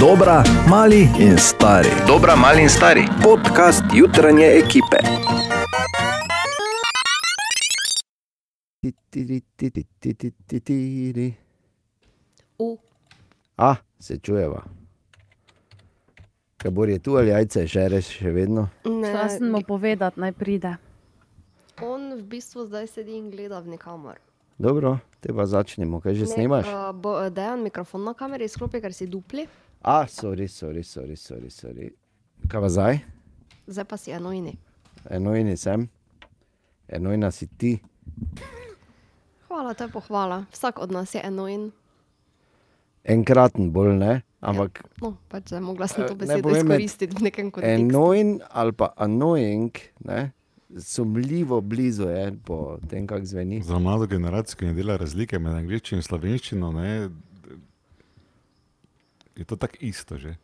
Dobra, mali in stari. Dobra, mali in stari. Podcast jutranje ekipe. U. A, se čujeva. Kabor je tu ali jajce, še res, še vedno. Ne, Šla sem mu povedati, naj pride. on v bistvu zdaj sedi in gleda v nikamor. Dobro, te pa začnemo, kaj že Ne, snimaš? Uh, bo dejan mikrofon na kameri izklopi, ker si dupli, A, sorry, sorry, sorry, sorry, sorry. Kaj pa zdaj? zdaj pa si enojni. Enojni sem, enojna si ti. Hvala, to je pohvala. Vsak od nas je enojen. Enkraten bolj ne, ampak No, pač zdaj mogla sem to Eh, ne besedo med izkoristiti v nekem kontekstu. enojn ali pa annoying, ne, sumljivo blizu je po tem, kako zveni. Za mlado generacijo, ki ne dela razlike med angliščino in slovenščino, ne, je to tako isto že.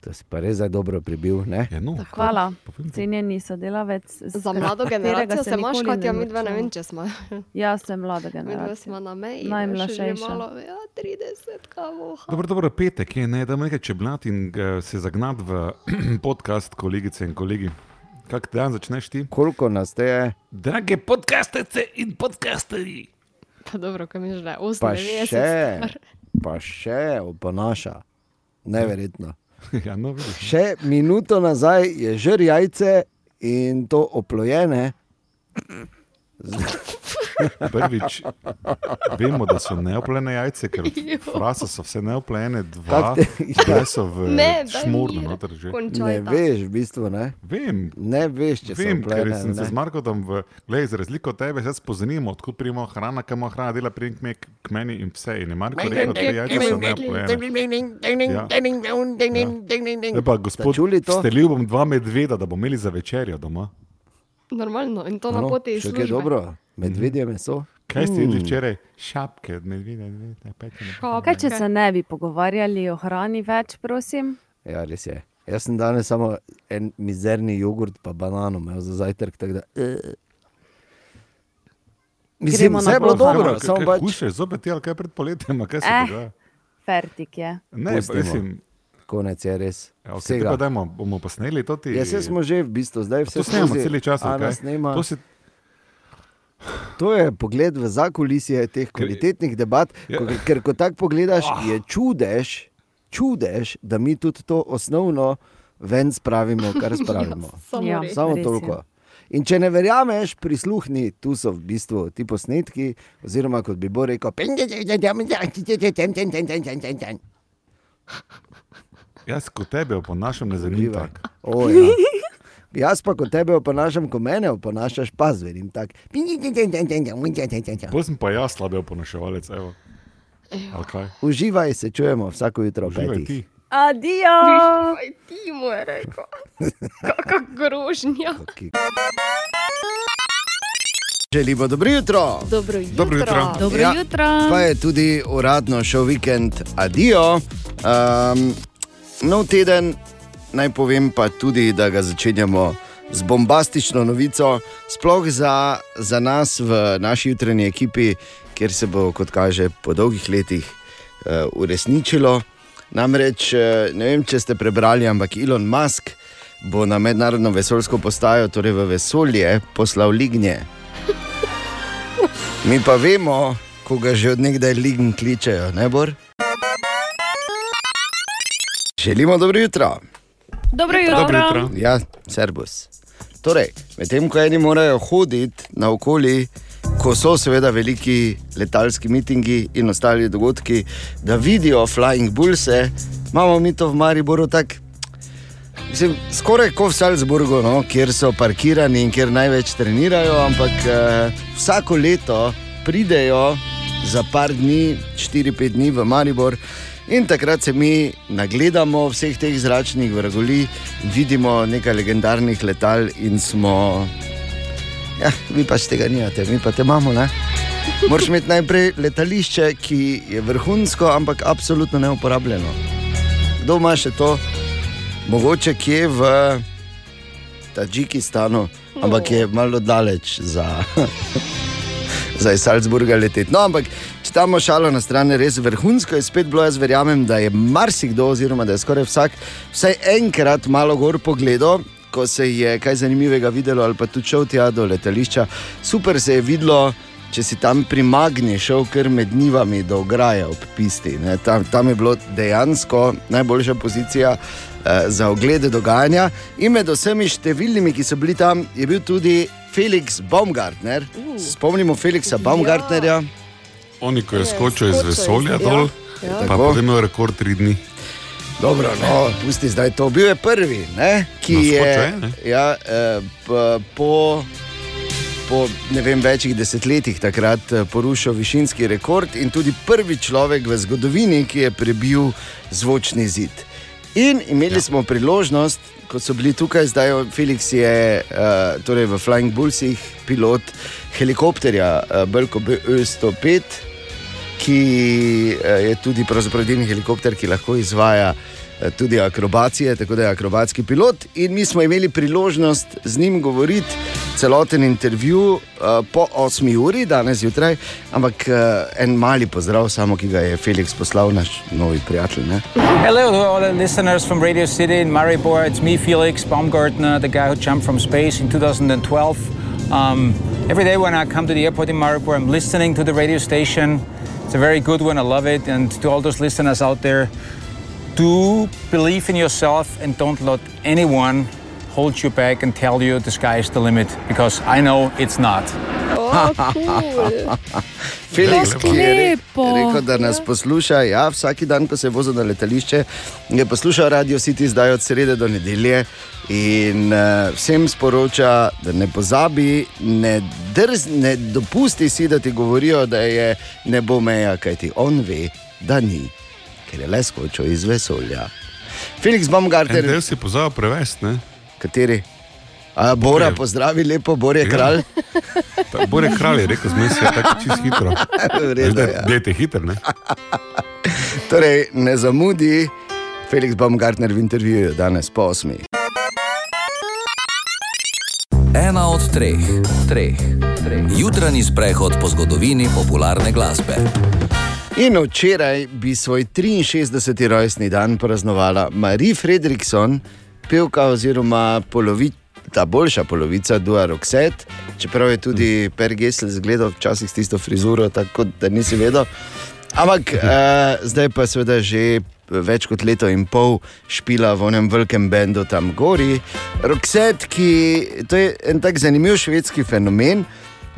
To si pa res zdaj dobro pribil, ne? Ja, no, Hvala, povem ti. cenjeni sodelavec. Za mlado generacijo se imaš, kot ja, mi dva ne vem, če smo. Jaz sem mlada Mi dva generacija. smo na meji. Najmlajšejša. veš, že Malo, ja, 30, kavoha. Dobro, dobro, petek je, ne, da nekaj čeblat in uh, se zagnat v podcast, kolegice in kolegi. Kak dan začneš ti? Koliko nas te je? Drage podcastice in podcasteri. Pa dobro, kam je že, Pa 98. pa še oponaša. Neverjetno. ja, no, vidiš. Še minuto nazaj je žr jajce in to oplojene. Prvič, vemo, da so neoplene jajce, ker frasa so vse neoplene, dva, dve so v Ne, šmurnu noter že. Ne veš, v bistvu ne. Vem, Ne veš, če Vem, so ker oplojene. sem ali se z. Markotom, v, gledaj, za razliko od tebe, zdaj spoznimo, odkud primo hrana, kam hrana dela, prej k, me- k meni in vse. In je Marko rekel, da te jajca so neoplojene. Ja. Pa, gospod, Ste čuli to? stelil bom dva medveda, da bomo imeli za večerjo doma. Normalno, in to na No, poti iz še kaj službe. dobro, medvedje meso. Kaj ste Mm. jedli včeraj? Šapke, od medveda, ne, ne, pečene. Kaj, če se ne bi pogovarjali o hrani več, prosim? Ja, res je. Jaz sem danes samo en mizerni jogurt, pa banano imel za zajtrk. tako Da, uh. Mislim, vse je bilo na dobro, samo kaj pač Hujše, zopet ali kaj pred poletjem, a kaj se Eh. dogaja? Fertik je. Ne, mislim, konec je res. ja, okay, tako dajmo, bomo posneli to ti. Ja, se smo že v bistvu, zdaj vse To snemamo cel čas, ali Ana kaj? snema. To si, To je pogled v zakulisje teh kvalitetnih debat, Ja. ko, ker ko tako pogledaš, je čudež, čudež, da mi tudi to osnovno ven spravimo, kar spravimo. Samo Ja. Samo Res toliko. In če ne verjameš, prisluhni, tu so v bistvu ti posnetki, oziroma kot bi bo rekel, jaz kot tebe oponašam ne Uživaj. tako. O, ja. Jaz pa kot tebe oponašam, ko mene oponašaš, pa zverim tako. Bolj sem pa jaz slabe oponaševalec, evo. Kaj? Uživaj, se čujemo vsako jutro ob Uživaj petih. ti. Adijo! Aj ti mu je rekel. Kakšna grožnja. Želimo dobro jutro. Dobro jutro. Dobro jutro. Dobro Ja, jutro! Pa je tudi uradno šel vikend, adijo. Um, nov teden, naj povem pa tudi, da ga začenjamo z bombastično novico, sploh za, za nas v naši jutranji ekipi, kjer se bo, kot kaže, po dolgih letih uh, uresničilo. Namreč, eh, ne vem, če ste prebrali, ampak Elon Musk bo na mednarodno vesoljsko postajo, torej v vesolje, poslal lignje. Mi pa vemo, ko ga že od nekdaj lign kličejo, ne bor. Želimo dobro jutro. Dobro jutro! Dobro jutro. Ja, servus. Torej, medtem ko eni morajo hoditi naokoli, ko so seveda veliki letalski mitingi in ostali dogodki, da vidijo Flying Bullse, imamo mi to v Mariboru tako. Mislim, skoraj kot v Salzburgu, no, kjer so parkirani in kjer največ trenirajo, ampak eh, vsako leto pridejo za par dni, 4-5 dni v Maribor. In takrat se mi nagledamo vseh teh zračnih vragolij, vidimo nekaj legendarnih letal in smo. Ja, vi pač tega nimate, mi pa te imamo. Ne? Moraš imeti najprej letališče, ki je vrhunsko, ampak absolutno neuporabljeno. Kdo ima še to? Mogoče kje v Tadžikistanu, ampak je malo daleč za, za iz Salzburga leteti. No, ampak če tam šalo na stran, res vrhunsko je spet bilo. Jaz verjamem, da je marsikdo, oziroma da je skoraj vsak, vsaj enkrat malo gor pogledal. Ko se je kaj zanimivega videlo, ali pa tudi šel tja do letališča, super se je videlo, če si tam pri Magni šel kar med nivami do ograje ob pisti. ne. Tam, tam je bilo dejansko najboljša pozicija eh, za oglede dogajanja. In med vsemi številnimi, ki so bili tam, je bil tudi Felix Baumgartner. Se Spomnimo Felixa Baumgartnerja. Oni, ko je Je, skočil iz vesolja ja. dol, Ja. pa Tako. potem imel rekord tri dni. Dobro, no, pusti zdaj to. Bil je prvi, ne, ki No, je, je, ne. ja, eh, po, po ne vem, večjih desetletjih takrat eh, porušil višinski rekord in tudi prvi človek v zgodovini, ki je prebil zvočni zid. In imeli ja. smo priložnost, ko so bili tukaj, zdaj Felix je uh, torej v Flying Bullsih pilot helikopterja uh, Belko BE-105 ki eh, je tudi pravzaprav edini helikopter, ki lahko izvaja eh, tudi akrobacije, tako da je akrobatski pilot. In mi smo imeli priložnost z njim govoriti celoten intervju eh, po 8 uri, danes zjutraj, ampak eh, en mali pozdrav, samo ki ga je Felix poslal, naš novi prijatelj. Ne? Hello to all the listeners from Radio City in Maribor. It's me, Felix Baumgartner, the guy who jumped from space in 2012. Um, every day when I come to the airport in Maribor, I'm listening to the radio station. It's a very good one. I love it. And to all those listeners out there, do believe in yourself and don't let anyone hold you back and tell you the sky is the limit because I know it's not. O, cool. Felix, ki je rekel, da nas posluša, ja, vsak dan, ko se vozi na letališče, je poslušal Radio City zdaj od srede do nedelje. In uh, vsem sporoča, da ne pozabi, ne, drz, ne dopusti si, da ti govorijo, da je ne bo meja, kaj ti on ve, da ni, ker je le skočil iz vesolja. Felix Baumgartner, del si pozabil prevesti, ne? kateri? A, Bora, Tukaj. pozdravi lepo, Bor je Ja. kralj. Ta Bore kralj je rekel, zmes je tako čist hitro. V redu, Zdaj, ja. dejte hiter, ne? Torej, ne zamudi, Felix Baumgartner v intervjuju danes po osmi. Ena od treh, treh, treh. Jutranji sprehod po zgodovini popularne glasbe. In včeraj bi svoj 63. rojstni dan praznovala Marie Fredrickson, pevka oziroma polovi, ta boljša polovica Dua Roxette, čeprav je tudi Per Gesel zgledal včasih s tisto frizuro, tako da nisi vedel. Ampak uh, zdaj pa seveda že več kot leto in pol špila v enem velikem bendu tam gori. Roxette, ki to je en tak zanimiv švedski fenomen.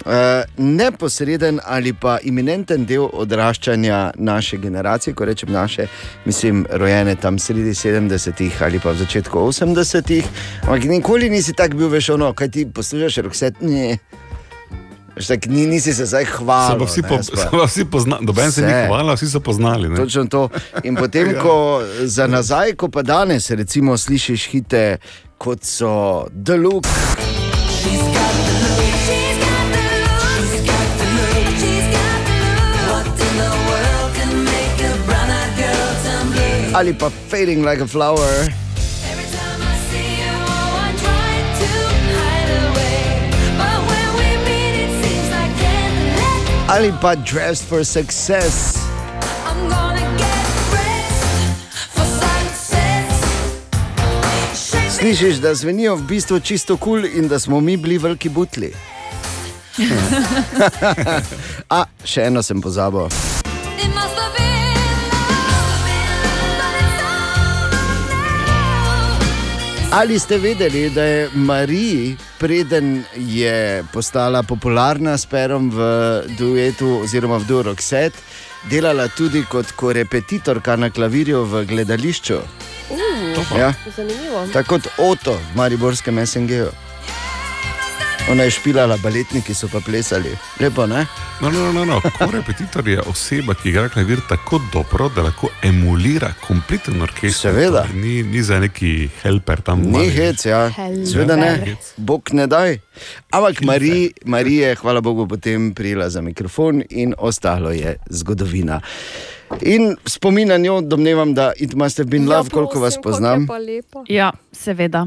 Uh, neposreden ali pa iminenten del odraščanja naše generacije, ko rečem naše, mislim, rojene tam sredi 70-ih ali pa v začetku 80-ih. Ampak nikoli nisi tak bil, veš, ono, kaj ti poslušaš, rokset, ne. Tak, ni, nisi se zdaj Se hvalil. pa vsi, ne, po, pa- se vsi poznali, noben se ni hvalil, vsi so poznali. ne. Točno to. In potem, ko za nazaj, ko pa danes, recimo, slišiš hite, kot so The Look, ali pa Fading Like a Flower. Ali pa Dressed for Success. Slišiš, da zvenijo v bistvu čisto kul cool in da smo mi bili veliki butli. A, še eno sem pozabil. Ali ste vedeli, da je Marija, preden je postala popularna s Perom v duetu oziroma v Duo Roxette, delala tudi kot korepetitorka na klavirju v gledališču? Uh, Ja, zanimivo. tako kot Oto v Mariborskem SNG-ju. Ona je špilala, baletniki so pa plesali. Lepo, ne? No, no, no, no. Korepetitor je oseba, ki igra klavir tako dobro, da lahko emulira kompleten orkester. Seveda. Torej, Ni, ni za neki helper tam. Ni mali. hec, ja. Helper. Sveda ne. Bog ne daj. Ampak Marija Mari je, hvala Bogu, potem prijela za mikrofon in ostalo je zgodovina. In spomin na njo, domnevam, da it must have been love, koliko vas Ja, prosim, poznam. Ja, seveda.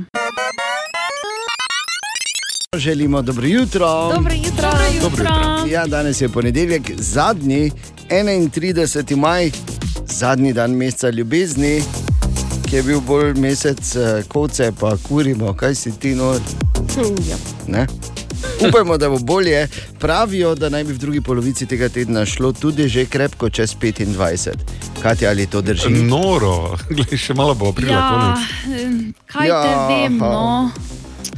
Želimo dobro jutro. Dobro jutro. Dobro jutro. Ja, danes je ponedeljek, zadnji 31. maj, zadnji dan meseca ljubezni, ki je bil bolj mesec eh, koce, pa kurimo, kaj si ti nor. Ja. Ne? Upajmo, da bo bolje. Pravijo, da naj bi v drugi polovici tega tedna šlo tudi že krepko čez 25. Katja, ali to drži? Noro, Glej, še malo bo aprila Ja, konec. kaj Ja, te vem, no?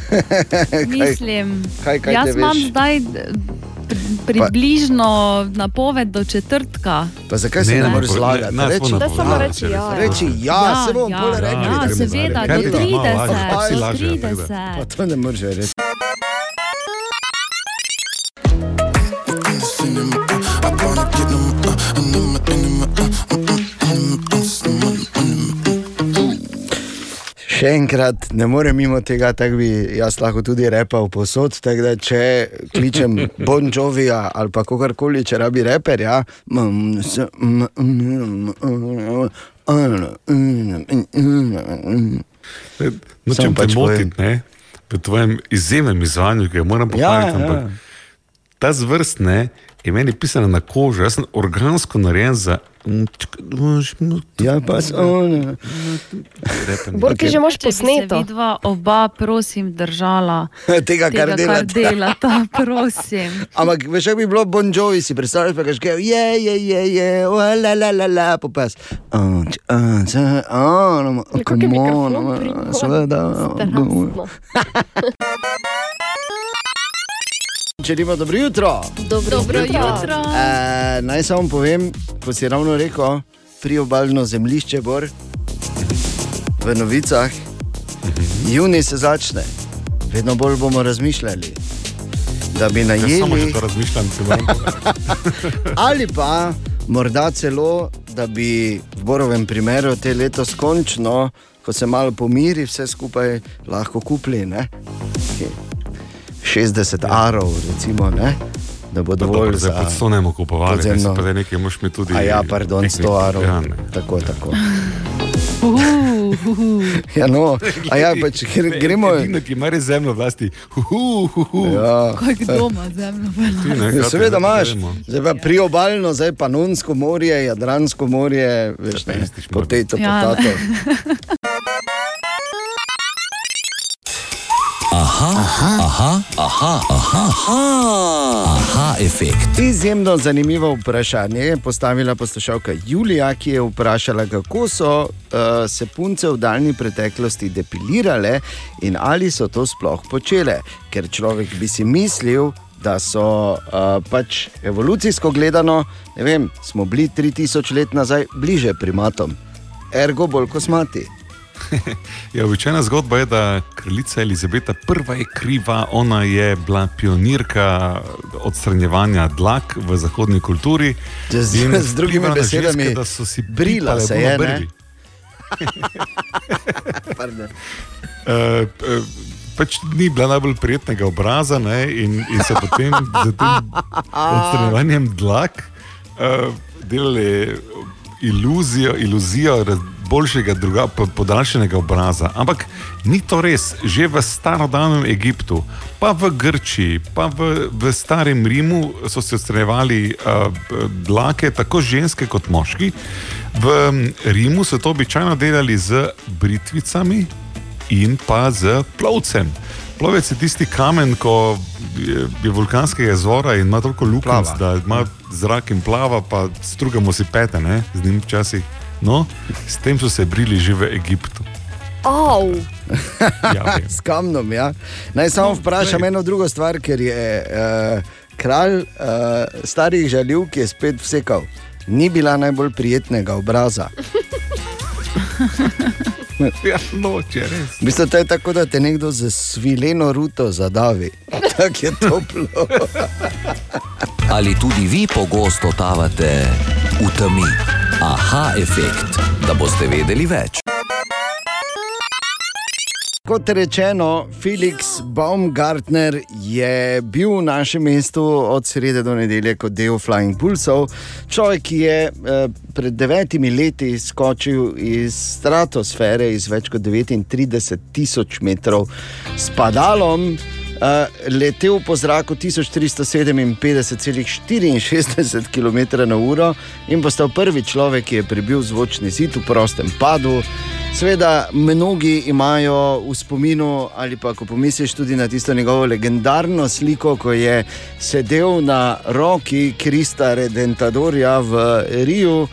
Mislim, kaj- kaj jaz imam veš? zdaj približno napoved do četrtka. Pa zakaj se Ne, ne, moreš zlagati? ne, Reči, Da samo reči ja. reči ja, ja se bom bolj rekli. ja, seveda, do Kaj ti da, malo lažje, kako si 30, lažje, tako da. 30. Pa to ne moreš reči. Še enkrat, ne morem mimo tega, tako bi jaz lahko tudi repal posod. Da, če kličem Bon Jovija ali pa kogarkoli, če rabi reperja, mm, s- mm, mm, mm, mm, Nočem Samo te pač motiti, ne? V tvojem izjemnem izvajanju, ki ga moram pohvaliti, Ja, ja. ampak ta zvrst ne, je meni pisana na kožo, jaz sem organsko narejen za. Ja, pa so. Bor, ti že imaš se posneto. vidva oba, prosim, držala Tega, kar tega, kar delate. delata, prosim. Ampak veš, kako bi bilo Bon Jovi, si predstavljaš, pa kažeš, je, je, je, je, la, la, la, la, popas. Ja, kak je pri nas? Seveda. Želimo dobro jutro. Dobro, Dobro jutro. E, naj samo povem, ko si ravno rekel, priobalno zemljišče bor v novicah. Juni se začne, vedno bolj bomo razmišljali, da bi Jaz samo najeli. še to razmišljam, če moram. Ali pa morda celo, da bi v Borovem primeru te letos končno, ko se malo pomiri, vse skupaj lahko kupili. Ne? Nekaj 60 arov, recimo, ne? da bo dovolj zdaj za pod sto ne bomo kupovali, podzemno. pa zdaj nekaj moš mi tudi. A ja, pardon, nekaj- 100 arov. Ja, ne. tako, tako. Uhu, uhu. Ja, no, a ja, pač, gre, gremo. Edino, ki ima res zemljo vlasti. Hu, hu, hu. Ja. Kaj kdo ima zemljo? Ti ne, Ja, seveda imaš, zdaj pa priobalno, zdaj pa Nunsko morje, Jadransko morje, veš, ne, potato, Ja, potato. Aha, aha, aha, aha, aha, aha, efekt. Izjemno zanimivo vprašanje je postavila poslušalka Julija, ki je vprašala, kako so uh, se punce v daljni preteklosti depilirale in ali so to sploh počele. Ker človek bi si mislil, da so uh, pač evolucijsko gledano, ne vem, smo bili 3000 let nazaj bliže primatom, ergo bolj kosmati. Ja, običajna zgodba je, da kraljica Elizabeta I. je kriva, ona je bila pionirka odstranjevanja dlak v zahodni kulturi. Z- In z drugimi besedami, ženske, da so si brila se je, brvi. Uh, uh, pač ni bila najbolj prijetnega obraza, ne, in, in so potem z tem odstranjevanjem dlak uh, delali iluzijo, iluzijo raz- boljšega, druga, po- podaljšanega obraza. Ampak ni to res. Že v starodavnem Egiptu, pa v Grčiji, pa v, v starem Rimu so se odstranjevali uh, dlake, tako ženske kot moški. V Rimu so to običajno delali z britvicami, in pa z plovcem. Plovec je tisti kamen, ko je, je vulkanskega izvora in ima toliko Plava. da ima zrak in plava, pa strugamo si pete, ne? z njim včasih. No, s tem so se brili že v Egiptu. Au, Ja. S kamnom, ja. Naj samo No, vprašam eno drugo stvar, ker je uh, kralj uh, starih žaljiv, ki je spet vsekal, ni bila najbolj prijetnega obraza. ja, no, če res. V bistvu to je tako, da te nekdo z svileno ruto zadavi. Tako je toplo. Ali tudi vi pogosto totavate v temi? Aha, efekt, da boste vedeli več. Kot rečeno, Felix Baumgartner je bil v našem mestu od srede do nedelje kot del Flying Pulsov. Človek, ki je eh, pred devetimi leti skočil iz stratosfere, iz več kot 39 tisoč metrov s padalom. Letel po zraku 1357,64 km/h in postal prvi človek, ki je prebil zvočni zid v prostem padu. Sveda, mnogi imajo v spominu, ali pa ko pomisliš tudi na tisto njegovo legendarno sliko, ko je sedel na roki Krista Redentadorja v Riju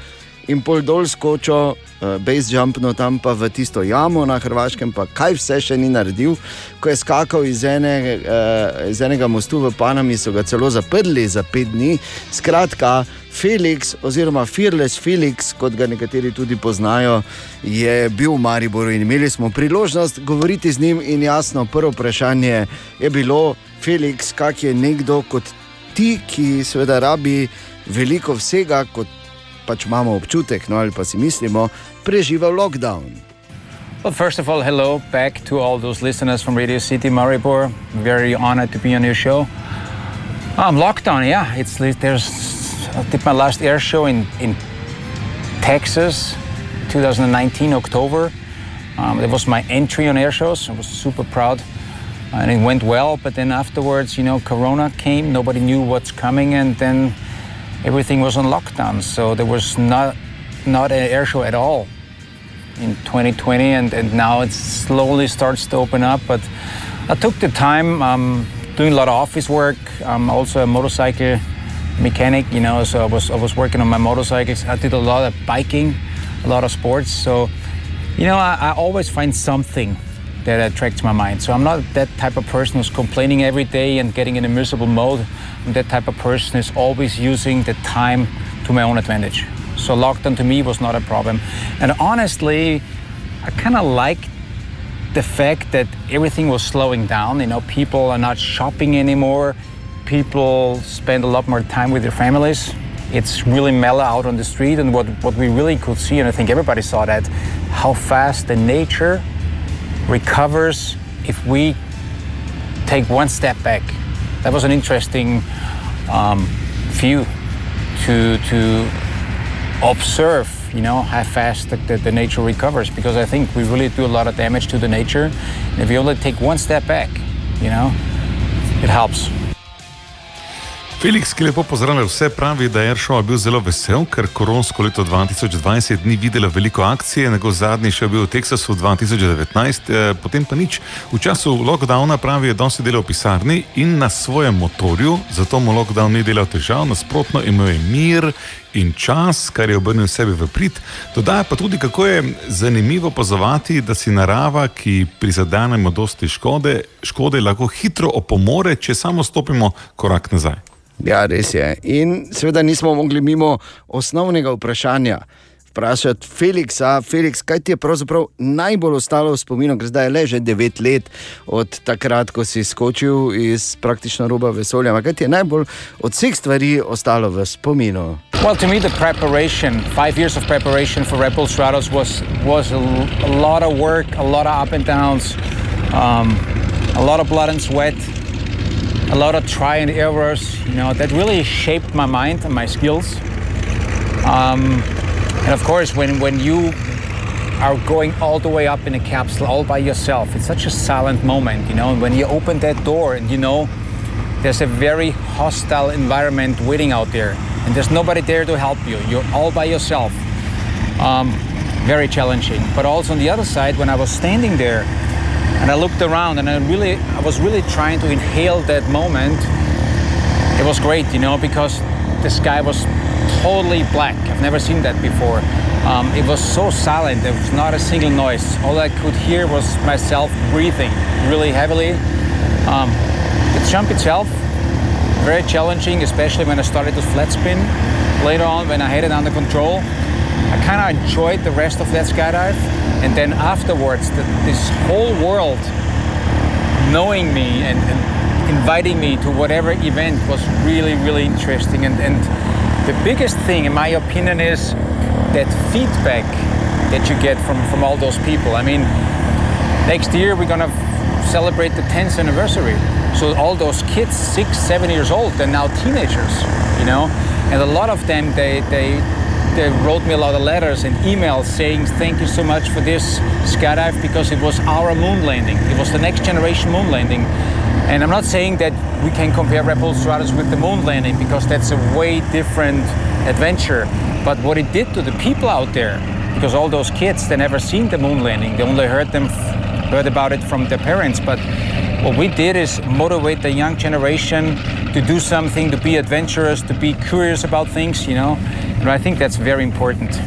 in pol dol skočil, uh, base jumpno tam pa v tisto jamo na Hrvaškem, pa kaj vse še ni naredil. Ko je skakal iz, ene, uh, iz enega mostu v Panami, so ga celo zaprli za pet dni. Skratka, Felix, oziroma Fearless Felix, kot ga nekateri tudi poznajo, je bil v Mariboru in imeli smo priložnost govoriti z njim. In jasno, prvo vprašanje je bilo, Felix, kak je nekdo kot ti, ki seveda rabi veliko vsega, kot pač imamo občutek, no ali pa si mislimo, preživel lockdown. Well, first of all, hello back to all those listeners from Radio City Maribor. Very honored to be on your show. Um, lockdown, yeah, it's there's. I did my last air show in in Texas, 2019 October. Um, it was my entry on air shows. I was super proud, and it went well. But then afterwards, you know, Corona came. Nobody knew what's coming, and then everything was on lockdown. So there was not not an air show at all in 2020, and, and now it slowly starts to open up. But I took the time um, doing a lot of office work. I'm also a motorcycle mechanic, you know, so I was I was working on my motorcycles. I did a lot of biking, a lot of sports. So, you know, I, I always find something that attracts my mind. So I'm not that type of person who's complaining every day and getting in a miserable mode. I'm that type of person who's always using the time to my own advantage. So lockdown to me was not a problem. And honestly, I kind of like the fact that everything was slowing down. You know, people are not shopping anymore. People spend a lot more time with their families. It's really mellow out on the street. And what, what we really could see, and I think everybody saw that, how fast the nature recovers if we take one step back. That was an interesting um, view to, to observe, you know, how fast the, the, the, nature recovers because I think we really do a lot of damage to the nature. And if you only take one step back, you know, it helps. Felix, ki lepo pozdravlja vse, pravi, da je Airshop bil zelo vesel, ker koronsko leto 2020 ni videla veliko akcije, njegov zadnji še bil v Teksasu 2019, eh, potem pa nič. V času lockdowna pravi, je dosti delal v pisarni in na svojem motorju, zato mu lockdown ni delal težav, nasprotno imel je mir in čas, kar je obrnil sebi v prid. Dodaja pa tudi, kako je zanimivo pozvati, da si narava, ki prizadenemo dosti škode, škode lahko hitro opomore, če samo stopimo korak nazaj. Ja, res je. In seveda nismo mogli mimo osnovnega vprašanja. Vprašati Feliksa, Feliks, kaj ti je pravzaprav najbolj ostalo v spominu, ker zdaj je le že devet let od takrat, ko si skočil iz praktično roba vesolja. Kaj ti je najbolj od vseh stvari ostalo v spominu? Well, to me, the preparation, five years of preparation for Red Bull Stratos was, was a, a lot of work, a lot of up and downs, um, a lot of blood and sweat. A lot of try and errors, you know, that really shaped my mind and my skills. Um, and of course, when, when you are going all the way up in a capsule all by yourself, it's such a silent moment, you know, and when you open that door and you know there's a very hostile environment waiting out there and there's nobody there to help you, you're all by yourself. Um, very challenging. But also on the other side, when I was standing there, and I looked around and I really I was really trying to inhale that moment. It was great, you know, because the sky was totally black. I've never seen that before. Um, it was so silent. There was not a single noise. All I could hear was myself breathing really heavily. Um, the jump itself very challenging, especially when I started to flat spin. Later on, when I had it under control, I kind of enjoyed the rest of that skydive. And then afterwards, the, this whole world knowing me and, and, inviting me to whatever event was really, really interesting. And, and the biggest thing, in my opinion, is that feedback that you get from, from all those people. I mean, next year we're gonna celebrate the 10th anniversary. So all those kids, six, seven years old, they're now teenagers, you know, and a lot of them they they they wrote me a lot of letters and emails saying thank you so much for this skydive because it was our moon landing. It was the next generation moon landing. And I'm not saying that we can compare Red Bull Stratos with the moon landing because that's a way different adventure. But what it did to the people out there, because all those kids they never seen the moon landing, they only heard them heard about it from their parents. But what we did is motivate the young generation to do something, to be adventurous, to be curious about things, you know. And I think that's very important.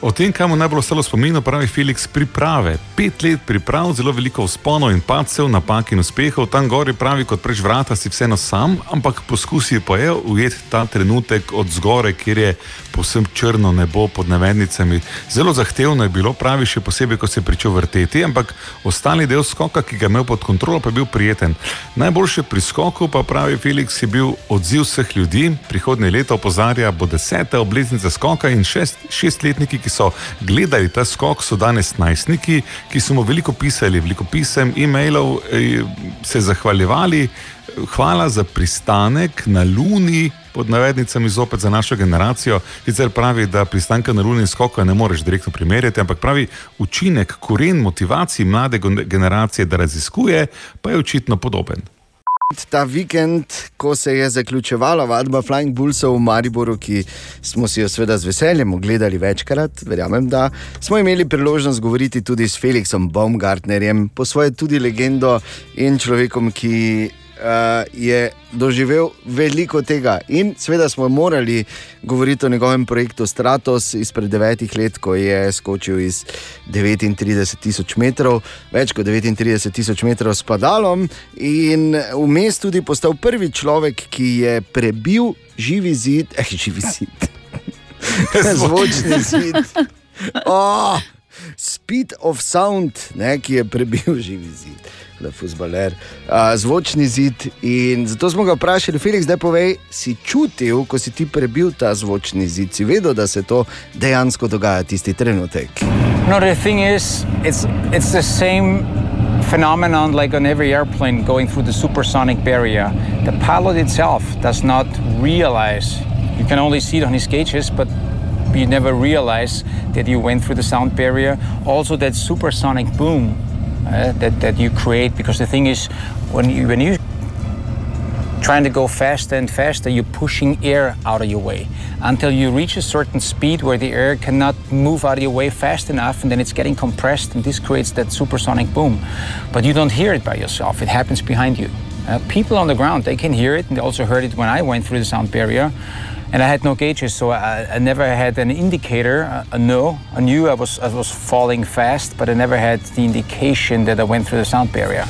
O tem, kam mu najbolj ostalo spomin, pravi Felix, priprave. Pet let priprav, zelo veliko vzponov in padcev, napak in uspehov. Tam gori pravi, kot preč vrata si vseeno sam, ampak poskusi pa je ujeti ta trenutek od zgore, kjer je povsem črno nebo pod navednicami. Zelo zahtevno je bilo, pravi še posebej, ko se je pričel vrteti, ampak ostali del skoka, ki ga je imel pod kontrolo, pa je bil prijeten. Najboljše pri skoku pa pravi Felix je bil odziv vseh ljudi. Prihodnje leto opozarja, bo deseta obletnica skoka in šest, šestletniki, ki so gledali ta skok, so danes najstniki, ki so mu veliko pisali, veliko pisem, e-mailov, eh, se zahvaljevali. Hvala za pristanek na Luni, pod navednicami zopet za našo generacijo. Sicer pravi, da pristanka na Luni in skoka ne moreš direktno primerjati, ampak pravi, učinek, koren motivacij mlade generacije, da raziskuje, pa je očitno podoben. Ta vikend, ko se je zaključevala vadba Flying Bullsov v Mariboru, ki smo si jo seveda z veseljem ogledali večkrat, verjamem, da smo imeli priložnost govoriti tudi s Felixom Baumgartnerjem, po svoje tudi legendo in človekom, ki je doživel veliko tega. In seveda smo morali govoriti o njegovem projektu Stratos izpred devetih let, ko je skočil iz 39 tisoč metrov, več kot 39 tisoč metrov s padalom, in vmes tudi postal prvi človek, ki je prebil živi zid, eh, živi zid. Zvočni zid. Oh, speed of sound, ne, ki je prebil živi zid da je futbaler, zvočni zid. In zato smo ga vprašali, Felix, da povej, si čutil, ko si ti prebil ta zvočni zid, si vedel, da se to dejansko dogaja tisti trenutek. No, the thing is, it's, it's the same phenomenon like on every airplane going through the supersonic barrier. The pilot itself does not realize, you can only see it on his gauges, but you never realize that you went through the sound barrier. Also, that supersonic boom uh, that, that you create because the thing is when you when you trying to go faster and faster you're pushing air out of your way. Until you reach a certain speed where the air cannot move out of your way fast enough and then it's getting compressed and this creates that supersonic boom. But you don't hear it by yourself. It happens behind you. Uh, people on the ground they can hear it. And they also heard it when i went through the sound barrier and I had no gauges, so I, I never had an indicator. A no, I knew I was I was falling fast, but I never had the indication that I went through the sound barrier.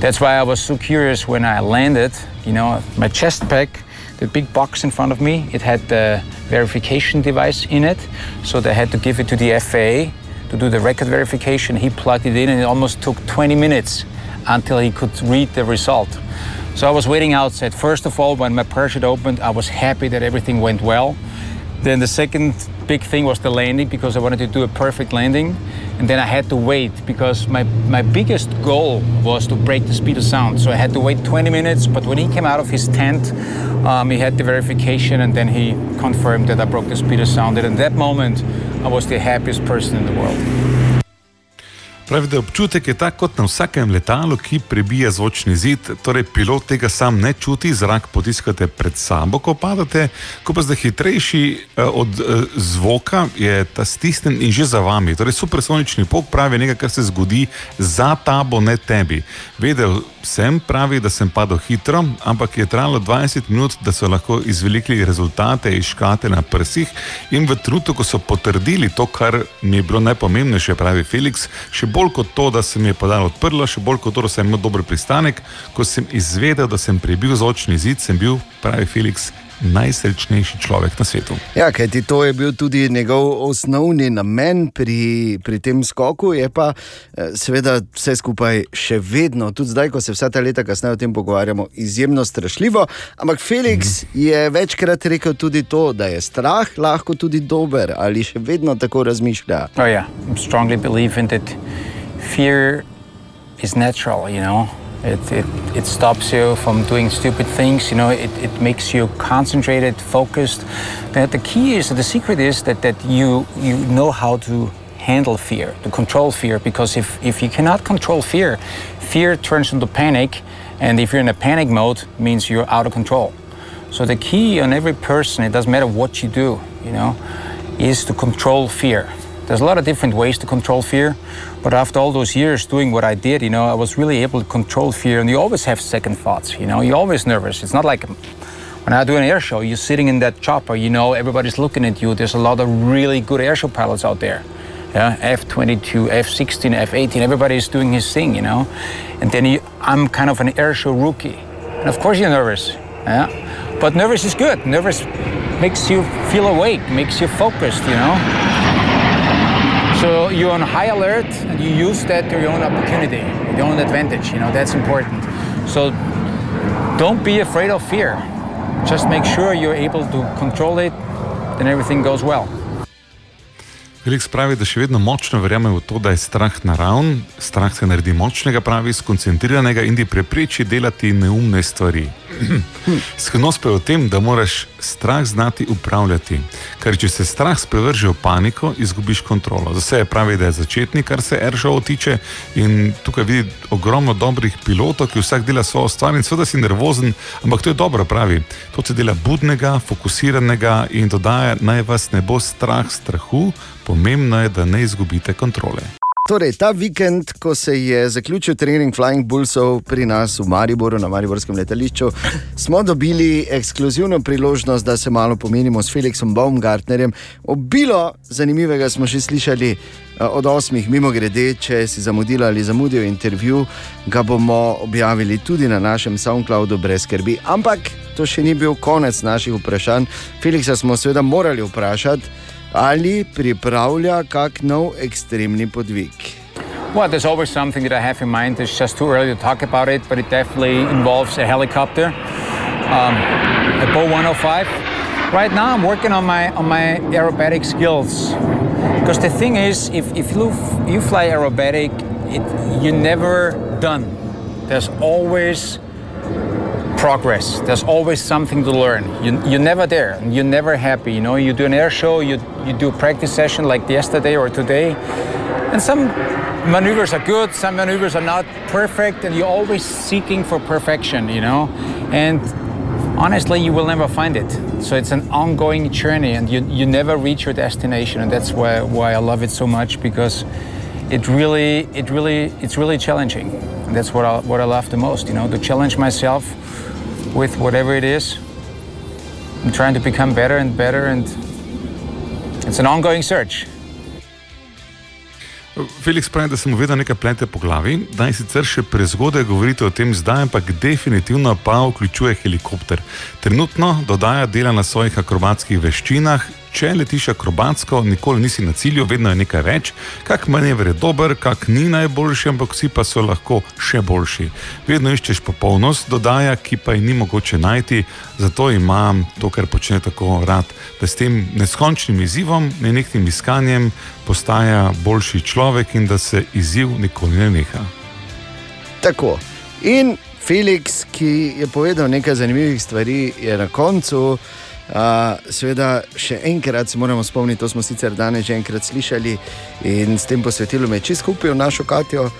That's why I was so curious when I landed. You know, my chest pack, the big box in front of me, it had the verification device in it, so they had to give it to the FAA to do the record verification. He plugged it in, and it almost took 20 minutes until he could read the result. So I was waiting outside. First of all, when my parachute opened, I was happy that everything went well. Then the second big thing was the landing because I wanted to do a perfect landing. And then I had to wait because my, my biggest goal was to break the speed of sound. So I had to wait 20 minutes. But when he came out of his tent, um, he had the verification and then he confirmed that I broke the speed of sound. And in that moment, I was the happiest person in the world. Pravi, da občutek je tak kot na vsakem letalu, ki prebija zvočni zid, torej pilot tega sam ne čuti, zrak potiskate pred sabo, ko padate, ko pa zdaj hitrejši eh, od eh, zvoka je ta stisnen in že za vami. Torej, supersonični pok pravi nekaj, kar se zgodi za tabo, ne tebi. Vedel sem, pravi, da sem padel hitro, ampak je trajalo 20 minut, da so lahko izvelikli rezultate iz škate na prsih in v trenutku, ko so potrdili to, kar mi je bilo najpomembnejše, pravi Felix, še bolj bolj kot to, da se mi je podal odprlo, še bolj kot to, da sem imel dober pristanek. Ko sem izvedel, da sem prebil zvočni zid, sem bil, pravi Felix, najsrečnejši človek na svetu. Ja, kajti to je bil tudi njegov osnovni namen pri, pri tem skoku, je pa eh, seveda vse skupaj še vedno, tudi zdaj, ko se vse ta leta kasneje o tem pogovarjamo, izjemno strašljivo. Ampak Felix mm. je večkrat rekel tudi to, da je strah lahko tudi dober ali še vedno tako razmišlja. Oh, yeah. fear is natural, you know. It, it, it stops you from doing stupid things, you know, it, it makes you concentrated, focused. The, the key is, the secret is that, that you, you know how to handle fear, to control fear. Because if, if you cannot control fear, fear turns into panic. And if you're in a panic mode, means you're out of control. So the key on every person, it doesn't matter what you do, you know, is to control fear. There's a lot of different ways to control fear, but after all those years doing what I did, you know, I was really able to control fear. And you always have second thoughts, you know, you're always nervous. It's not like when I do an air show, you're sitting in that chopper, you know, everybody's looking at you. There's a lot of really good air show pilots out there. Yeah, F22, F16, F18, everybody's doing his thing, you know. And then you, I'm kind of an air show rookie. And of course you're nervous. Yeah. But nervous is good. Nervous makes you feel awake, makes you focused, you know. So you're on high alert and you use that to your own opportunity, your own advantage, you know, that's important. So don't be afraid of fear. Just make sure you're able to control it, then everything goes well. Felix pravi, da še vedno močno verjame v to, da je strah naraven, strah se naredi močnega, pravi, skoncentriranega in ti prepreči delati neumne stvari. Skrivnost pa je v tem, da moraš strah znati upravljati. Ker če se strah sprevrže v paniko, izgubiš kontrolo. Za vse je pravi, da je začetnik, kar se AirShow tiče. In tukaj vidi ogromno dobrih pilotov, ki vsak dela svojo stvar in seveda si nervozen, ampak to je dobro, pravi. To se dela budnega, fokusiranega in dodaja, naj vas ne bo strah strahu, pomembno je, da ne izgubite kontrole. Torej, ta vikend, ko se je zaključil trening Flying Bullsov pri nas v Mariboru, na Mariborskem letališču, smo dobili ekskluzivno priložnost, da se malo pomenimo s Felixom Baumgartnerjem. Obilo zanimivega smo že slišali eh, od osmih, mimo grede, če si zamudil ali zamudil intervju, ga bomo objavili tudi na našem SoundCloudu, brez skrbi. Ampak to še ni bil konec naših vprašanj. Felixa smo seveda morali vprašati ali pripravlja kak nov ekstremni podvig. Well, there's always something that I have in mind. It's just too early to talk about it, but it definitely involves a helicopter, um, a Bo 105. Right now, I'm working on my on my aerobatic skills. Because the thing is, if, if you, you fly aerobatic, it, you're never done. There's always progress. There's always something to learn. You, you're never there. You're never happy. You know, you do an air show, you, you do a practice session like yesterday or today, and some maneuvers are good, some maneuvers are not perfect, and you're always seeking for perfection, you know? And honestly, you will never find it. So it's an ongoing journey, and you, you never reach your destination. And that's why, why I love it so much because it really, it really, it's really challenging. And that's what I, what I love the most, you know, to challenge myself with whatever it is. I'm trying to become better and better, and it's an ongoing search. Felix pravi, da se mu vedno nekaj plete po glavi, da je sicer še prezgodaj govoriti o tem zdaj, ampak definitivno pa vključuje helikopter. Trenutno dodaja dela na svojih akrobatskih veščinah. Če letiš akrobatsko, nikoli nisi na cilju, vedno je nekaj več. Kak manever je dober, kak ni najboljši, ampak vsi pa so lahko še boljši. Vedno iščeš popolnost, dodaja, ki pa ji ni mogoče najti, zato imam to, kar počne tako rad, da s tem neskončnim izzivom, nenehnim iskanjem postaja boljši človek in da se izziv nikoli ne neha. Tako. In Felix, ki je povedal nekaj zanimivih stvari, je na koncu. Uh, seveda, še enkrat se moramo spomniti, to smo sicer danes že enkrat slišali in s tem posvetilom je čisto kupil našo Katijo,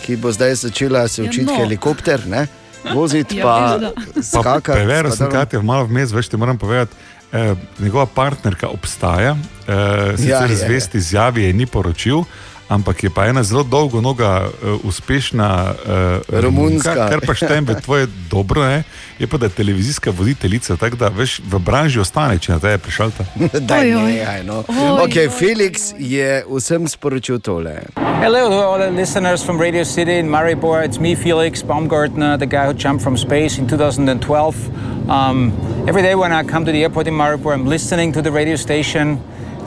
ki bo zdaj začela se učiti Ja, no. helikopter, ne? voziti Ja, pa skakati. Preveril sem, je malo vmes, veš, ti moram povedati. Eh, njegova partnerka obstaja, eh, sicer Ja, ja, ja, zvest izjavi je ni poročil, ampak je pa ena zelo dolgo noga uh, uspešna uh, Romunska. kar pa štejem v tvoje dobro, ne? je pa da je televizijska voditeljica, tako da veš, v branži ostane, če na te je prišel ta. Oj. nehaj, no. Okay, Felix je vsem sporočil tole. Hello to all the listeners from Radio City in Maribor. It's me, Felix Baumgartner, the guy who jumped from space in 2012. Um, every day when I come to the airport in Maribor, I'm listening to the radio station.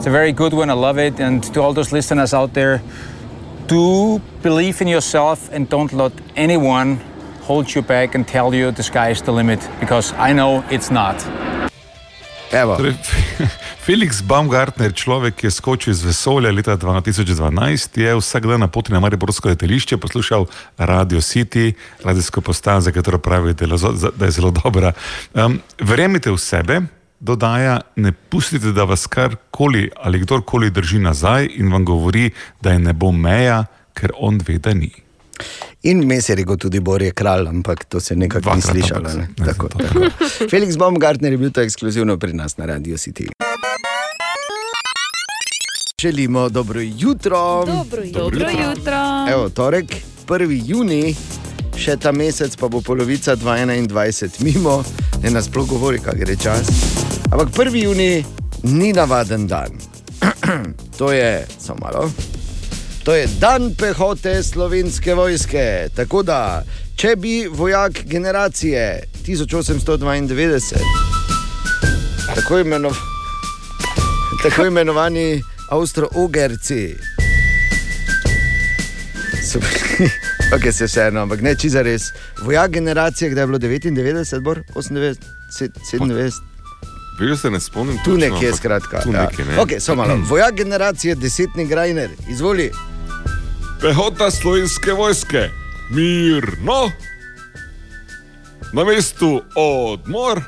It's a very good one. I love it. And to all those listeners out there, do believe in yourself and don't let anyone hold you back and tell you the sky is the limit because I know it's not. Evo. Torej, Felix Baumgartner, človek, ki je skočil iz vesolja leta 2012, je vsak dan na poti na Mariborsko letališče poslušal Radio City, radijsko postajo, za katero pravi, da je zelo- da je zelo dobra. Um, verjemite v sebe, dodaja, ne pustite, da vas karkoli ali kdorkoli drži nazaj in vam govori, da je ne bo meja, ker on ve, da ni. In mes je rekel tudi Borje kralj, ampak to se nekako ni slišalo. Ne? ne, Tako, to- tako. Felix Baumgartner je bil to ekskluzivno pri nas na Radio City. Želimo dobro jutro. Dobro, Dobro jutro. Evo, torek, 1. juni, še ta mesec, pa bo polovica 2021 mimo, ne nas sploh govori, kaj gre čas. Ampak 1. juni ni navaden dan. to je, samo malo. To je dan pehote slovenske vojske. Tako da, če bi vojak generacije 1892, tako, imenov, tako imenovani Avstro-Ugerci, so bili, okay, se vseeno, ampak ne čiza res. Vojak generacije, kdaj je bilo 99, bor, 98, 97. Veš, se ne spomnim. Tu točno, nekje, skratka. Tu ja. nekje, ne. okay, samo malo. Vojak generacije, desetni grajner, izvoli. Pehota slovenske vojske, mirno, na mestu odmor.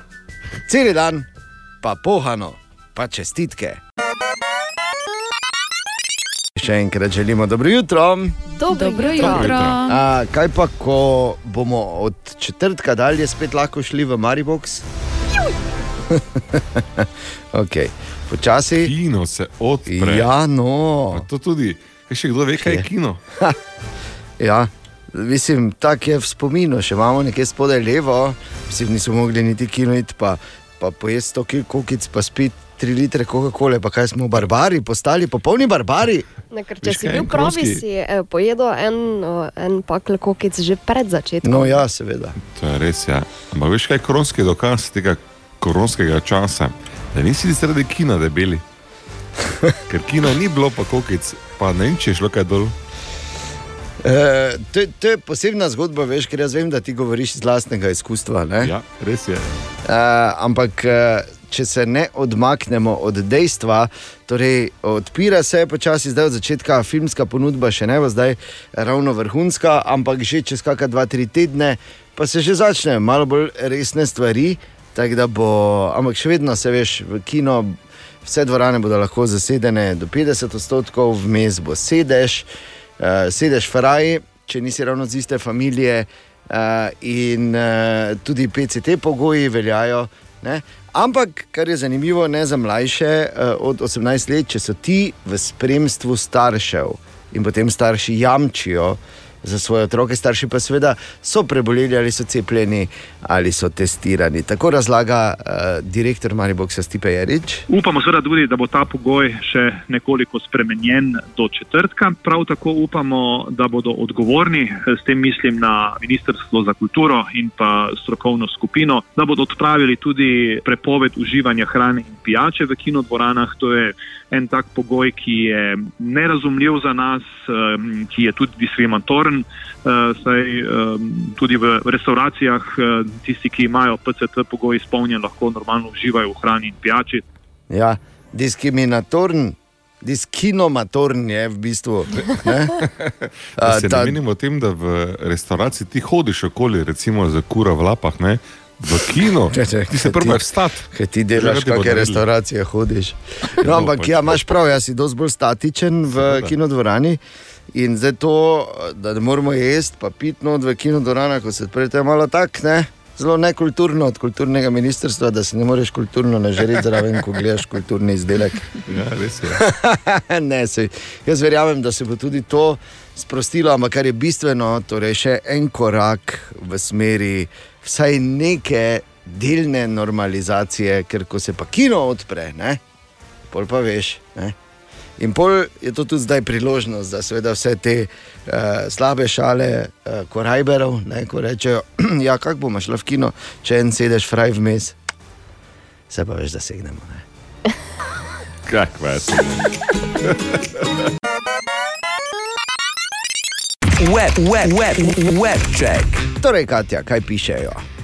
Cel dan, pa pohano, pa čestitke. Še enkrat želimo dobro jutro. Dobro, Dobro jutro. jutro. A, kaj pa, ko bomo od četrtka dalje spet lahko šli v Maribox? okay. Počasi. Kino se odpre. Ja, no. A To tudi, kaj še kdo ve, kaj je Je. kino. Ja, mislim, tako je v spominu, še imamo nekje spodaj levo, mislim, nismo mogli niti kinoiti, pa, pa pojesti 100 kg kokic, pa spiti 3 litre Coca-Cola, pa kaj smo barbari, postali popolni barbari. Ne, ker če Veš si bil en pravi, kronski- si eh, pojedel en, en pakl kokic že pred začetkom. No, ja, seveda. To je res, ja. Ampak veš, kaj je koronski dokaz tega koronskega časa? Da nisi zaradi kina debeli. Ker kina ni bilo, pa kokic, pa ne vem, če je šlo kaj dol. E, to, to je posebna zgodba, veš, ker jaz vem, da ti govoriš iz vlastnega izkustva. ne? Ja, res je. Uh, ampak, eh, če se ne odmaknemo od dejstva, torej odpira se počasi, zdaj od začetka filmska ponudba, še ne bo zdaj ravno vrhunska, ampak že čez kakšne dva, tri tedne, pa se že začnejo malo bolj resne stvari. Tako Da bo, ampak še vedno se veš, v kino vse dvorane bodo lahko zasedene do 50 odstotkov, vmes bo sedež, uh, sedež Ferrari, če nisi ravno z iste familije. Uh, in uh, tudi PCT pogoji veljajo. Ne? Ampak, kar je zanimivo, ne za mlajše uh, od 18 let, če so ti v spremstvu staršev in potem starši jamčijo za svoje otroke, starši pa seveda so preboleli ali so cepljeni ali so testirani. Tako razlaga uh, direktor Mariboka Stipe Jarič. Upamo seveda tudi, da bo ta pogoj še nekoliko spremenjen do četrtka. Prav tako upamo, da bodo odgovorni, s tem mislim na Ministrstvo za kulturo in pa strokovno skupino, da bodo odpravili tudi prepoved uživanja hrane in pijače v kinodvoranah. To je en tak pogoj, ki je nerazumljiv za nas, em, ki je tudi diskriminatoren, eh, saj tudi v restauracijah eh, tisti, ki imajo PCT pogoj izpolnjen, lahko normalno uživajo v hrani in pijači. Ja, diskriminatorn, diskinomatorn je v bistvu. A, se ta- menimo o tem, da v restavraciji ti hodiš okoli, recimo za kura v lapah, ne? v kino, Če, če, ti se prvo ti- vstati. Ker ti delaš, kakšne restauracije hodiš. No, No, ampak pač ja, imaš prav, jaz si dosti bolj statičen v kinodvorani. In zdaj to, da ne moramo jesti, pa piti not v kinodvoranah, ko se odpre, to je malo tako, ne? Zelo nekulturno od kulturnega ministrstva, da se ne moreš kulturno nažreti zraven, ko gledaš kulturni izdelek. Ja, res je. ne, sej, jaz verjamem, da se bo tudi to sprostilo, ampak kar je bistveno, torej še en korak v smeri vsaj neke delne normalizacije, ker ko se pa kino odpre, ne, pol pa veš. Ne, In pol je to tudi zdaj priložnost, da seveda vse te uh, slabe šale uh, korajberov, ne, ko rečejo, ja, kako bomo šli v kino, če en sedeš fraj vmes, se pa veš, da segnemo. Ne. Kakva je se. Web, web, web, web check. Torej, Katja, kaj pišejo?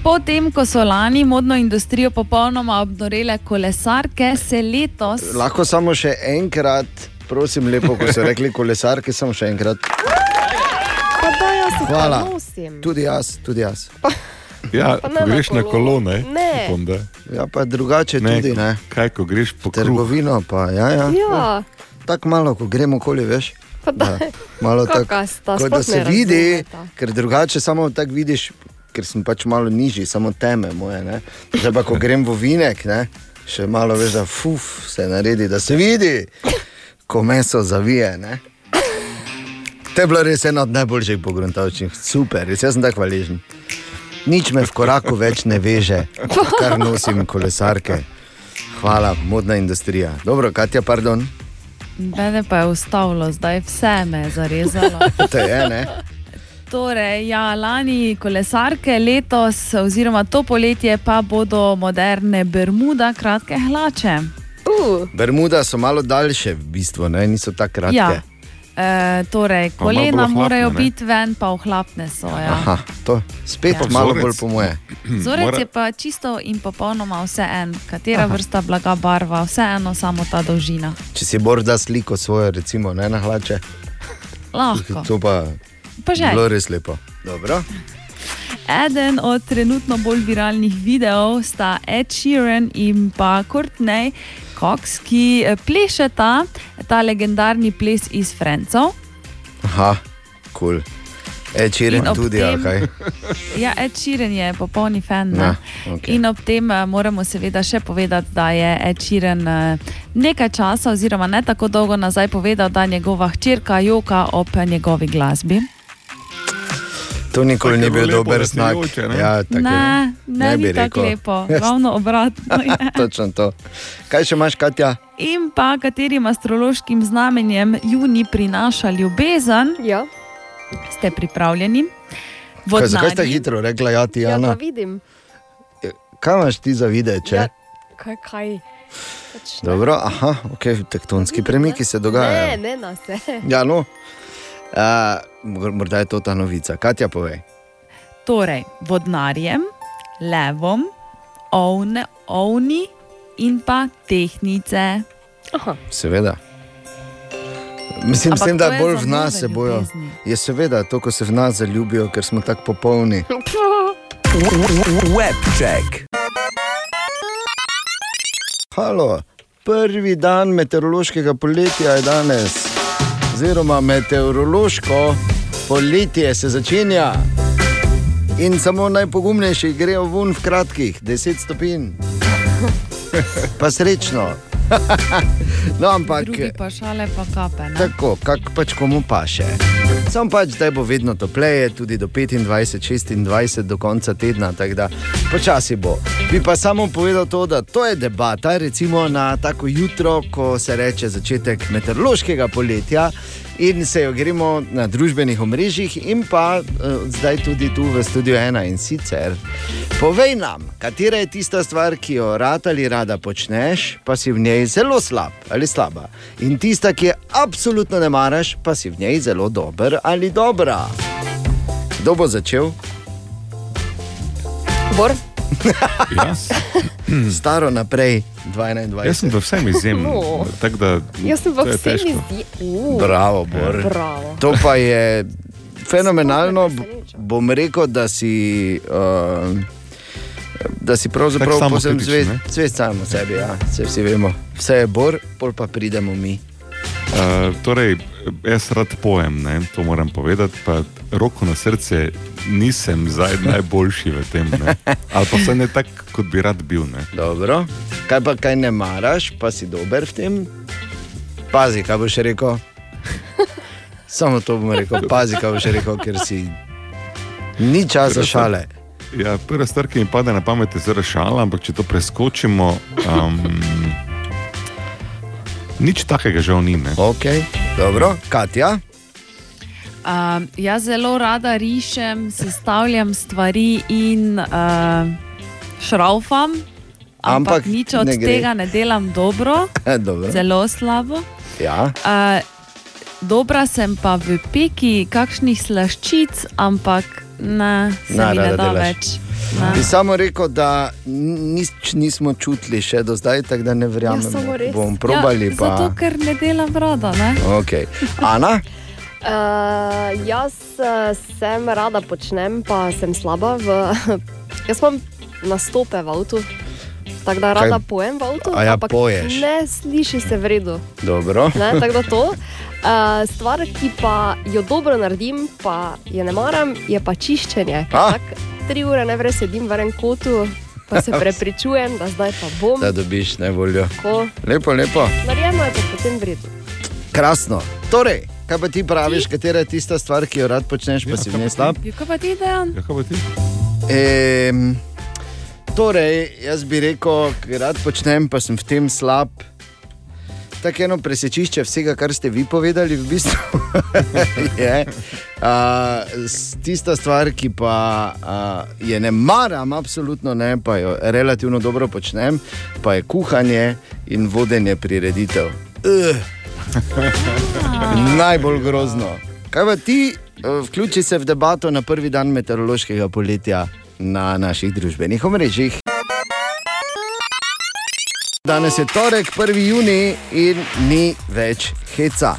Potem, ko so lani modno industrijo popolnoma obnorele kolesarke, se letos Lahko samo še enkrat, prosim, lepo, ko so rekli kolesarke, samo še enkrat. Pa da jaz jih Hvala. pa nosim. Tudi jaz, tudi jaz. Ja, Pa ko ne na greš na kolo. kolo, ne? Upam, da. Ja, pa drugače Ne, tudi, ne. Kaj, ko greš po kruh? Trgovino, pa ja, ja. Ja, Tako malo, ko gremo okoli, veš. pa da. Da, malo tako, Kaka sta, kot da sploh ne se vidi, razumeta. ker drugače samo tako vidiš, ker sem pač malo nižji, samo teme moje. Ne? Zdaj pa, ko grem v vinek, ne? še malo veš, da fuf, se naredi, da se vidi, ko meso zavije. Ne? To je bilo res eno od najboljših pogruntavčnih, super, res sem tako hvaležen. Nič me v koraku več ne veže, kar nosim kolesarke. Hvala, modna industrija. Dobro, Katja, pardon. Mene pa je ustavilo, zdaj vse me je zarezalo. To je, ne? Torej, ja, lani kolesarke, letos, oziroma to poletje, pa bodo moderne Bermuda, kratke hlače. Uh, Bermuda so malo daljše, v bistvu, ne? niso tako kratke. Ja. E, torej, kolena ohlapne, morajo biti ven, pa ohlapne so. Ja. Aha, to spet Ja. malo Vzorec. bolj po moje. Vzorec Mora- je pa čisto in popolnoma vse en, katera Aha. vrsta blaga, barva, vse eno, samo ta dolžina. Če si bor da sliko svojo, recimo, ne na hlače, Lahko. to pa Je že. bilo res lepo. Dobro. Eden od trenutno bolj viralnih videov sta Ed Sheeran in pa Courtney Cox, ki eh, plešeta ta legendarni ples iz Francov. Aha, kul. Cool. E, čiren ob tudi, tem- ali kaj? Ja, Ed Sheeran je popolni fan. Ja, okej. In ob tem eh, moramo seveda še povedati, da je Ed Sheeran eh, nekaj časa, oziroma ne tako dolgo nazaj, povedal, da njegova hčerka joka ob njegovi glasbi. To nikoli ni bil dober znak. ne? Ja. Ne, ne, Ne ni bi tako lepo, ravno obratno. je. Točno to. Kaj še imaš, Katja? In pa katerim astrološkim znamenjem juni prinaša ljubezen, ja, ste pripravljeni? Kaj, zakaj ste hitro rekla, ja, ti, ja, Jana? da vidim. Kaj imaš ti za videti? Ja, Ja. kaj, kaj? Pač ne. Dobro, aha, ok, tektonski premiki se Ne, dogajajo. ne na se. Ja, no. Uh, morda je to ta novica. Katja, povej. Torej, vodnarjem, levom, ovne, ovni in pa tehnice. Aha. Seveda. Mislim, Ampak mislim da bolj v nas se bojo. ljubezni. Je seveda to, ko se v nas zaljubijo, ker smo tako popolni. Webcheck. Halo, prvi dan meteorološkega poletja je danes, oziroma meteorološko poletje se začenja. In samo najpogumnejši grejo ven v kratkih, 10 stopinj. Pa srečno. no, ampak. Drugi pa šale, pa kape. Ne? Tako, kak pač komu paše. Sam pač zdaj bo vedno topleje, tudi do 25, 26 do konca tedna, tako da počasi bo. Bi pa samo povedal to, da to je debata, recimo na tako jutro, ko se reče začetek meteorološkega poletja in se jo gremo na družbenih omrežjih in pa uh, zdaj tudi tu v studiu ena in sicer. Povej nam, katera je tista stvar, ki jo rad ali rada počneš, pa si v njej zelo slab ali slaba. In tista, ki je absolutno ne maraš, pa si v njej zelo dober ali dobra. Kdo bo začel? Bor, Jaz, Staro naprej, 21. jaz sem v vsem izjemen. No. tako da, jaz sem pa to je vse težko. izdi. Uh, Bravo, Bor. bravo. To pa je fenomenalno. Bom rekel, da si. Uh, Da si pravzaprav povsem samokritičen, zvest, zvest samo sebi, ja, vse vsi vemo. Vse je bor, pol pa pridemo mi. Uh, torej, jaz rad pojem, ne, to moram povedati. Pa roko na srce, nisem zdaj najboljši v tem. Ne. Ali pa vsaj ne tako, kot bi rad bil. Ne. Dobro. Kaj pa kaj ne maraš, pa si dober v tem? Pazi, kaj boš rekel. Samo to bom rekel, pazi, kaj boš rekel, ker si. Ni časa šale. Ja, prva stvar, ki mi pade na pamet, je zelo šala, ampak če to preskočimo, um, nič takega žal ni. Ne. Ok, dobro, Katja. Uh, jaz zelo rada rišem, sestavljam stvari in uh, šraufam, ampak, Ampak nič od ne gre. tega ne delam dobro, Dobro. zelo slabo. Ja. Uh, dobra sem pa v peki kakšnih slaščic, ampak ne, se Ne, mi ne da delaš. več. Ne. Bi samo rekel, da nič nismo čutili še do zdaj, tako da ne verjamem. Ja, samo res. Bom probali ja, pa. Zato, ker ne delam rada. Ne? Okay. Ana, Uh, jaz uh, sem rada počnem, pa sem slaba v Jaz imam nastope v avtu, tako da rada Kaj? pojem v avtu. A ja, ampak poješ? Ne sliši se v redu. Dobro. Ne, tako da to. Uh, stvar, ki pa jo dobro naredim, pa je ne maram, je pa čiščenje. A? Tak, tri ure ne vre sedim v enem kotu, pa se prepričujem, da zdaj pa bom. Da dobiš najboljo. Ko Lepo, lepo. narejeno je pa potem v redu. Krasno. Torej, kaj pa ti praviš, katera je tista stvar, ki jo rad počneš, pa Ja, si v njej ti? slab? Ja, kaj pa ti, Dejan? Ja, kaj pa ti? Ehm, torej, jaz bi rekel, rad počnem, pa sem v tem slab. Tako eno presečišče vsega, kar ste vi povedali, v bistvu je uh, tista stvar, ki pa uh, je ne maram, absolutno ne, pa jo relativno dobro počnem, pa je kuhanje in vodenje prireditev. Uh. Najbolj grozno. Kaj pa ti, uh, vključi se v debato na prvi dan meteorološkega poletja na naših družbenih omrežjih. Danes je torek, 1. juni in ni več heca.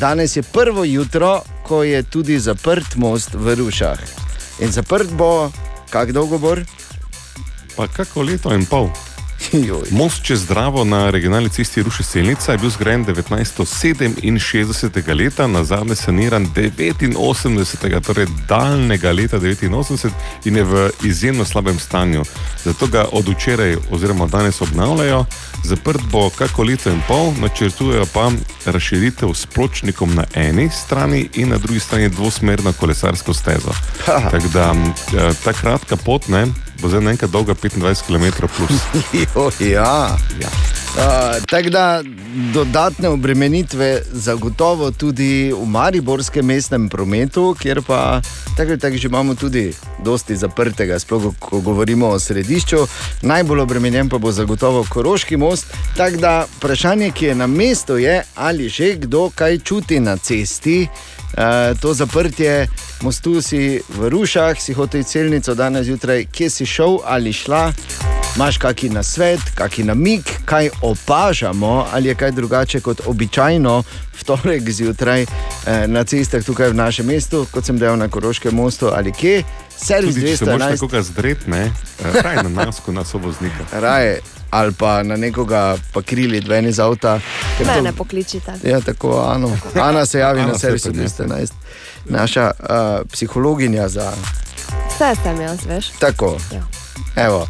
Danes je prvo jutro, ko je tudi zaprt most v Rušah. In zaprt bo, kako dolgo bo? Pa kako leto in pol. Most čez Dravo na regionalni cesti Ruši Selnica je bil zgrajen 1967. leta, na zadnje saniran 89. torej daljnega leta 89 in je v izjemno slabem stanju. Zato ga od včeraj oziroma danes obnavljajo. Zaprt bo kako leto in pol, načrtujejo pa razširitev s pločnikom na eni strani in na drugi strani dvosmerno kolesarsko stezo. Tako da eh, ta kratka pot ne, bo zdaj naenkrat dolga 25 km. Plus. Jo, ja. Ja. Uh, Tako da dodatne obremenitve zagotovo tudi v mariborskem mestnem prometu, kjer pa tako ali tako že imamo tudi dosti zaprtega, sploh ko govorimo o središču. Najbolj obremenjen pa bo zagotovo Koroški most. Tako da vprašanje, ki je na mestu, je, ali že kdo kaj čuti na cesti. Uh, to zaprtje mostu si v Rušah, si hotel celnico danes zjutraj, kje si šel ali šla. Imáš kakšen nasvet, kakšen namig, kaj opažamo, ali je kaj drugače kot običajno v torek zjutraj eh, na cestah tukaj v našem mestu, kot sem dejal na Koroškem mostu ali kje. Servis Tudi, če se 211, nekoga zdret, ne, eh, raj na nas, kot na sovoznika. raje ali pa na nekoga pa krili ven iz avta. ker to- Mene pokličite. Ja, tako, Ano. Ana se javi Ana na se servisu pa ne. 211, naša uh, psihologinja za Vse sem jaz, veš. Tako. Ja. Evo,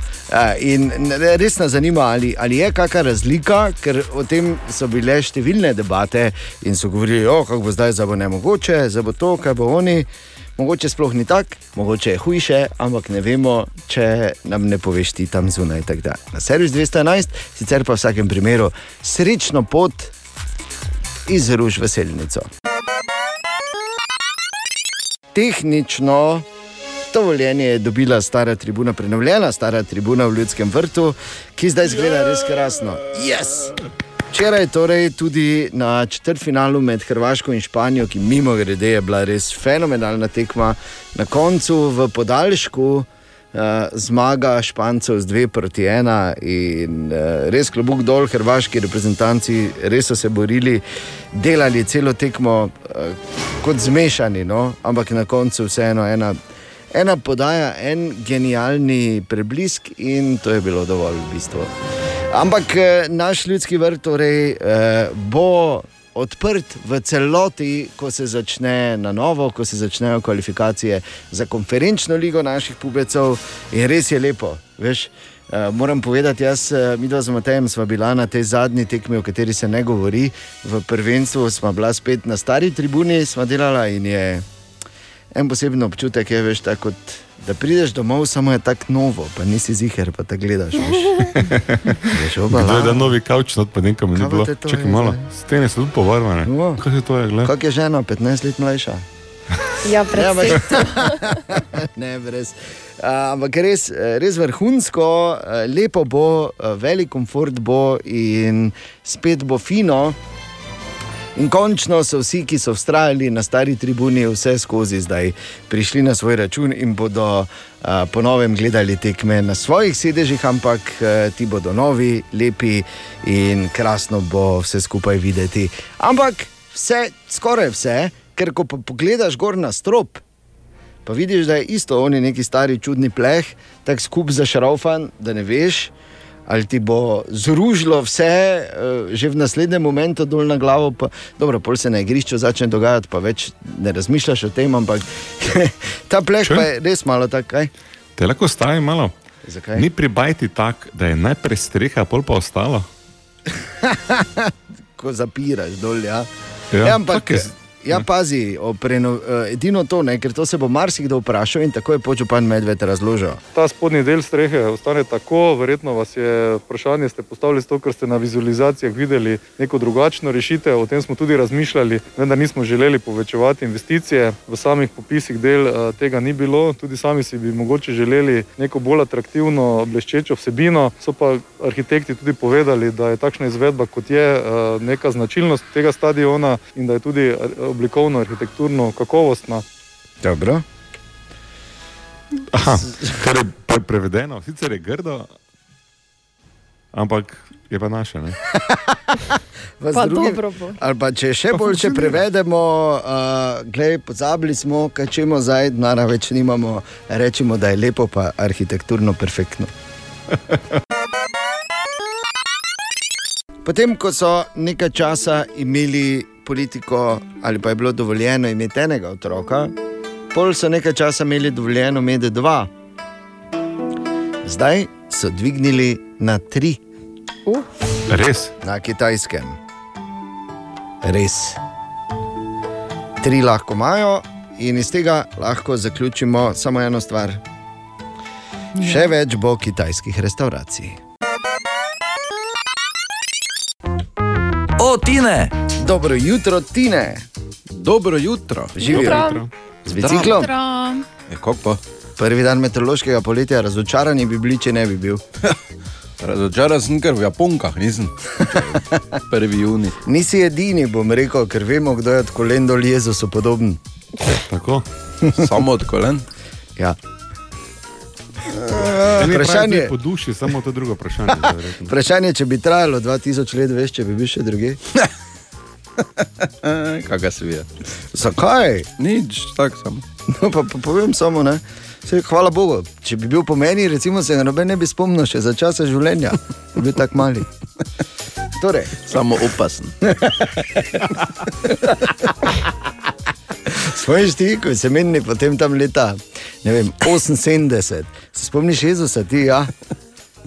in res nas zanima, ali, ali je kakšna razlika, ker o tem so bile številne debate in so govorili, da bo zdaj, zdaj bo ne mogoče, zdaj bo to, kaj bo oni. Mogoče sploh ni tako, mogoče je hujše, ampak ne vemo, če nam ne poveš ti tam zunaj. Na servis 211, sicer pa v vsakem primeru srečno pot iz Ruž veselnico. Tehnično dovoljenje je dobila stara tribuna, prenovljena stara tribuna v Ljudskem vrtu, ki zdaj izgleda res krasno. Yes! Včeraj torej tudi na četrtfinalu med Hrvaško in Španijo, ki mimo grede je bila res fenomenalna tekma, na koncu v podaljšku. Uh, zmaga Špancev z 2 proti 1 in uh, res klobuk dol, hrvaški reprezentanci res so se borili, delali celo tekmo uh, kot zmešani, no? ampak na koncu vseeno ena, ena podaja, en genialni preblisk in to je bilo dovolj v bistvu. Ampak eh, naš ljudski vrt torej, eh, bo odprt v celoti, ko se začne na novo, ko se začnejo kvalifikacije za konferenčno ligo naših pubecov. In res je lepo. Veš, uh, moram povedati, jaz, mi dva z Matejem smo bila na tej zadnji tekmi, o kateri se ne govori. V prvenstvu smo bila spet na stari tribuni, smo delala in je en poseben občutek, je, veš, tako kot. Da prideš domov, samo je tako novo, pa nisi ziger, pa te gledaš. Kdo je novi kavč, not pa nekam ni bilo. Čakaj je malo, zdaj? stene so tudi povarvane. O. Kaj se to je, gledaj? Kak je žena, 15 let mlajša? Ja, Ja, predvsem. ne, brez. Uh, ampak res, eh, res vrhunsko, uh, lepo bo, uh, velik komfort bo in spet bo fino. In končno so vsi, ki so vztrajali na stari tribuni, vse skozi zdaj prišli na svoj račun in bodo uh, ponovem gledali tekme na svojih sedežih, ampak uh, ti bodo novi, lepi in krasno bo vse skupaj videti. Ampak vse, skoraj vse, ker ko pogledaš gor na strop, pa vidiš, da je isto oni neki stari čudni pleh, tako skup zašraufan, da ne veš. Ali ti bo zružilo vse, eh, že v naslednjem momentu dol na glavo, pa dobro, pol se na igrišču začne dogajati, pa več ne razmišljaš o tem, ampak ta pleh Če? pa je res malo tak, kaj? Te lahko stavi malo. Zakaj? Ni pri bajti tako, da je najprej streha, pol pa ostalo. Ko zapiraš dol, ja. Ja, Ja, ampak, tako je. Ja, pazi, o preno, eh, edino to, ne, ker to se bo marsikdo vprašal in tako je počupan medved razložil. Ta spodnji del strehe ostane tako, verjetno vas je vprašanje, ste postavili zato, ker ste na vizualizacijah videli neko drugačno rešitev. O tem smo tudi razmišljali, vendar nismo želeli povečevati investicije. V samih popisih del eh, tega ni bilo, tudi sami si bi mogoče želeli neko bolj atraktivno, bleščečo vsebino. So pa arhitekti tudi povedali, da je takšna izvedba, kot je, eh, neka značilnost tega stadiona in da je tudi oblikovno, arhitekturno kakovostna. Dobro. Aha, kar je pre prevedeno, sicer je grdo, ampak je pa naše. Ne? Pa drugi- dobro bo. Ali pa če še bolj če prevedemo, uh, glej, pozabili smo, kaj čemo zdaj, nara več nimamo, rečemo, da je lepo, pa arhitekturno perfektno. Potem, ko so nekaj časa imeli politiko, ali pa je bilo dovoljeno imeti enega otroka, pol so nekaj časa imeli dovoljeno imeti dva. Zdaj so dvignili na tri Uh, Res. na kitajskem. Res. Tri lahko imajo, in iz tega lahko zaključimo samo eno stvar. Še več bo kitajskih restauracij. O, Tine! Dobro jutro, Tine, Dobro jutro. živijo Jutro. z biciklom. Jutro. Je? Prvi dan meteorološkega poletja, razočarani bi bili, če ne bi bil. Razočaran sem, ker v Japonkah nisem. Prvi juni. Nisi edini, bom rekel, ker vemo, kdo je od kolen dol Jezusu podoben. Tako. Samo od kolen. Ja. Vprašanje- je Po duši, samo to drugo vprašanje. Vprašanje, če bi trajalo 2000 let, veš, če bi bil še druge. Kaj ga se vije? Zakaj? Nič, tako samo. No, pa, pa povem samo, ne. Sej, hvala Bogu, če bi bil po meni, recimo, se ga noben ne bi spomnil še za časa življenja, bi bil tako mali. Torej, Samo opasen. Spomniš ti, ko si menili potem tam leta ne vem, 78, se spomniš Jezusa, ti ja.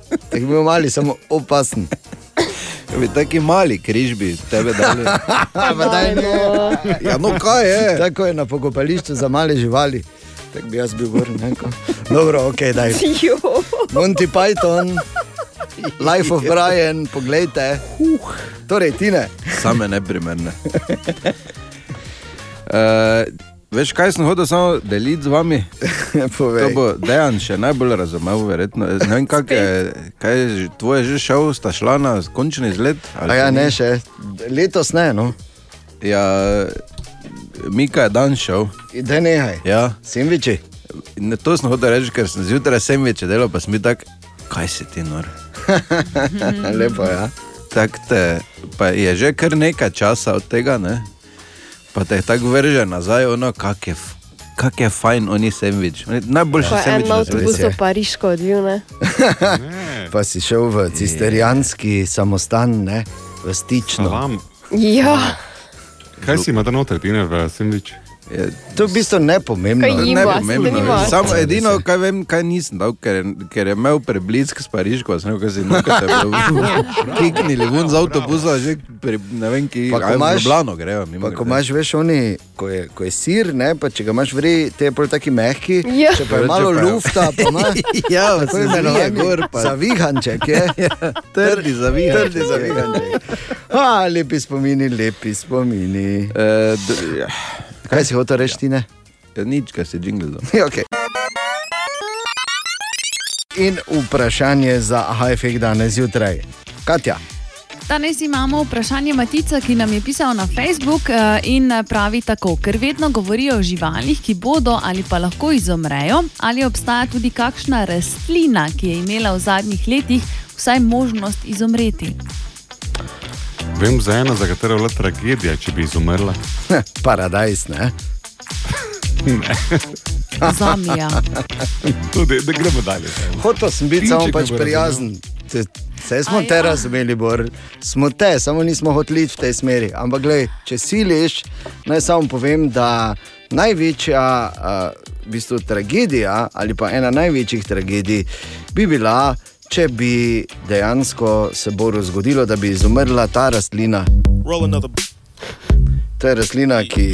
Tako bi bil mali, samo opasen. Bi taki mali križ bi tebe dali. Pa daj, ne. Ja, no kaj je? Tako je na pokopališču za male živali. Tako bi jaz bil vrn. Dobro, ok, daj. Jo. Monty Python, Life of Brian, poglejte. Torej, Tine. Same neprimerne. Uh, veš, kaj sem hotel samo deliti z vami? To bo Dejan še najbolj razumel, verjetno. Ne vem, kak je, kaj je že- tvoje že šel, sta šla na končni izlet? ali A ja, še ne ni? še. Letos ne, no. Ja, Mika je dan šel. Da nehaj. Ja. Sendviči. In to sem hotel reči, ker sem zjutraj sem več delal, pa sem bil tak, kaj si ti nor. Lepo, ja. Tak te, pa je že kar nekaj časa od tega, ne? Pa te tako vrže nazaj, ono, kak je, kak je fajn oni sendvič. Najboljši Pa en sendvič na avtobus v Pariško odvil, ne? Pa si šel v cisterjanski samostan, ne? v stično. Salam. Ja, Kaj si ima ta noter, Tine, v sendvič? Je, To je v bistvu nepomembno. Kaj jim- Ne Iba, pomembno. zanimivo. Samo edino, kaj vem, kaj nisem dal, ker, je- ker je imel preblisk s Parižko, sem rekel, si nekaj se kiknili ven z avtobusa, že pri, ne vem, ki imaš- Ljubljano grejo. Pa, ko imaš, veš, oni, ko je, ko je sir, ne, pa če ga imaš vri, te je pol taki mehki, Ja. če pa je malo pa je- lufta, pa ima Ja, tako imenovani gor, pa zavihanček. Je. trdi zavijan. Trdi zavihanček. A, lepi spomini, lepi spomini. Uh, d, ja, Kaj si hotel reči, ti ne? nič, kaj si jingle dal. Okay. In vprašanje za HFX danes zjutraj. Katja, Danes imamo vprašanje Matica, ki nam je pisal na Facebook eh, in pravi tako, ker vedno govorijo o živalih, ki bodo ali pa lahko izumrejo, ali obstaja tudi kakšna rastlina, ki je imela v zadnjih letih vsaj možnost izumreti. Vem za eno, za katero je bila tragedija, če bi izumrla. paradajz, ne? Zamija. Tudi, da gremo dalje. Hotel sem biti samo pač prijazen. Te- Vse smo A te ja. razumeli, Bor. smo te, samo nismo hoteli v tej smeri. Ampak, glej, če siliš, naj samo povem, da največja uh, v bistvu, tragedija ali pa ena največjih tragedij bi bila, če bi dejansko se Boru zgodilo, da bi izumrla ta rastlina. To je rastlina, ki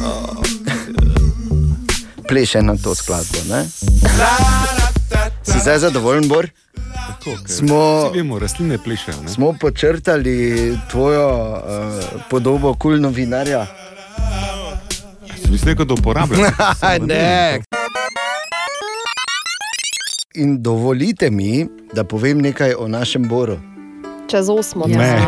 uh, pleše na to skladbo. Ne? Si zdaj zadovoljen, Bor? Tako, Smo- vemo, rastline plešejo. ne? Smo počrtali tvojo uh, podobo kul novinarja. Mislim, da uporabljam. ne. In dovolite mi, da povem nekaj o našem Boru. Čez osmo, Ja. ne.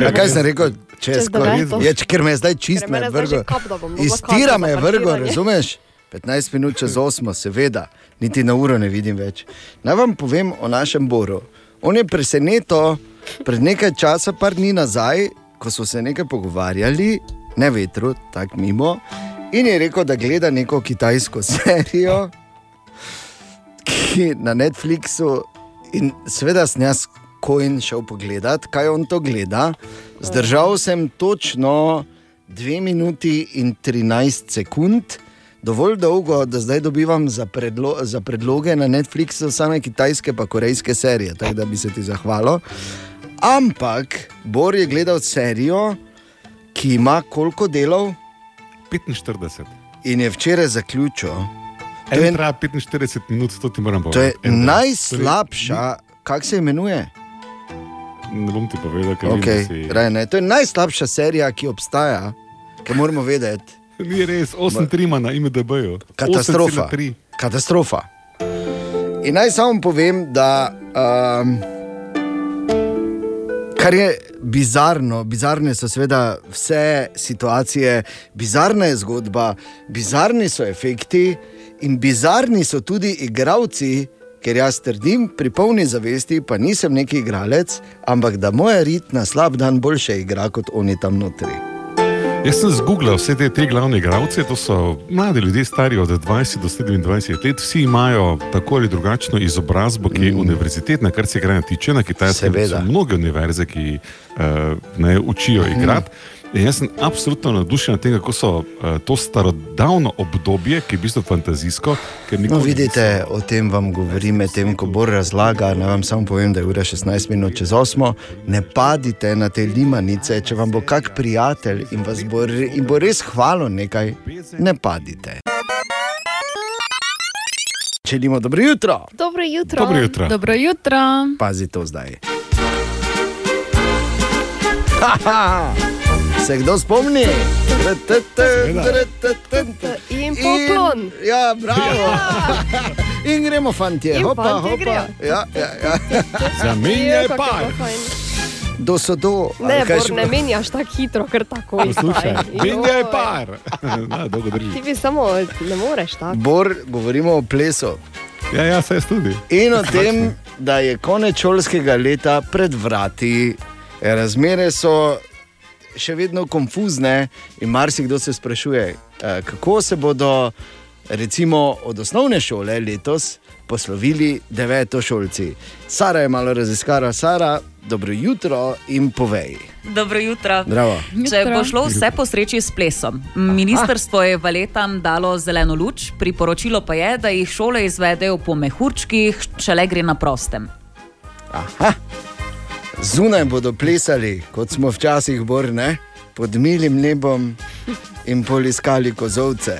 A kaj sem rekel? Čez Čez deveto. Je, ker me zdaj čist Ker me mene je zdaj že vrgel. kap, da bom dobila Iz karto tira za me parkiranje. razumeš? 15 minut čez 8, seveda, niti na uro ne vidim več. Naj vam povem o našem Boru. On je preseneto pred nekaj časa, par dni nazaj, ko smo se nekaj pogovarjali, ne vetru, tako mimo, in je rekel, da gleda neko kitajsko serijo ki na Netflixu. In seveda sem jaz kojen šel pogledat, kaj on to gleda. Zdržal sem točno 2 minuti in 13 sekund, dovolj dolgo, da zdaj dobivam za, predlo za predloge na Netflixu same kitajske pa korejske serije, tako da bi se ti zahvalil. Ampak Bor je gledal serijo, ki ima koliko delov 45. in je včeraj zaključil. To je, traja 45 minut, to ti moram to je povedati. En najslabša, kako se imenuje? Ne bom ti povedal, ker Okay, vem, si... raj, ne, to je najslabša serija, ki obstaja, ki moramo vedeti. Ni res, 8-3 ima na IMDB-ju. Katastrofa. 8,3. Katastrofa. In naj samo povem, da um, kar je bizarno, bizarne so seveda vse situacije, bizarna je zgodba, bizarni so efekti in bizarni so tudi igravci. Ker jaz trdim, pri polni zavesti, pa nisem neki igralec, ampak da moja rit na slab dan boljše igra kot oni tam notri. Jaz sem zgooglal vse te tri glavne igralce, to so mladi ljudje, stari od 20 do 27 let, vsi imajo tako ali drugačno izobrazbo, ki je mm. univerzitetna, kar se igranja tiče na kitajskem. Seveda. Mnoge univerze, ki uh, ne učijo igrati. In jaz sem absolutno navdušen nad tem, kako so uh, to starodavno obdobje, ki je v bistvu fantazijsko. ker No, vidite, o tem vam govorim, medtem ko Bor razlaga. Naj vam samo povem, da je ura 16 minut čez 8. Ne padite na te limanice, če vam bo kak prijatelj in vas bo, in bo res hvalil nekaj, ne padite. Želimo dobro jutro, Dobro jutro. Dobro jutro. Dobro jutro. pazi to zdaj. Haha, Se kdo spomni? In poklon. In, ja, bravo. In gremo, fantje, In hopa, hopa. Ja, ja, ja. Zamenjaj kako je par. fajn. Do so do. Ne, kaj Bor, ne menjaš tako hitro, ker tako Poslušaj, Joj. menjaj par. Na, Ti bi samo ne moreš tako. Bor, govorimo o plesu Ja, ja, se tudi. in o tem, da je konec šolskega leta pred vrati, razmere so še vedno konfuzne in marsikdo se sprašuje, eh, kako se bodo recimo od osnovne šole letos poslovili devetošolci. Sara je malo raziskala, Sara, dobro jutro in povej. Dobro jutro. Zdravo. Če Jutro. bo šlo vse po sreči s plesom. Ministrstvo je valetam dalo zeleno luč, priporočilo pa je, da jih šole izvedejo po mehurčkih, če le gre na prostem. Aha. Zunaj bodo plesali, kot smo včasih borne, pod milim nebom in poliskali kozovce.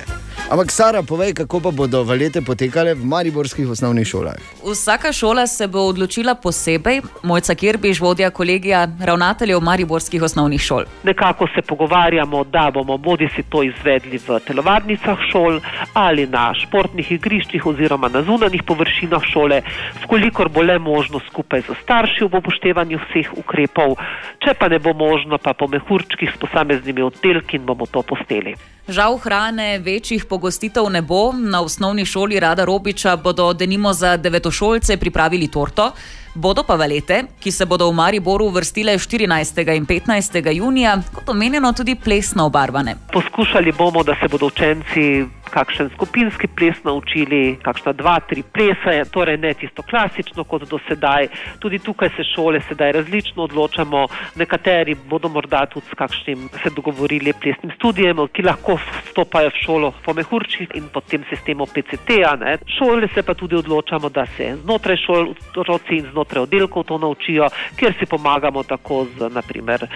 Ampak, Sara, povej, kako pa bodo valete potekale v mariborskih osnovnih šolah. Vsaka šola se bo odločila posebej, mojca Kirbiš, vodja kolegija ravnateljev mariborskih osnovnih šol. Nekako se pogovarjamo, da bomo bodi si to izvedli v telovadnicah šol ali na športnih igriščih oziroma na zunanjih površinah šole, vkolikor bo le možno skupaj z starši ob upoštevanju vseh ukrepov, če pa ne bo možno, pa po mehurčkih s posameznimi oddelki in bomo to posteli. Žal hrane večjih pogostitev ne bo. Na osnovni šoli Rada Robiča bodo denimo za devetošolce pripravili torto, bodo pa valete, ki se bodo v Mariboru uvrstile 14. in 15. junija, kot omenjeno, tudi plesno obarvane. Poskušali bomo, da se bodo učenci kakšen skupinski ples naučili, kakšna dva, tri plesa, torej ne tisto klasično kot do sedaj. Tudi tukaj se šole sedaj različno odločamo. Nekateri bodo morda tudi s kakšnim se dogovorili plesnim studijem, ki lahko vstopajo v šolo po mehurčih in po tem sistemu PCT-a. Šole se pa tudi odločamo, da se znotraj šol otroci in znotraj oddelkov to naučijo, kjer si pomagamo tako z naprimer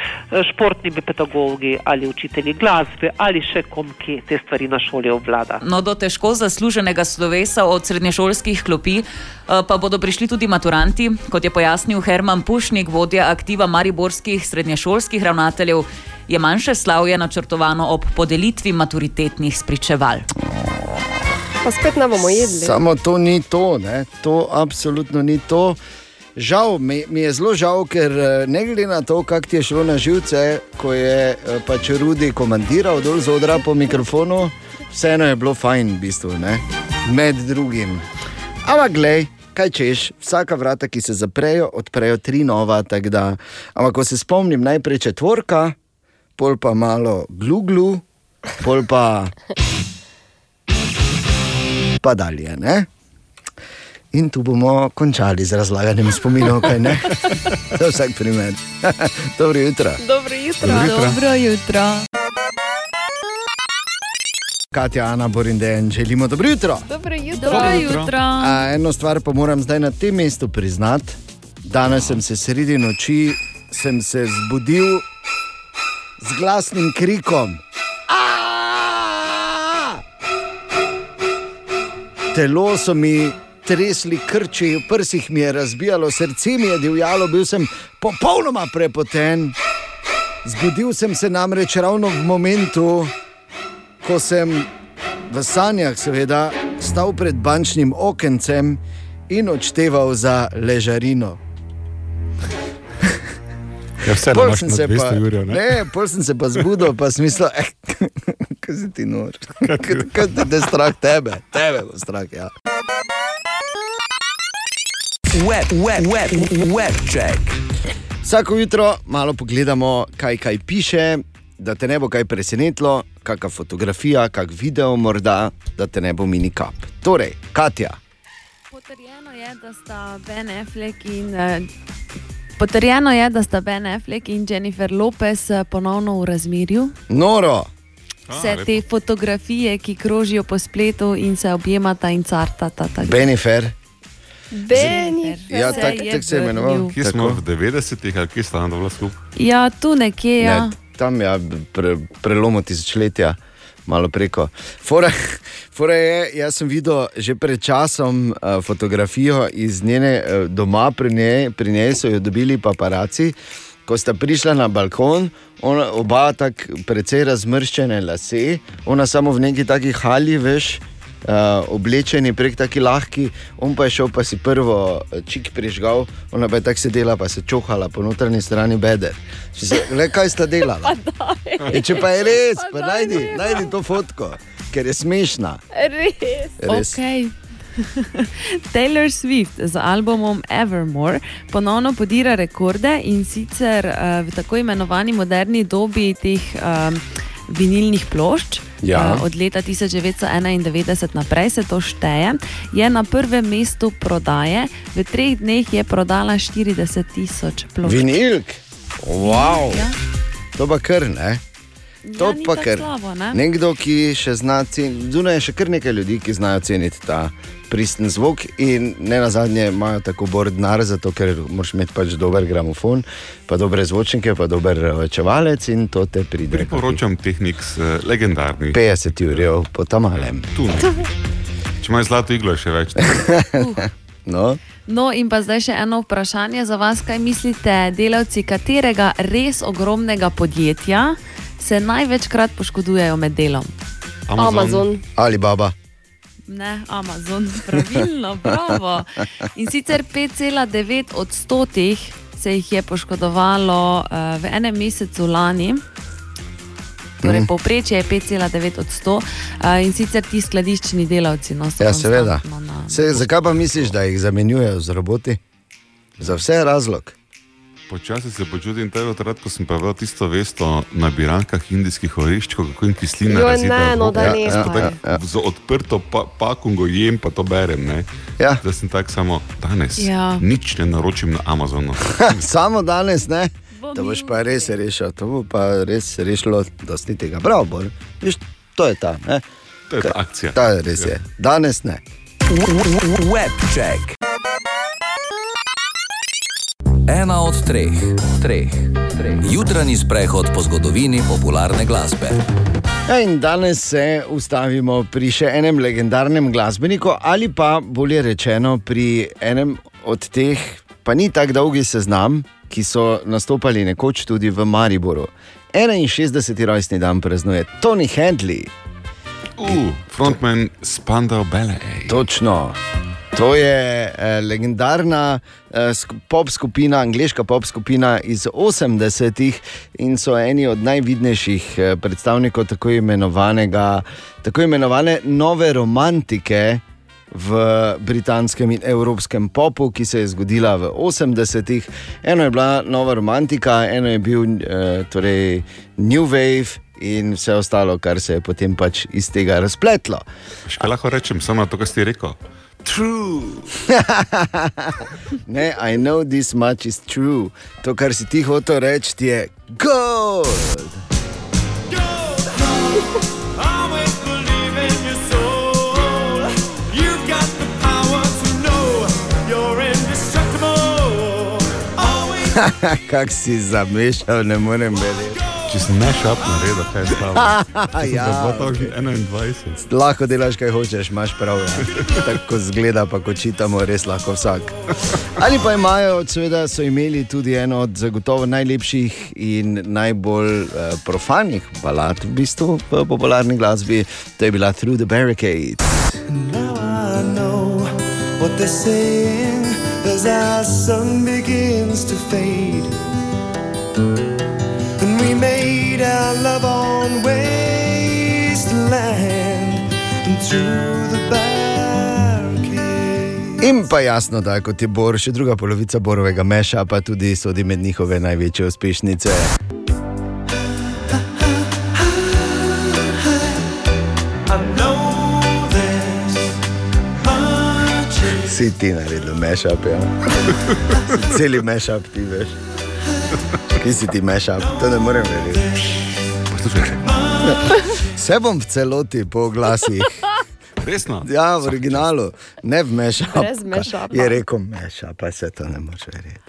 športnimi pedagogi ali učitelji glasbe ali še kom, ki te stvari na šoli obvlada. No, do težko zasluženega slovesa od srednješolskih klopi eh, pa bodo prišli tudi maturanti, kot je pojasnil Herman Pušnik, vodja aktiva mariborskih srednješolskih ravnateljev. Je manjše slavje načrtovano ob podelitvi maturitetnih spričeval. Pa spet ne bomo jedli. Samo to ni to, ne? to absolutno ni to. Žal mi, mi je zelo žal, ker eh, ne glede na to, kako ti je šlo na živce, ko je eh, pač Rudi komandiral dol z odra po mikrofonu, vseeno je bilo fajn, v bistvu, ne? med drugim. Ampak, glej, kaj češ, vsaka vrata, ki se zaprejo, odprejo tri nova. ampak, ko se spomnim, najprej četvorka, pol pa malo gluglu, pol pa pa dalje. Ne? In tu bomo končali z razlaganjem spominov, kaj ne? Za vsak primer. Dobro jutro. Dobro jutro. Dobro jutro. Katja, Ana, Borindejan, želimo dobro jutro. Dobro jutro. Dobro jutro. A, eno stvar pa moram zdaj na tem mestu priznati. Danes sem se sredi noči sem se zbudil z glasnim krikom. "Aaaa!" Telo so mi tresli krči, v prsih mi je razbijalo, srce mi je divjalo, bil sem popolnoma prepoten. Zbudil sem se namreč ravno v momentu, ko sem v sanjah, seveda, stal pred bančnim okencem in odšteval za ležarino. Ja, vse Pol imaš sem na se 200 pa- jurjev, ne? Ne, pol sem se pa zbudil, pa sem mislil, eh, kaj si ti nor. Kaj ti je strah tebe, tebe bo strah. Ja. Web, web, web, web check. Vsako jutro malo pogledamo, kaj kaj piše, da te ne bo kaj presenetilo, kakšna fotografija, kak video, morda, da te ne bo mini kap. Torej, Katja, Potrjeno je, da sta Ben Affleck in. eh, Potrjeno je, da sta Ben Affleck in Jennifer Lopez eh, ponovno v razmerju. noro. Vse te fotografije, ki krožijo po spletu in se objemata in cartata. tako. Benifer. Beni. Ja, Se tak- se je imenoval. Kje smo Tako. v 90-ih ali kje sta bila skupaj? Ja, tu nekje. Ja. Ne, tam je pre, prelomo tisočletja, malo preko. Fora, fora je, jaz sem videl že pred časom uh, fotografijo iz njene uh, doma, pri njej, pri njej so jo dobili paparaci. Ko sta prišla na balkon, ona, oba tako precej razmrščene lase, ona samo v neki taki halji, veš. Uh, oblečeni prek taki lahki, on pa je šel, pa si prvo eh, čik prižgal, ona pa je tako sedela, pa se čohala po notranji strani beder. Če Se, le kaj sta delala? E, če pa je res, pa najdi, najdi to fotko, ker je smešna. Res. Res. Okay. Taylor Swift z albumom Evermore ponovno podira rekorde in sicer uh, v tako imenovani moderni dobi teh um, vinilnih plošč. Ja. Uh, od leta 1991 naprej se to šteje, je na prvem mestu prodaje, v treh dneh je prodala 40 tisoč plošč. Vinilk, wow. Ja. to pa kar ne. To Ja, pa kar. slabo, ne? Nekdo, ki še zna ceniti, zunaj je še kar nekaj ljudi, ki znajo ceniti ta pristen zvok, in ne na zadnje imajo tako bor denar, zato ker moraš imeti pač dober gramofon, pa dobre zvočnike, pa dober očevalec in to te pride. Priporočam tehnik s uh, legendarni. 50 jurjev po tamalem. Tu, ne. Če imaš zlato iglo, je še več. No, No, in pa zdaj še eno vprašanje za vas. Kaj mislite, delavci katerega res ogromnega podjetja se največkrat poškodujejo med delom? Amazon. ali baba. Ne, Amazon, pravilno, bravo. In sicer 5,9 odstotih se jih je poškodovalo uh, v enem mesecu lani. Torej, Mhm. povprečje je 5,9 odstotkov uh, in sicer ti skladiščni delavci. No, so Ja, seveda. konstantno Na... Se, zakaj pa misliš, da jih zamenjujejo z roboti? Za vse je razlog. Počasi se počutim tako rad, ko sem pa vel tisto vest o nabirankah indijskih oriščkov, kako jim kislina razida ne, no, da Ja, ne, ja, pa je. tako Z odprto pa, pakungo jem, pa to berem. Ne. Ja. Zdaj sem tak samo danes. Ja. Nič ne naročim na Amazonu. Samo danes ne. To boš pa res rešil, to bo pa res rešilo dosti tega. Bravo, Bor. Viš, to je ta. Ne? To je ta akcija. Ta res je. Danes ne. Webcheck. Ena od treh, treh, treh. Jutranji sprehod po zgodovini popularne glasbe. Ja, in danes se ustavimo pri še enem legendarnem glasbeniku, ali pa bolje rečeno pri enem od teh, pa ni tako dolgi seznam, ki so nastopali nekoč tudi v Mariboru. 61. rojstni dan praznuje Tony Handley. Uh, frontman Spandau Ballet. Točno. To je eh, legendarna pop skupina, angliška pop skupina iz 80-ih in so eni od najvidnejših eh, predstavnikov tako, tako imenovane nove romantike v britanskem in evropskem popu, ki se je zgodila v 80-ih. Eno je bila nova romantika, eno je bil eh, torej New Wave. In vse ostalo, kar se je potem pač iz tega razpletlo. Še lahko rečem, samo to, kar si rekel. True. ne, I know this much is true. To, kar si ti hotel reči, je gold. Kak si zamešal, ne morem verjeti. Če si ne šap naredil, kaj je stalo. Ja, 2021. Lahko delaš, kaj hočeš, imaš prav. Ja. Tako zgleda, pa ko čitamo, res lahko vsak. Ali pa imajo, seveda, so imeli tudi eno od zagotovo najlepših in najbolj uh, profanih balad v bistvu v popularni glasbi, to je bila Through the Barricade. Now I know what they're saying as our sun begins to fade. Our love on wasteland and through the barricade. In pa jasno, da kot je Bor, še druga polovica Borovega meša, pa tudi sodi med njihove največje uspešnice. I know there's much Si ti naredil mešap, ja. Celi mešap ti veš. Ki si ti mešap, to ne morem verjeti. Vse bom v celoti po glasih. Resno? Ja, v originalu, ne v mešapa. Je rekel mešap, pa se to ne moreš verjeti.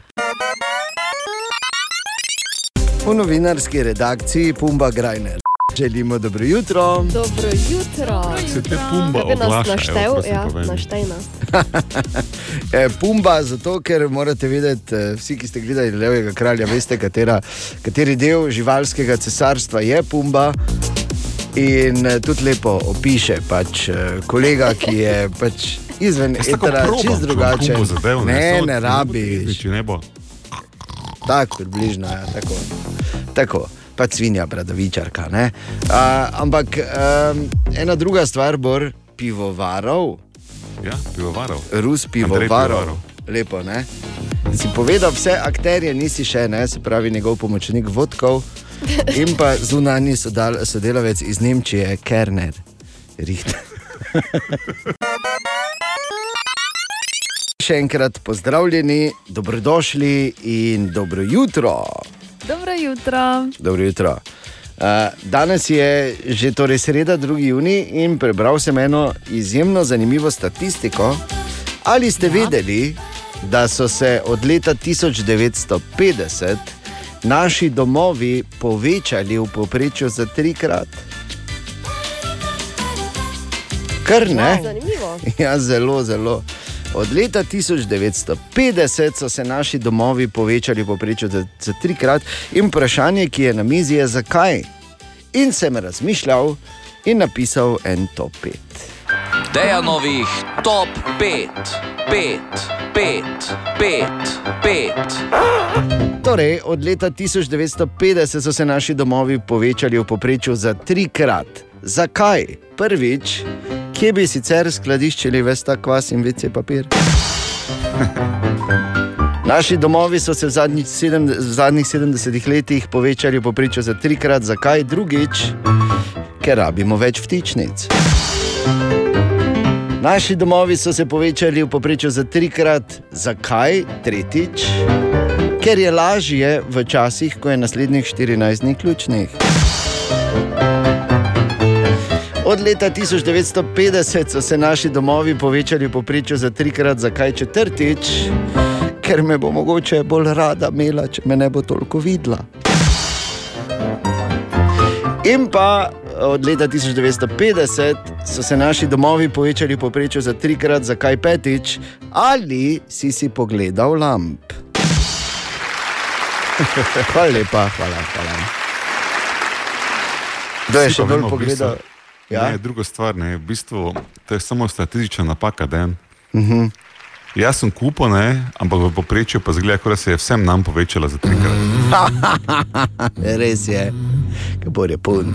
V novinarski redakciji Pumba Grajner. Želimo dobro jutro. Dobro jutro. Se te Pumba oglaša, prosim, Ja, mi. naštej nas. E, Pumba, zato ker morate vedeti, eh, vsi, ki ste gledali Levega kralja, veste, katera, kateri del živalskega cesarstva je Pumba. In eh, tudi lepo opiše pač, eh, kolega, ki je pač izven etera, probam, čist če bom drugačen. Pumbo zadev, ne, ne, ne bo. Tako, približno, ja, tako. tako. Pa svinja, bradavičarka. ne. A, ampak um, ena druga stvar, bor pivovarov. Ja, pivovarov. Rus pivovarov. Pivovarov. Lepo, ne? Si povedal vse akterje, nisi še, ne? se pravi njegov pomočnik Vodkov in pa zunani sodal, sodelavec iz Nemčije, Kerner. Richter. Še enkrat pozdravljeni, dobrodošli in dobro jutro. Dobro jutro. Dobro jutro. Uh, danes je že torej sreda, 2. juni, in prebral sem eno izjemno zanimivo statistiko. Ali ste vedeli, da so se od leta 1950 naši domovi povečali v povprečju za trikrat? Kar ne? Ja. Ja, zelo, zelo. Od leta 1950 so se naši domovi povečali v povprečju za, za trikrat, in vprašanje, ki je na mizi, je zakaj. In sem razmišljal in napisal en top 5. Dejanovih top 5, 5, 5, 5, 5. Torej, od leta 1950 so se naši domovi povečali v povprečju za trikrat. Zakaj? Prvič, kje bi sicer skladiščili ves ta kvas in vece papir? Naši domovi so se v zadnjih, sedem, v zadnjih 70 letih povečali poprečju za trikrat, zakaj drugič? Ker rabimo več ptičnic. Naši domovi so se povečali v poprečju za trikrat, zakaj tretjič? Ker je lažje v časih, ko je naslednjih 14 dni ključnih. Od leta 1950 so se naši domovi povečali v povprečju za trikrat, zakaj četrtič? Ker me bo mogoče bolj rada imela, če me ne bo toliko videla. In pa od leta 1950 so se naši domovi povečali v povprečju za trikrat, zakaj petič? Ali si si pogledal lamp? Hvala lepa, hvala. hvala. Kdo je še bolj vemo v pogledal? Bistvu, Ja? ne, druga stvar, ne, v bistvu, to je samo statistična napaka. Den. Mhm. Jaz sem kupil, ne, ampak v povprečju pa zgleda, da se je vsem nam povečala za trikrat. Res je, kako je poln.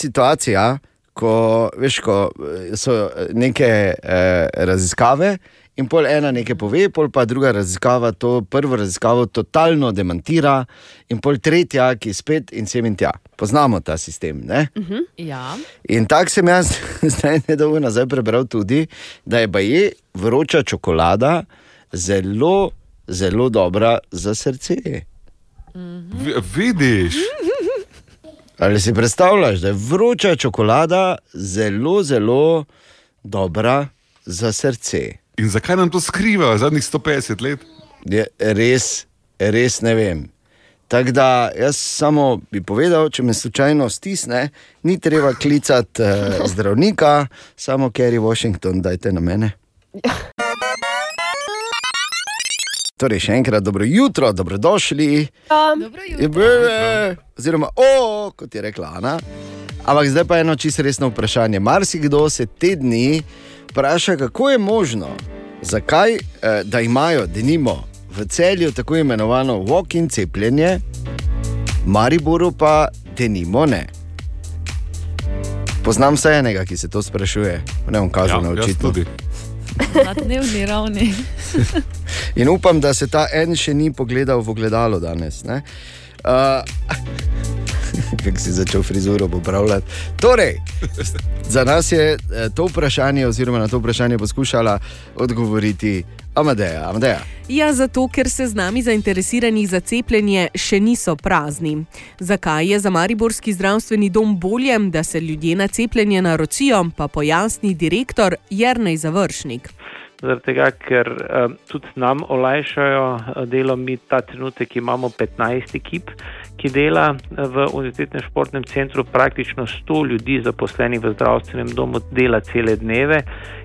Situacija, ko, veš, ko so neke eh, raziskave. In pol ena nekaj pove, pol pa druga raziskava to prvo raziskavo totalno demantira, in pol tretja, ki spet in sem in tja. Poznamo ta sistem. Ne? Ja. In tako sem jaz zdaj nedolgo nazaj prebral tudi, da je baje vroča čokolada zelo, zelo dobra za srce. Vi, vidiš, Ali si predstavljaš, da je vroča čokolada zelo, zelo dobra za srce? In zakaj nam to skrivajo zadnjih 150 let? Je res, res ne vem. Tako da jaz samo bi povedal, če me slučajno stisne, ni treba klicati uh, zdravnika, samo Kerry Washington, dajte na mene. Torej, še enkrat dobro jutro, dobrodošli. Dobro Je, oziroma, o, kot je rekla Ana. Ampak zdaj pa eno čisto resno vprašanje. Marsikdo se te dni vpraša, kako je možno, zakaj, eh, da imajo, denimo, v celju tako imenovano walk-in cepljenje, v Mariboru pa denimo ne. Poznam vsaj enega, ki se to sprašuje, ne bom kazal Ja, na očitno. tudi. Na dnevni ravni. In upam, da se ta en še ni pogledal v ogledalo danes. ne. Uh, Kako si začel frizuro popravljati. Torej, za nas je eh, to vprašanje, oziroma na to vprašanje poskušala odgovoriti Amadeja. Amadeja. Ja, zato ker se z nami zainteresiranih za cepljenje še niso prazni. Zakaj je za Mariborski zdravstveni dom bolje, da se ljudje na cepljenje narocijo, pa pojasni direktor Jrnej Završnik. Zaradi tega, ker uh, tudi nam olajšajo eh, delo, mi ta trenutek imamo 15 ekip, ki dela eh, v Univerzitetnem športnem centru, praktično 100 ljudi zaposlenih v zdravstvenem domu dela cele dneve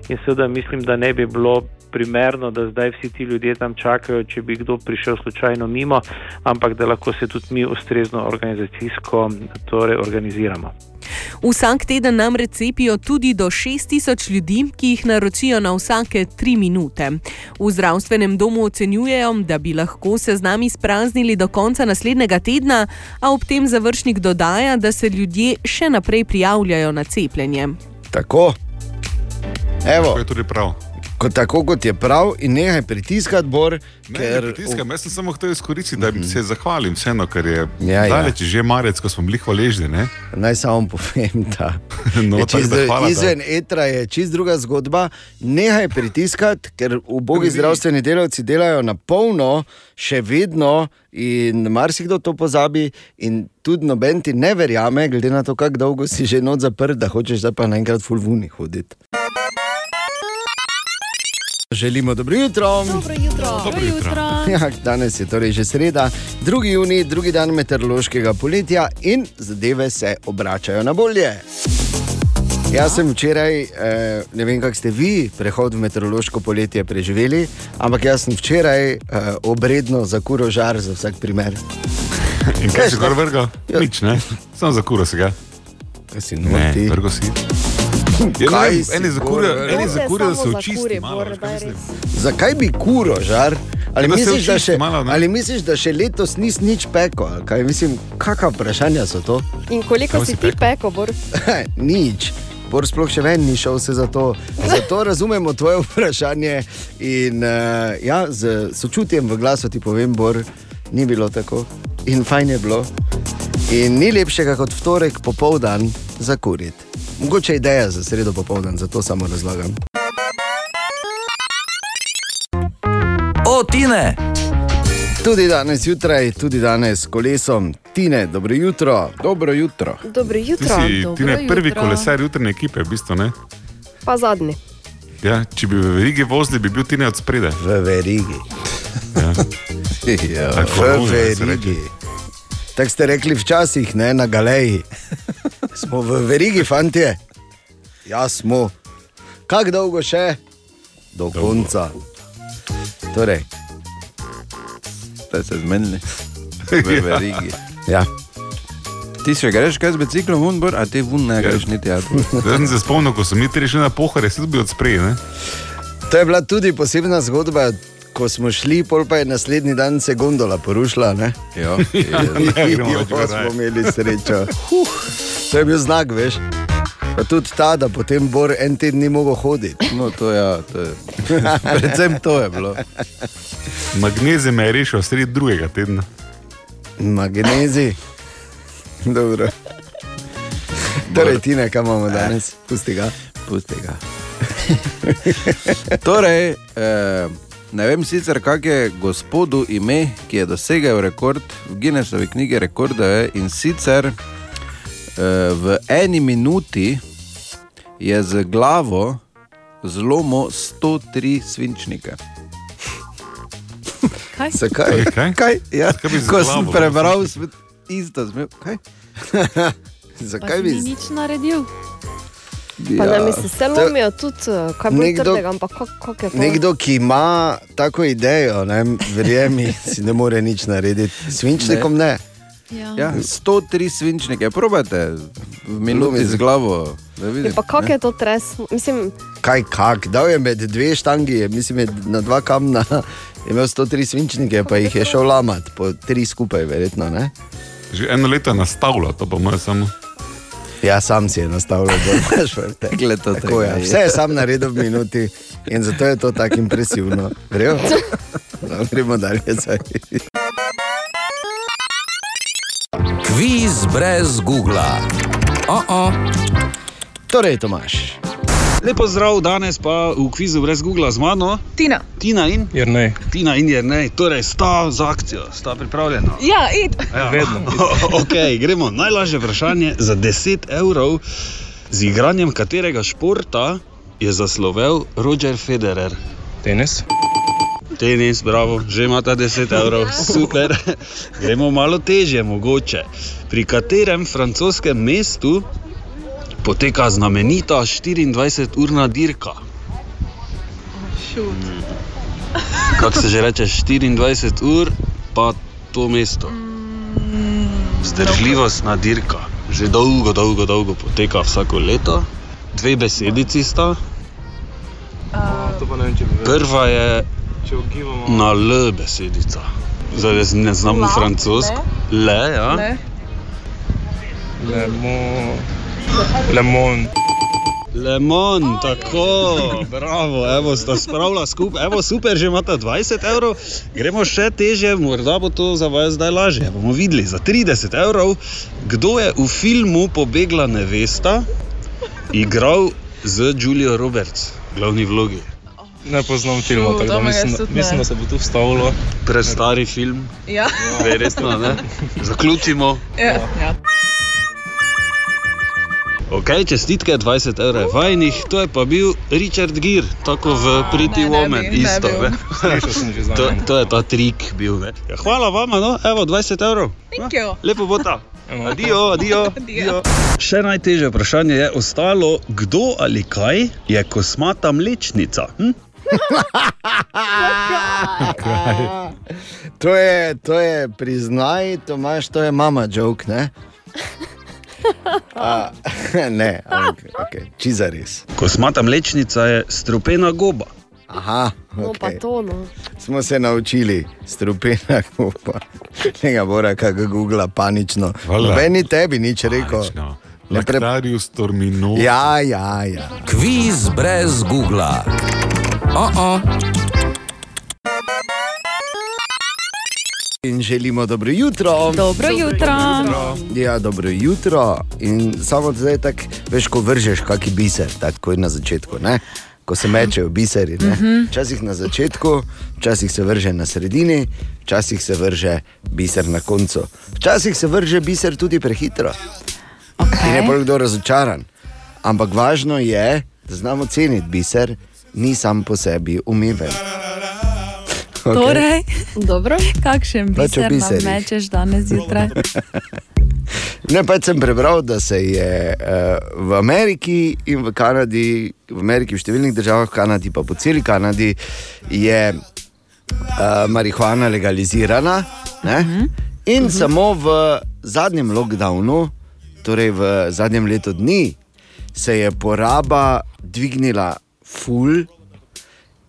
in seveda mislim, da ne bi bilo primerno, da zdaj vsi ti ljudje tam čakajo, če bi kdo prišel slučajno mimo, ampak da lahko se tudi mi ustrezno organizacijsko torej, organiziramo. Vsak teden namreč cepijo tudi do 6000 ljudi, ki jih narocijo na vsake 3 minute. V zdravstvenem domu ocenjujejo, da bi lahko se z nami spraznili do konca naslednjega tedna, a ob tem završnik dodaja, da se ljudje še naprej prijavljajo na cepljenje. Tako. Evo, To je tudi prav. Kot, tako kot je prav, in nehaj pritiskati, Bor, Ne, ker pritiskam, jaz sem samo hotel izkoristiti, da se zahvalim vseeno, ker je Ja, ja. daleč že marec, ko smo bili hvaležni. Ne? Naj samo povem, da No, je čist, da hvala, da- izven etra je čist druga zgodba. Nehaj pritiskati, ker ubogi zdravstveni delavci delajo na polno, še vedno, in marsikdo to pozabi, in tudi noben ti ne verjame, glede na to, kako dolgo si že noč zaprt, da hočeš zdaj pa naenkrat fulvuni hoditi. Želimo dobro jutro. Dobro jutro. Dobro jutro. Ja, danes je torej že sreda, 2. juni, drugi dan meteorološkega poletja in zadeve se obračajo na bolje. Jaz sem včeraj, eh, ne vem, kako ste vi prehod v meteorološko poletje preživeli, ampak jaz sem včeraj eh, obredno za kuro žar za vsak primer. In kaj si gor vrgal? Ja. Nič, ne? Samo za kuro si ga. Kaj si nor ti? vrgo si. Kaj eni za gor kuro, vrgel? eni za kuro, da se očisti malo. Kaj. Zakaj bi kuro žar? Ali misliš, da očisti še, malo, ali misliš, da še letos nis nič peko? ali Kaj, mislim, kakšna vprašanja so to? In koliko Kam si si ti pekel? peko, Bor? Nič. Bor sploh še ven ni šel se za to, za zato razumemo tvoje vprašanje. In, uh, ja, z sočutjem v glasu ti povem, Bor, ni bilo tako in fajn je bilo. In ni lepšega kot vtorek popoldan za kurit. Mogoče ideja za sredo popoldan, zato samo razlagam. O, Tine! Tudi danes zjutraj, tudi danes s kolesom. Tine, dobro jutro. Dobro jutro. Dobro Ti jutro. si Dobro Tine, prvi jutro. kolesar jutrne ekipe, v bistvu. Ne? Pa zadnji. Ja, če bi v verigi vozili, bi bil Tine od spredaj. V verigi. Ja. Ja, v no, ja, so verigi. Tako ste rekli včasih, ne na galeji. Smo v verigi, fantje. Ja, smo. Kako dolgo še? Do dolgo. konca. Torej. Ste se zmenili? V verigi. Ja. Ti še greš kaj z biciklom, unbor, a ti vun ne greš niti ja. Zdaj sem se spomnil, ko so mi tri šli na pohore, si bil od spredaj. To je bila tudi posebna zgodba, ko smo šli, pol pa je naslednji dan se gondola porušila. Ne? Jo, Ne, gremo Jo, več v raj. smo imeli srečo. Huh, to je bil znak, veš. Pa tudi ta, da potem Bor en teden ni mogel hoditi. No, to, ja, to je. Predvsem to je bilo. Magnezij me je rešil sredi drugega tedna. Magnezij. Dobro. Torej, ti ne, kam imamo danes? Pusti ga. Pusti ga. Torej, eh, ne vem sicer, kak je gospodu ime, ki je dosegel rekord v Guinnessovi knjigi rekordov in sicer eh, v eni minuti je z glavo zlomil 103 svinčnike. Kaj? Zakaj? Kaj? Kaj? Ja, Zakaj bi z ko sem prebral, sem isto. Kaj? Zakaj bi ni nič naredil. Pa Ja. ne misliš, se lomijo tudi, eh, kaj Nekdo- trdega, ampak kak- kak je to? Nekdo, ki ima tako idejo, ne, verjemi, si ne more nič narediti. Svinčnikom ne. Ja. Ja, 103 svinčnike, probajte v minuti z glavo. da Ja, vidite, pa kak ne. je to tres? Mislim, Kaj, kak, dal je med dve štangi, je, mislim, je na dva kamna, je imel 103 svinčnike, pa jih je šel lamat, po tri skupaj, verjetno. Ne? Že eno leto je nastavljal, to pa moje samo. Ja, sam si je nastavljal, da imaš vrte. Tako je. vse je sam naredil v minuti in zato je to tako impresivno. Gremo, no, gremo dalje. zdaj. Kviz brez Google. Oh -oh. Torej, Tomaš. Lepo zdrav, danes pa v kvizu brez Google z mano. Tina. Tina in Jrnej. Tina in Jrnej, torej sta z akcijo, sta pripravljena. Ja, id. Ja. Vedno. ok, gremo. Najlažje vprašanje za 10 evrov. Z igranjem katerega športa je zaslovel Roger Federer? Tenis. Tenis, bravo, že imata 10 evrov, super. Gremo malo težje, mogoče. Pri katerem francoskem mestu poteka znamenita 24-urna dirka? Šut. Kako se že reče, 24 ur, pa to mesto. Zdržljivostna dirka. Že dolgo, dolgo, dolgo poteka vsako leto. Dve besedici sta. To pa ne vem, če bi vedel. Prva je na L besedica. Zdaj jaz ne znam francosko. Le, ja. Le. Lemon. Lemon. Lemon, tako, bravo, evo, sta spravila skupaj, evo, super, že imata 20 evrov, gremo še teže, morda bo to za vas zdaj lažje. Bomo videli za 30 evrov, kdo je v filmu Pobegla nevesta igral z Julio Roberts, glavni vlogi. Ne poznam filma, tako da mislim, mislim, da se bo tu vstavilo. Prestari film, Ja. verjetno, ne? Zaključimo. Ja. ja. Ok, čestitke, 20 evrov je vajnih, to je pa bil Richard Gere, tako v Pretty ne, ne Woman, ne isto. že za to, to je ta trik bil. ve. Ja, hvala vam, no, evo 20 evrov. Thank you. Lepo bo ta. Adijo, adijo. adijo. Še najtežje vprašanje je ostalo, kdo ali kaj je kosmata mlečnica? Hm? To je, to je, priznaj, Tomaš, to je mama joke, ne? A, ne, ampak, okay, čiza res. Kosmata mlečnica je strupena goba. Aha, no pa okay. to, no. smo se naučili, strupena goba. Tega mora, kako googla panično. Meni tebi nič rekel. Lactarius torminosus. Ja, ja, ja. Kviz brez Google. Oh -oh. In želimo dobro jutro. Dobro jutro. Ja, dobro jutro. In samo zdaj, tak, veš, ko vržeš kaki biser, tako je na začetku. Ne? Ko se mečejo biseri. ne. Mhm. Včasih na začetku, včasih se vrže na sredini, včasih se vrže biser na koncu. Včasih se vrže biser tudi prehitro. Okay. In je bolj kdo razočaran. Ampak važno je, da znamo ceniti biser, ni sam po sebi umiven. Okay. Torej, Dobro. kakšen Pač biser nam mečeš danes zjutraj? Ne, pač sem prebral, da se je uh, v Ameriki in v Kanadi, v Ameriki, v številnih državah, v Kanadi, pa po celi Kanadi, je uh, marihuana legalizirana. Ne? In samo v zadnjem lockdownu, torej v zadnjem letu dni, se je poraba dvignila ful.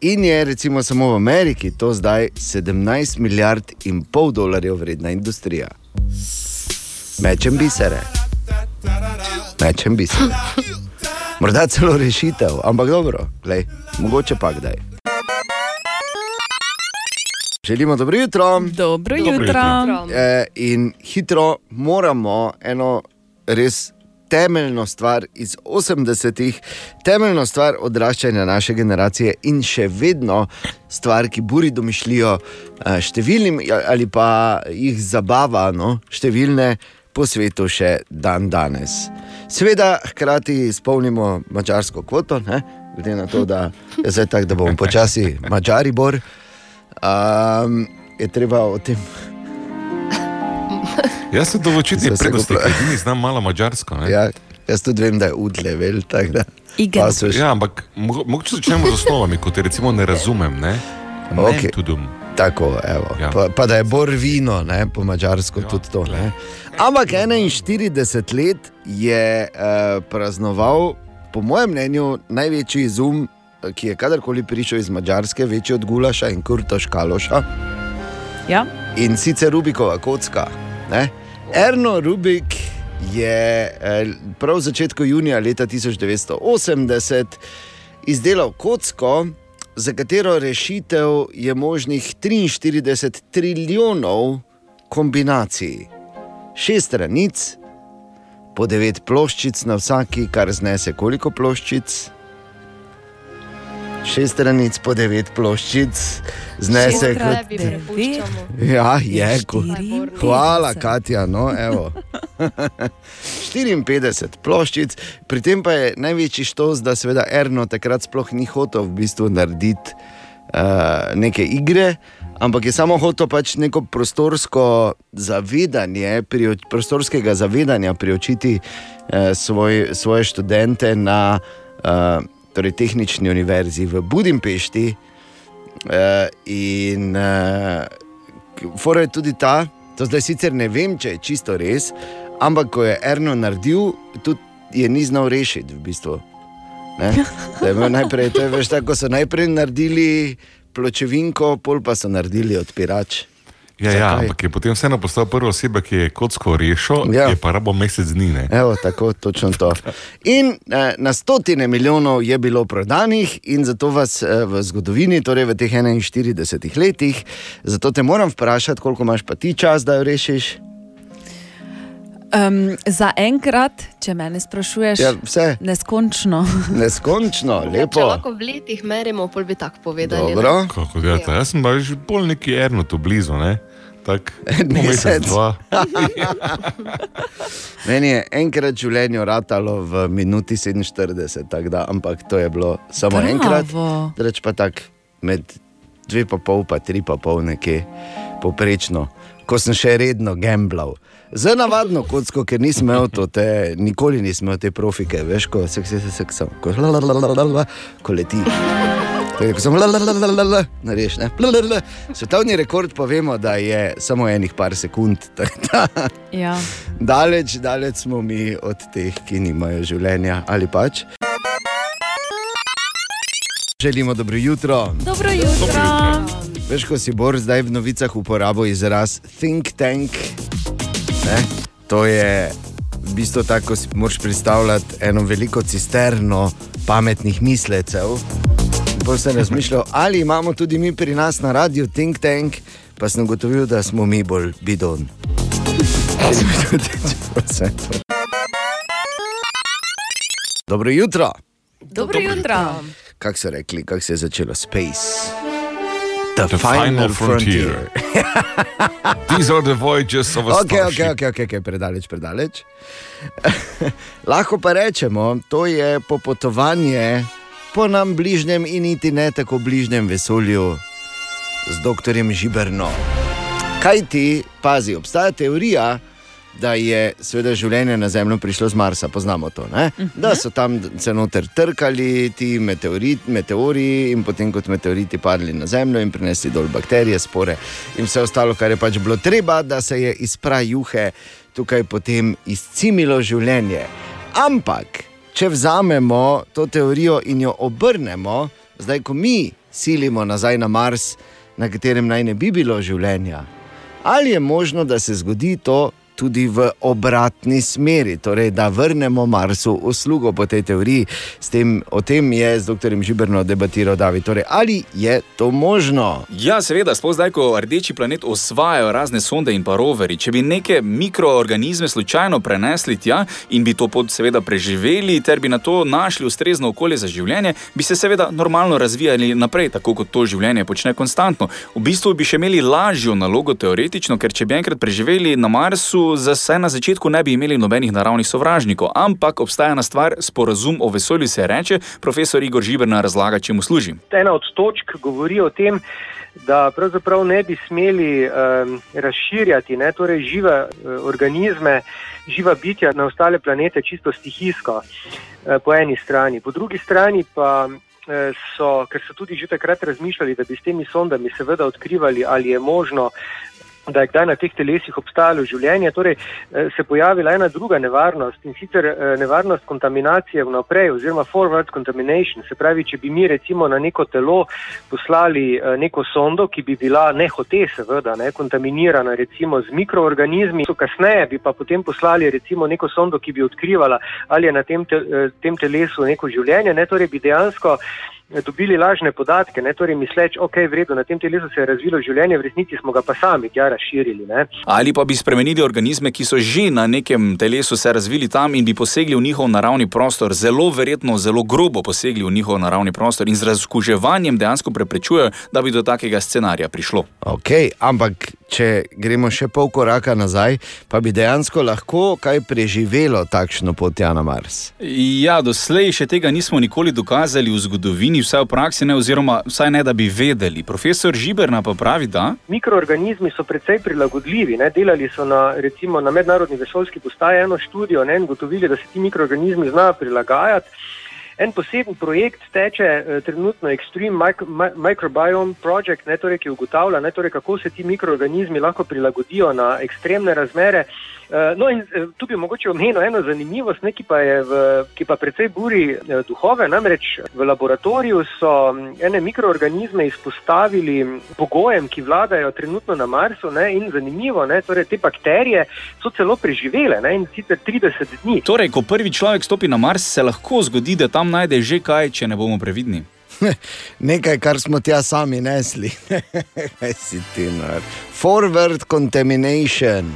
In je recimo samo v Ameriki to zdaj 17 milijard in pol dolarjev vredna industrija. Mečem bisere. Mečem bisere. Morda celo rešitev, ampak dobro, glej, mogoče pa kdaj. Želimo dobro jutro. Dobro jutro. E, in hitro moramo eno res temeljno stvar iz 80-ih, temeljno stvar odraščanja naše generacije in še vedno stvar, ki buri domišljijo eh, številnim ali pa jih zabava, no, številne po svetu še dan danes. Seveda, hkrati spomnimo mačarsko kvoto, ne? glede na to, da je zdaj tako, da bomo počasi mačari bor. Um, je treba o tem. Jaz sem se prednosti, edini znam malo mačarsko. Ne? Ja, jaz tudi vem, da je udlevel. Igen. Ja, ampak mo- mogoče začnemo z osnovami, kot recimo ne razumem. Ne? Okej. Tudum. Tako, evo. Ja. Pa, pa da je bor vino, ne, po mačarsko ja, tudi to. Ne. Ampak 41 let je uh, praznoval, po mojem mnenju, največji izum, eh, ki je kadarkoli prišel iz Mačarske, večji od Gulaša in Kurtoš Kaloša. Ja. In sicer Rubikova kocka. Ne? Erno Rubik je eh, prav v začetku junija leta 1980 izdelal kocko, za katero rešitev je možnih 43 trilijonov kombinacij. Šest stranic, po devet ploščic na vsaki, kar znese koliko ploščic. Šest stranic po devet ploščic, znese Šestkrat kot prepuščamo. Ja, je kot. Štiri. Hvala, Katja. No, evo. 54 ploščic, pri tem pa je največji štos, da seveda Erno takrat sploh ni hotel v bistvu narediti uh, neke igre, ampak je samo hotel pač neko prostorsko zavedanje, pri, prostorskega zavedanja priočiti uh, svoj, svoje študente na uh, torej tehnični univerzi v Budimpešti. Uh, in uh, fora je tudi ta, to zdaj sicer ne vem, če je čisto res, ampak ko je Erno naredil, tudi je ni znal rešiti v bistvu. Najprej, to je veš, tako ko so najprej naredili pločevinko, pol pa so naredili odpirač. Ja, ja, Zakaj? ampak je potem vseeno postal prva oseba, ki je kocko rešil, Ja. ja. je pa rabo mesec dni. Ne? Evo, tako, točno to. In eh, na stotine milijonov je bilo prodanih, in zato vas eh, v zgodovini, torej v teh 41 letih, zato te moram vprašati, koliko imaš pa ti čas, da jo rešiš. Um, za enkrat, če me sprašuješ, Ja, vse. neskončno. Neskončno, Če lepo. lahko v letih merimo, pol bi tako povedali. Kako delate? Jaz sem pa že pol neki erno tu blizu. Ne? Tak, En po mesec. Meni je enkrat v življenju ratalo v minuti 47, tak da, ampak to je bilo samo Bravo. enkrat. Reč pa tako med dve pa pol, pa tri pa pol nekje poprečno, ko sem še redno gamblal. Za navadno kocko, ker nisem imel to, te, nikoli nisem imel te profike, veš, ko se vse se vse ko, ko leti. Torej, Ko sem lalalala, nareš, ne, lalalala. Svetovni rekord pa vemo, da je samo enih par sekund. da Ja. Daleč, daleč smo mi od teh, ki nimajo življenja ali pač. Želimo dobro jutro. Dobro jutro. Veš, ko si Bor zdaj v novicah uporabil izraz think tank, ne? to je v bistvu tako si moraš predstavljati eno veliko cisterno pametnih mislecev. Bolj sem razmišljal, ali imamo tudi mi pri nas na radiju Think Tank, pa sem ugotovil, da smo mi bolj bidon. Dobro jutro. Dobro jutro. Kako so rekli, kako se je začelo Space? The, the final, final frontier. These are the voyages of a Ok, ok, starship. ok, ok, okay predaleč, predaleč. Lahko pa rečemo, to je popotovanje po nam bližnjem in niti ne tako bližnjem vesolju z dr. Žiberno. Kaj ti, pazi, obstaja teorija, da je seveda življenje na Zemlji prišlo z Marsa, poznamo to. Ne? Da so tam se noter trkali ti meteorit, meteori in potem kot meteoriti padli na Zemljo in prinesli dol bakterije, spore in vse ostalo, kar je pač bilo treba, da se je iz prajuhe tukaj potem izcimilo življenje. Ampak, če vzamemo to teorijo in jo obrnemo, zdaj ko mi silimo nazaj na Mars, na katerem naj ne bi bilo življenja, ali je možno, da se zgodi to tudi v obratni smeri, torej da vrnemo Marsu uslugo po tej teoriji. S Tem, o tem je z dr. Žiberno debatiral David. Torej, ali je to možno? Ja, seveda, sploh zdaj, ko rdeči planet osvajajo razne sonde in pa roveri. Če bi neke mikroorganizme slučajno prenesli tja in bi to pot seveda preživeli, ter bi na to našli ustrezno okolje za življenje, bi se seveda normalno razvijali naprej, tako kot to življenje počne konstantno. V bistvu bi še imeli lažjo nalogo teoretično, ker če bi enkrat preživeli na Marsu, za vse na začetku ne bi imeli nobenih naravnih sovražnikov. Ampak obstaja ena stvar, sporazum o vesolju se reče, profesor Igor Žiberna razlaga, čemu služi. Ena od točk govori o tem, da pravzaprav ne bi smeli um, razširjati ne, torej žive uh, organizme, živa bitja na ostale planete čisto stihijsko, uh, po eni strani. Po drugi strani pa uh, so, ker so tudi že takrat razmišljali, da bi s temi sondami seveda odkrivali, ali je možno da je kdaj na teh telesih obstajalo življenje, torej eh, se pojavila ena druga nevarnost in sicer eh, nevarnost kontaminacije vnaprej oziroma forward contamination. Se pravi, če bi mi recimo na neko telo poslali eh, neko sondo, ki bi bila nehote seveda ne, kontaminirana recimo z mikroorganizmi, kasneje bi pa potem poslali recimo neko sondo, ki bi odkrivala, ali je na tem, te, tem telesu neko življenje, ne, torej bi dejansko dobili lažne podatke, ne, torej misleč, ok, vredno, na tem telesu se je razvilo življenje, v resnici smo ga pa sami tja razširili. Ne. Ali pa bi spremenili organizme, ki so že na nekem telesu se razvili tam in bi posegli v njihov naravni prostor, zelo verjetno, zelo grobo posegli v njihov naravni prostor in z razkuževanjem dejansko preprečujejo, da bi do takega scenarija prišlo. Ok, ampak če gremo še pol koraka nazaj, pa bi dejansko lahko kaj preživelo takšno pot na Mars. Ja, doslej še tega nismo nikoli dokazali v zgodovini, vsaj v praksi, ne, oziroma vsaj ne, da bi vedeli. Profesor Žiberna pa pravi, da. Mikroorganizmi so precej prilagodljivi. Ne? Delali so na, recimo, na mednarodni vesoljski postaji eno študijo ne? in gotovili, da se ti mikroorganizmi znajo prilagajati. En poseben projekt teče eh, trenutno Extreme Micro, Mi- Microbiome Project, ne, torej, ki ugotavlja, ne, torej, kako se ti mikroorganizmi lahko prilagodijo na ekstremne razmere. Eh, No, in eh, tu bi mogoče omenil eno zanimivost, ne, ki, pa je v, ki pa precej buri eh, duhove. Namreč v laboratoriju so m, ene mikroorganizme izpostavili pogojem, ki vladajo trenutno na Marsu. Ne, in zanimivo, ne, torej, te bakterije so celo preživele ne, in sicer 30 dni. Torej, ko prvi človek stopi na Mars, se lahko zgodi, da tam najde že kaj, če ne bomo previdni. Nekaj, kar smo tja sami nesli. Kaj si ti nor? Forward contamination,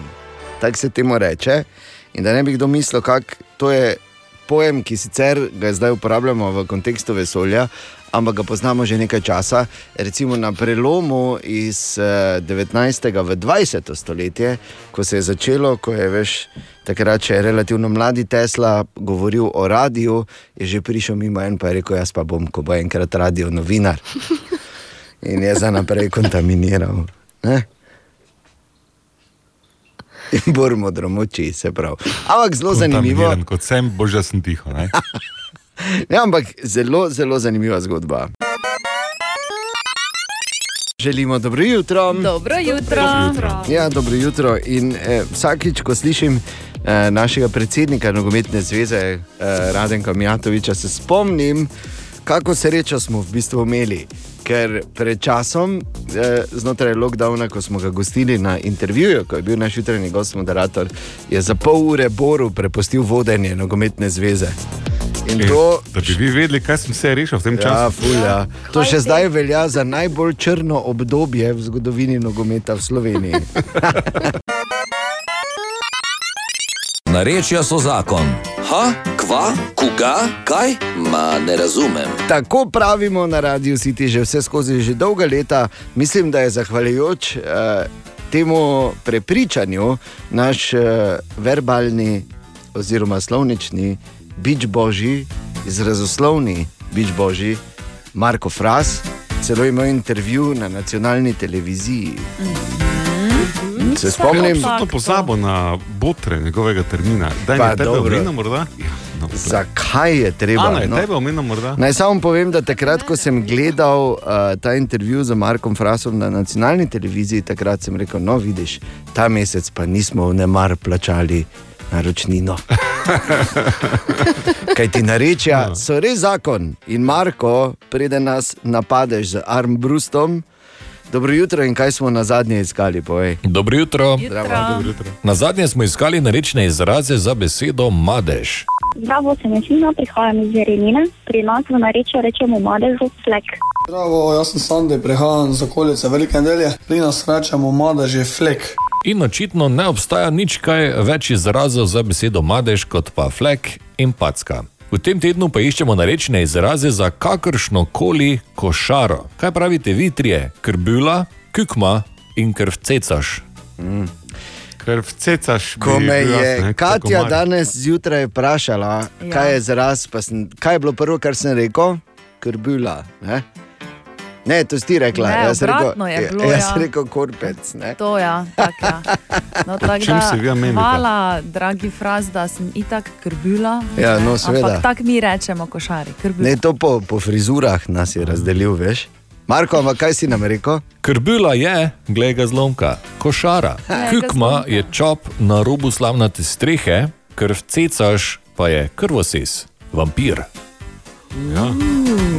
tako se temu reče. In da ne bi kdo mislil, kak to je pojem, ki sicer ga zdaj uporabljamo v kontekstu vesolja, ampak ga poznamo že nekaj časa. Recimo na prelomu iz eh, 19. v 20. stoletje, ko se je začelo, ko je veš. Takrat, je relativno mladi Tesla govoril o radiju, je že prišel mimo en pa je rekel: Jaz pa bom, ko bo enkrat radio novinar. In je za naprej kontaminiral. Ne? In bolj modromoči, se pravi. Ampak zelo zanimivo. Kontaminiran Kot sem, bož, da sem tiho. Ne? Ja, ampak zelo, zelo zanimiva zgodba. Želimo dobro jutro. Dobro jutro. Ja, dobro jutro. In eh, vsakič, ko slišim eh, našega predsednika nogometne zveze, eh, Radenka Mijatoviča, se spomnim, kako srečo smo v bistvu imeli. Ker pred časom, eh, znotraj lockdowna, ko smo ga gostili na intervjuju, ko je bil naš jutranji gost, moderator, je za pol ure Boru prepustil vodenje nogometne zveze. In to, Da bi vi vedeli, kaj sem se rešil v tem ja, času. ful, ja. to še zdaj velja za najbolj črno obdobje v zgodovini nogometa v Sloveniji. Narečja so zakon. Ha, kva, koga, kaj? Ma ne razumem. Tako pravimo na radiju City že vse skozi že dolga leta. Mislim, da je zahvaljujoč uh, temu prepričanju naš uh, verbalni oziroma slovnični bič božji, izrazoslovni bič božji, Marko Fras, celo imel intervju na nacionalni televiziji. Se spomnim, Sem to pozabil na botre njegovega termina. Da Pa tebe omenil morda? Ja, no, Zakaj je treba? Ana, je no? tebe omenil morda? Naj samo povem, da takrat, ko sem gledal uh, ta intervju z Markom Frasom na nacionalni televiziji, takrat sem rekel: No, vidiš, ta mesec pa nismo v nemar plačali naročnino. Kaj ti narečja, so res zakon. In Marko, preden nas napadeš z armbrustom, dobro jutro in kaj smo na zadnje iskali, povej. Dobro jutro. Zdravo, dobro jutro. Na zadnje smo iskali narečne izraze za besedo madež. Zdravo, sem Jasmina, prihajam iz Jerenine. Pri nas v narečju rečemo madežu flek. Zdravo, jaz sem Sandi, prihajam z okolice Velike nedelje. Pri nas rečemo madež je flek. In očitno ne obstaja nič kaj več izrazov za besedo madež kot pa flek in packa. V tem tednu pa iščemo narečne izraze za kakršno koli košaro. Kaj pravite vi trije? Krbula, kukma in krvcecaš. Mm. Krvcecaš. Ko me je Katja danes zjutraj vprašala, ja. kaj je izraz, pa sem, kaj je bilo prvo, kar sem rekel, krbula. Ne, ne to si ti rekla. Ne, jaz sem obratno je rekel, bilo, Jaz ja. sem rekel korpec. Ne? To ja, tak, ja. No, tak, da, menite? hvala, dragi fraz, da sem itak krbila. Ja, no, seveda. Ampak tako mi rečemo košari. Krbila. Ne, to po, po frizurah nas je razdelil, veš. Marko, ampak kaj si nam rekel? Krbila je, glej ga zlomka, košara. Kukma je čop na robu slavnate strehe, krvcecaš pa je krvosis, vampir. Ja.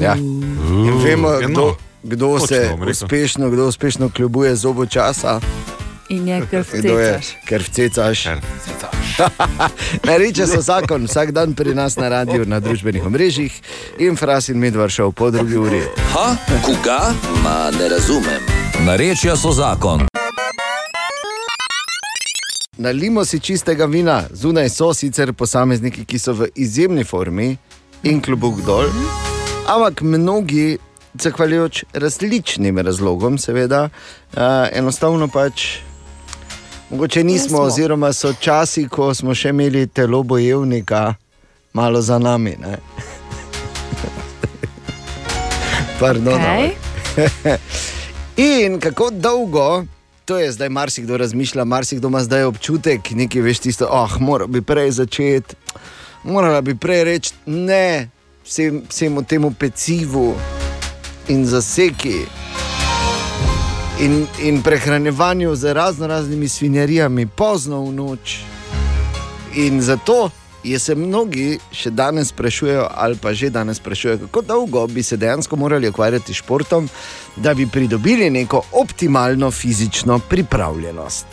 Ja. In vemo, kdo, kdo Točno se bom rekel. uspešno, kdo uspešno kljubuje zobu časa. In je Kdo je, krvcecaš. ker vcecaš. Reče so zakon, vsak dan pri nas na radiju, na družbenih omrežjih in fras in medvar šel po drugi uri. Ha, koga? Ma ne razumem. Narečja so zakon. Nalimo si čistega vina, zunaj so sicer posamezniki, ki so v izjemni formi in klubuk dol, ampak mnogi, zahvaljujoč različnim razlogom, seveda, uh, enostavno pač. Mogoče nismo, Nismo. oziroma so časi, ko smo še imeli telo bojevnika, malo za nami. Pardon, ampak. In kako dolgo, to je zdaj marsikdo razmišlja, marsikdo ima zdaj občutek, nekaj veš tisto, ah, oh, mora bi prej začeti, morala bi prej reči ne vsem, vsemu temu pecivu in zaseki. In, in prehranjevanju z razno raznimi svinjarijami pozno v noč. In zato je se mnogi še danes sprašujejo, ali pa že danes sprašujejo, kako dolgo bi se dejansko morali ukvarjati s športom, da bi pridobili neko optimalno fizično pripravljenost.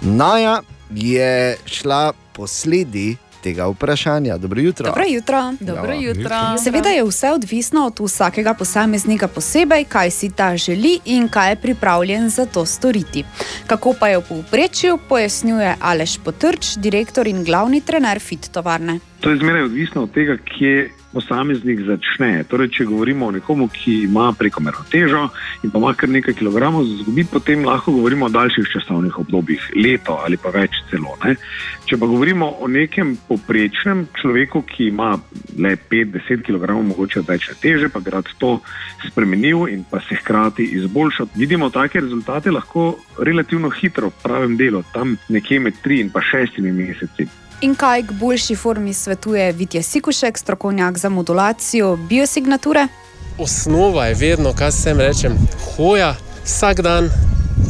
Naja je šla po sledi tega vprašanja. Dobro jutro. Dobro jutro. Dobro jutro. Seveda je vse odvisno od vsakega posameznika posebej, kaj si ta želi in kaj je pripravljen za to storiti. Kako pa je v povprečju, pojasnjuje Aleš Potrč, direktor in glavni trener Fit tovarne. To je zmeraj odvisno od tega, kje posameznik začne. Torej, če govorimo o nekomu, ki ima prekomerno težo in pa ima kar nekaj kilogramov za izgubiti, potem lahko govorimo o daljših časovnih obdobjih, leto ali pa več celo. Ne? Če pa govorimo o nekem poprečnem človeku, ki ima le 5-10 kg mogoče odvečne teže, pa bi rad to spremenil in pa se hkrati izboljšal, vidimo take rezultate lahko relativno hitro v pravem delu, tam nekje med 3 in pa 6 meseci. In kaj k boljši formi svetuje Vitje Sikušek, strokovnjak za modulacijo biosignature? Osnova je vedno, kaj se jim rečem, hoja vsak dan,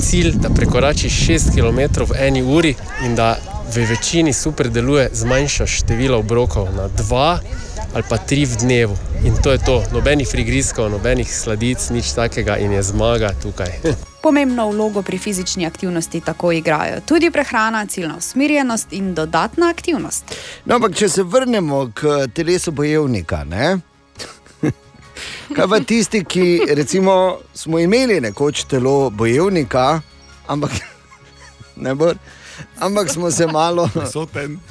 cilj, da prekoračiš 6 km v eni uri in da v večini super deluje, zmanjšaš število obrokov na 2 ali pa 3 v dnevu. In to je to, nobenih frigriskov, nobenih sladic, nič takega in je zmaga tukaj. Pomembno vlogo pri fizični aktivnosti tako igrajo tudi prehrana, ciljna usmerjenost in dodatna aktivnost. No, ampak če se vrnemo k telesu bojevnika, ne? kaj pa tisti, ki recimo, smo imeli nekoč telo bojevnika, ampak, ne bo, ampak smo se malo,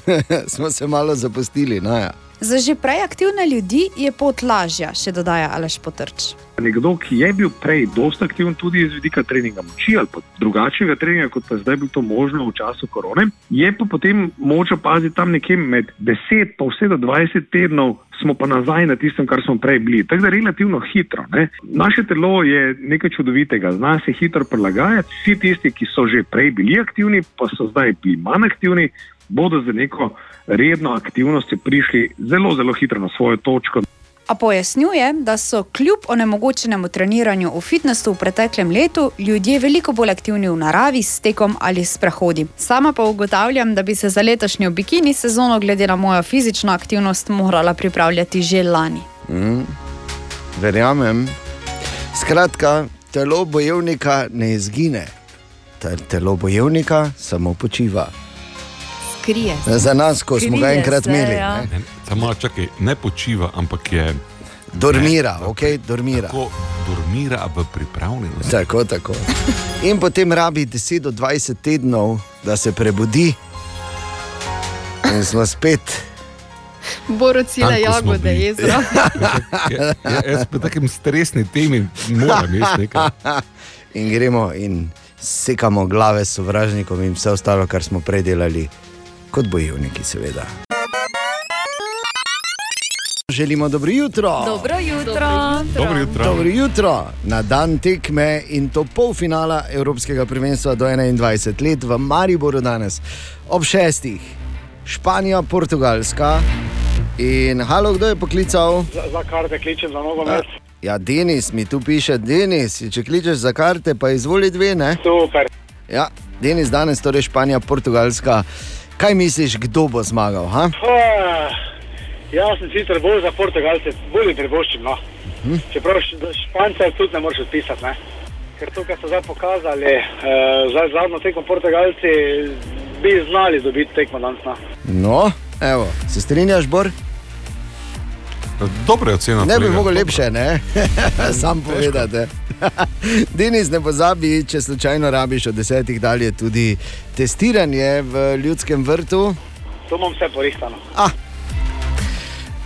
smo se malo zapustili. No, ja. Za že prej aktivne ljudi je pot lažja, še dodaja Aleš Potrč. Nekdo, ki je bil prej dosta aktiven tudi iz vidika treninga moči ali pa drugačnega treninga, kot pa zdaj bilo to možno v času korone, je pa potem moč opaziti tam nekje med 10 pa vse do 20 tednov. Smo pa nazaj na tistem, kar smo prej bili. Tako da relativno hitro. Ne? Naše telo je nekaj čudovitega, zna se hitro prilagajati. Vsi tisti, ki so že prej bili aktivni, pa so zdaj bili manj aktivni, bodo za neko redno aktivnostjo prišli zelo, zelo hitro na svojo točko. A pojasnjuje, da so kljub onemogočenemu treniranju v fitnessu v preteklem letu ljudje veliko bolj aktivni v naravi s tekom ali s prehodi. Sama pa ugotavljam, da bi se za letošnjo bikini sezono glede na mojo fizično aktivnost morala pripravljati že lani. Mm, verjamem. Skratka, telo bojevnika ne izgine, Te- telo bojevnika samo počiva. Skrije Za nas, ko smo ga enkrat imeli. ja. ne. Ne, Samo čakaj, ne počiva, ampak je. Dormira, ok, dormira. Tako dormira v pripravljenosti. Tako, tako. In potem rabi 10 do 20 tednov, da se prebudi, in smo spet. Borocile jagode, jezero. Ja, ja, jaz pri takem stresni temi moram imeti nekaj. In gremo in sekamo glave sovražnikom in vse ostalo, kar smo prej delali, kot bojevniki, seveda. Želimo dobro jutro. Dobro jutro. Dobro jutro. Dobro jutro na dan tekme in to polfinala Evropskega prvenstva do 21 let v Mariboru danes ob šestih. Španija, Portugalska in halo, kdo je poklical? Za, za karte kličem za nogomet. Ja, Denis mi tu piše, Denis, če kličeš za karte, pa izvoli dve, ne? Super. Ja, Denis, danes torej Španija, Portugalska. Kaj misliš, kdo bo zmagal? Ha? Ah, Jaz sem sicer bolj za Portugalce, bolj privoščim. No. Hm? Čeprav š- za Špance tudi ne moreš odpisati. Ne? Ker to, kar so zdaj pokazali, eh, zdaj zadnjo tekmo Portugalci, bi znali dobiti tekmo danes. No. No, evo, se strinjaš, Bor? Dobra je ocena. Ne bi kolega. mogel lepše, ne? Sam povedati. Denis, ne pozabi, če slučajno rabiš od desetih dalje tudi testiranje v ljudskem vrtu. To imam vse porihtano. Ah,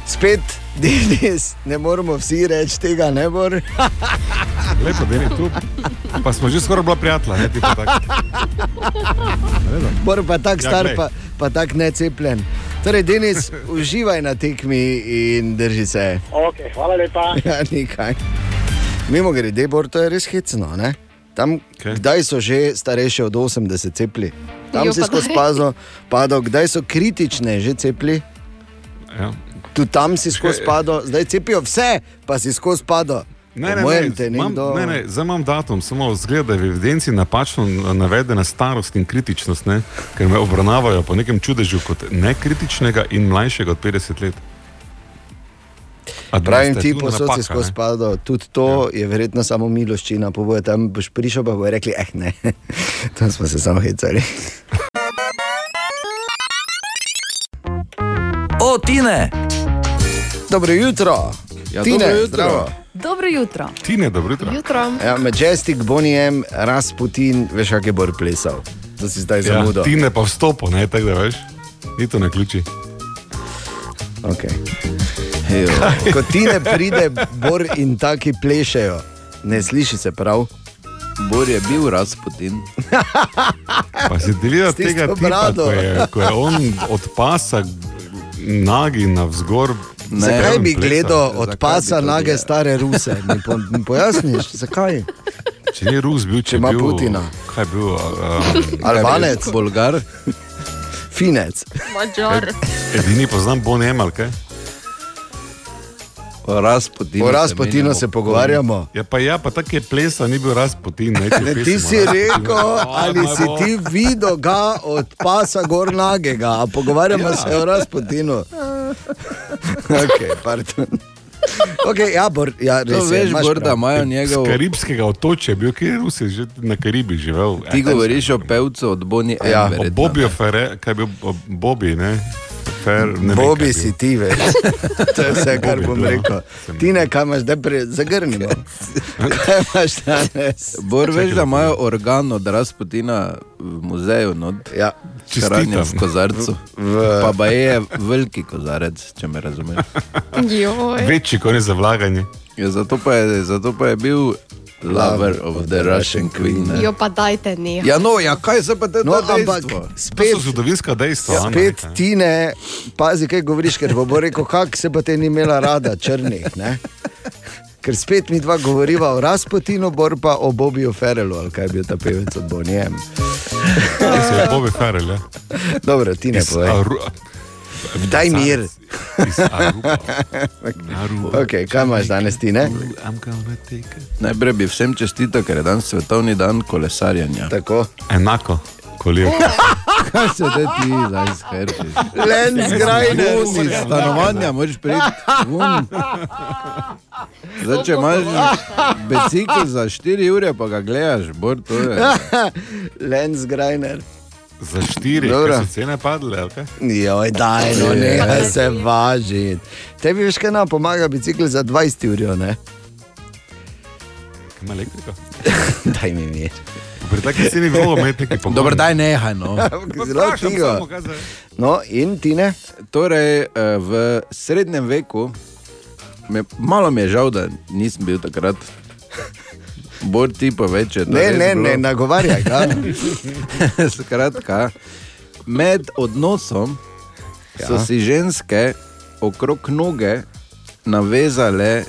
spet, Denis, ne moramo vsi reči tega, ne bor. Lepo, da je tu. Pa smo že skoraj bila prijatelja, ne ti pa tako. Bor pa tako Ja, star, glej. pa, pa tako necepljen. Torej, Denis, uživaj na tekmi in drži se. Ok, hvala lepa. Ja, nekaj. Mimo grede, Bor, to je res hecno. Ne? Tam, okay. Kdaj so že starejše od 80 cepli? Tam Jo, si skozi pazo padal, kdaj so kritične že cepli? Ja. Tu tam si skozi padal, zdaj cepijo vse, pa si skozi padal. Ne, ne, ne, te imam, nekdo- ne, ne, zdaj imam datum, samo zgleda, da je v evidenci napačno navedena starost in kritičnost, ne? ker me obravnavajo po nekem čudežu kot nekritičnega in mlajšega od 50 let. Pravim ti, posod si skozi ne. padal, tudi to ja. je verjetno samo miloščina, pa bojo tam boš prišel, pa bojo rekli, eh ne, tam smo se samo hecali. O, Tine! Dobro jutro, Ja, Tine, dobro jutro. zdravo. Dobro jutro. Tine, dobro jutro. Jutro. Ja, Majestic, Bonijem, Rasputin, veš, kak je Bor plesal. To si zdaj Ja, zamudil. Tine pa vstopo, ne, tako da veš. Ni to na ključi. Okay. Ko ti ne pride, Bor in taki plešejo, ne sliši se prav. Bor je bil Rasputin. Pa si ti videl tega tipa, ko je, ko je on od pasa nagi navzgor. Zakaj bi gledal od pasa nage stare ruse? Mi, po, mi pojasniš, zakaj? Če ni Rus bil, če, Če ima bil, Putina. Kaj je bil? Um, Albanec, Bolgar. finec. Mačar. edini poznam Bon Emal, kaj? O Rasputinu. O Rasputinu se pogovarjamo. Ja, pa ja, pa tako je plesa, ni bil Rasputin. Ne, Ne, ti si rekel, ali si ti videl ga od pasa gor nagega, a pogovarjamo Ja. se o Rasputinu. Okay, pardon. Okay, ja, bor, ja, res To je, veš, imaš Bor, da prav. imajo njegov... Z karibskega otočja, bil kjer Rusi, že na Karibih živel. Ti govoriš o pevcu od Boni M. Ja, o verjetno. Bobiju Ferre, kaj je bil o Bobby, ne? Fer, ne vem, Bobi je si ti, veš. To je vse, kar Bobby, bom rekel. Ti ne, kaj imaš, da pre... zagrnimo. Kaj imaš danes? Bor, veš, da imajo organ od Rasputina v muzeju, no, ja. hranjen v kozarcu. V- Pa ba je veliki kozarec, če me razumeš. Večji, kot je za vlaganje. Ja, zato, pa je, zato pa je bil lover of the Russian queen. ne. Jo pa dajte ne. Ja, no, ja, kaj se pa te No, ampak spet, zgodovinska dejstva. Ana, spet nekaj. ti ne, pazi, kaj govoriš, ker bo, bo rekel, kak se pa te ni imela rada, črnih. Ne? Ker spet mi dva govoriva o Rasputinu, bor pa o Bobiju Ferelu, ali kaj je bil ta pevec od Bonijem. Res je, Bobby Ferrell, ja. Dobro, ti ne Iz povej. Daj mir. Okay, kaj imaš danes ti, ne? I'm gonna take it. Najprej bi vsem čestital, ker je danes svetovni dan kolesarjenja. Tako. Enako, kolego. Kaj se te ti zdaj skrbiš? Lensgrajner. Iz stanovanja moraš priti ven. Zdaj, če imaš bicikl za 4 ure, pa ga gledaš, bor, to je. Lens Grajner. Za štiri, ker so cene padle, kaj? Joj, daj, no, ne, se važi. Tebi veš, kaj nam pomaga bicikl za 20 ur, ne? Kaj ima elektriko? Daj mi mir. Pri taki ceni bi lahko imeti neki pogovor. Dobro, daj nehaj, no. Zelo tiho. No, in ti ne? Torej, eh, v srednjem veku, me, malo mi je žal, da nisem bil takrat. Bolj ti pa več. Ne, ne, ne, nagovarjaj ga. Skratka, med odnosom ja. so si ženske okrog noge navezale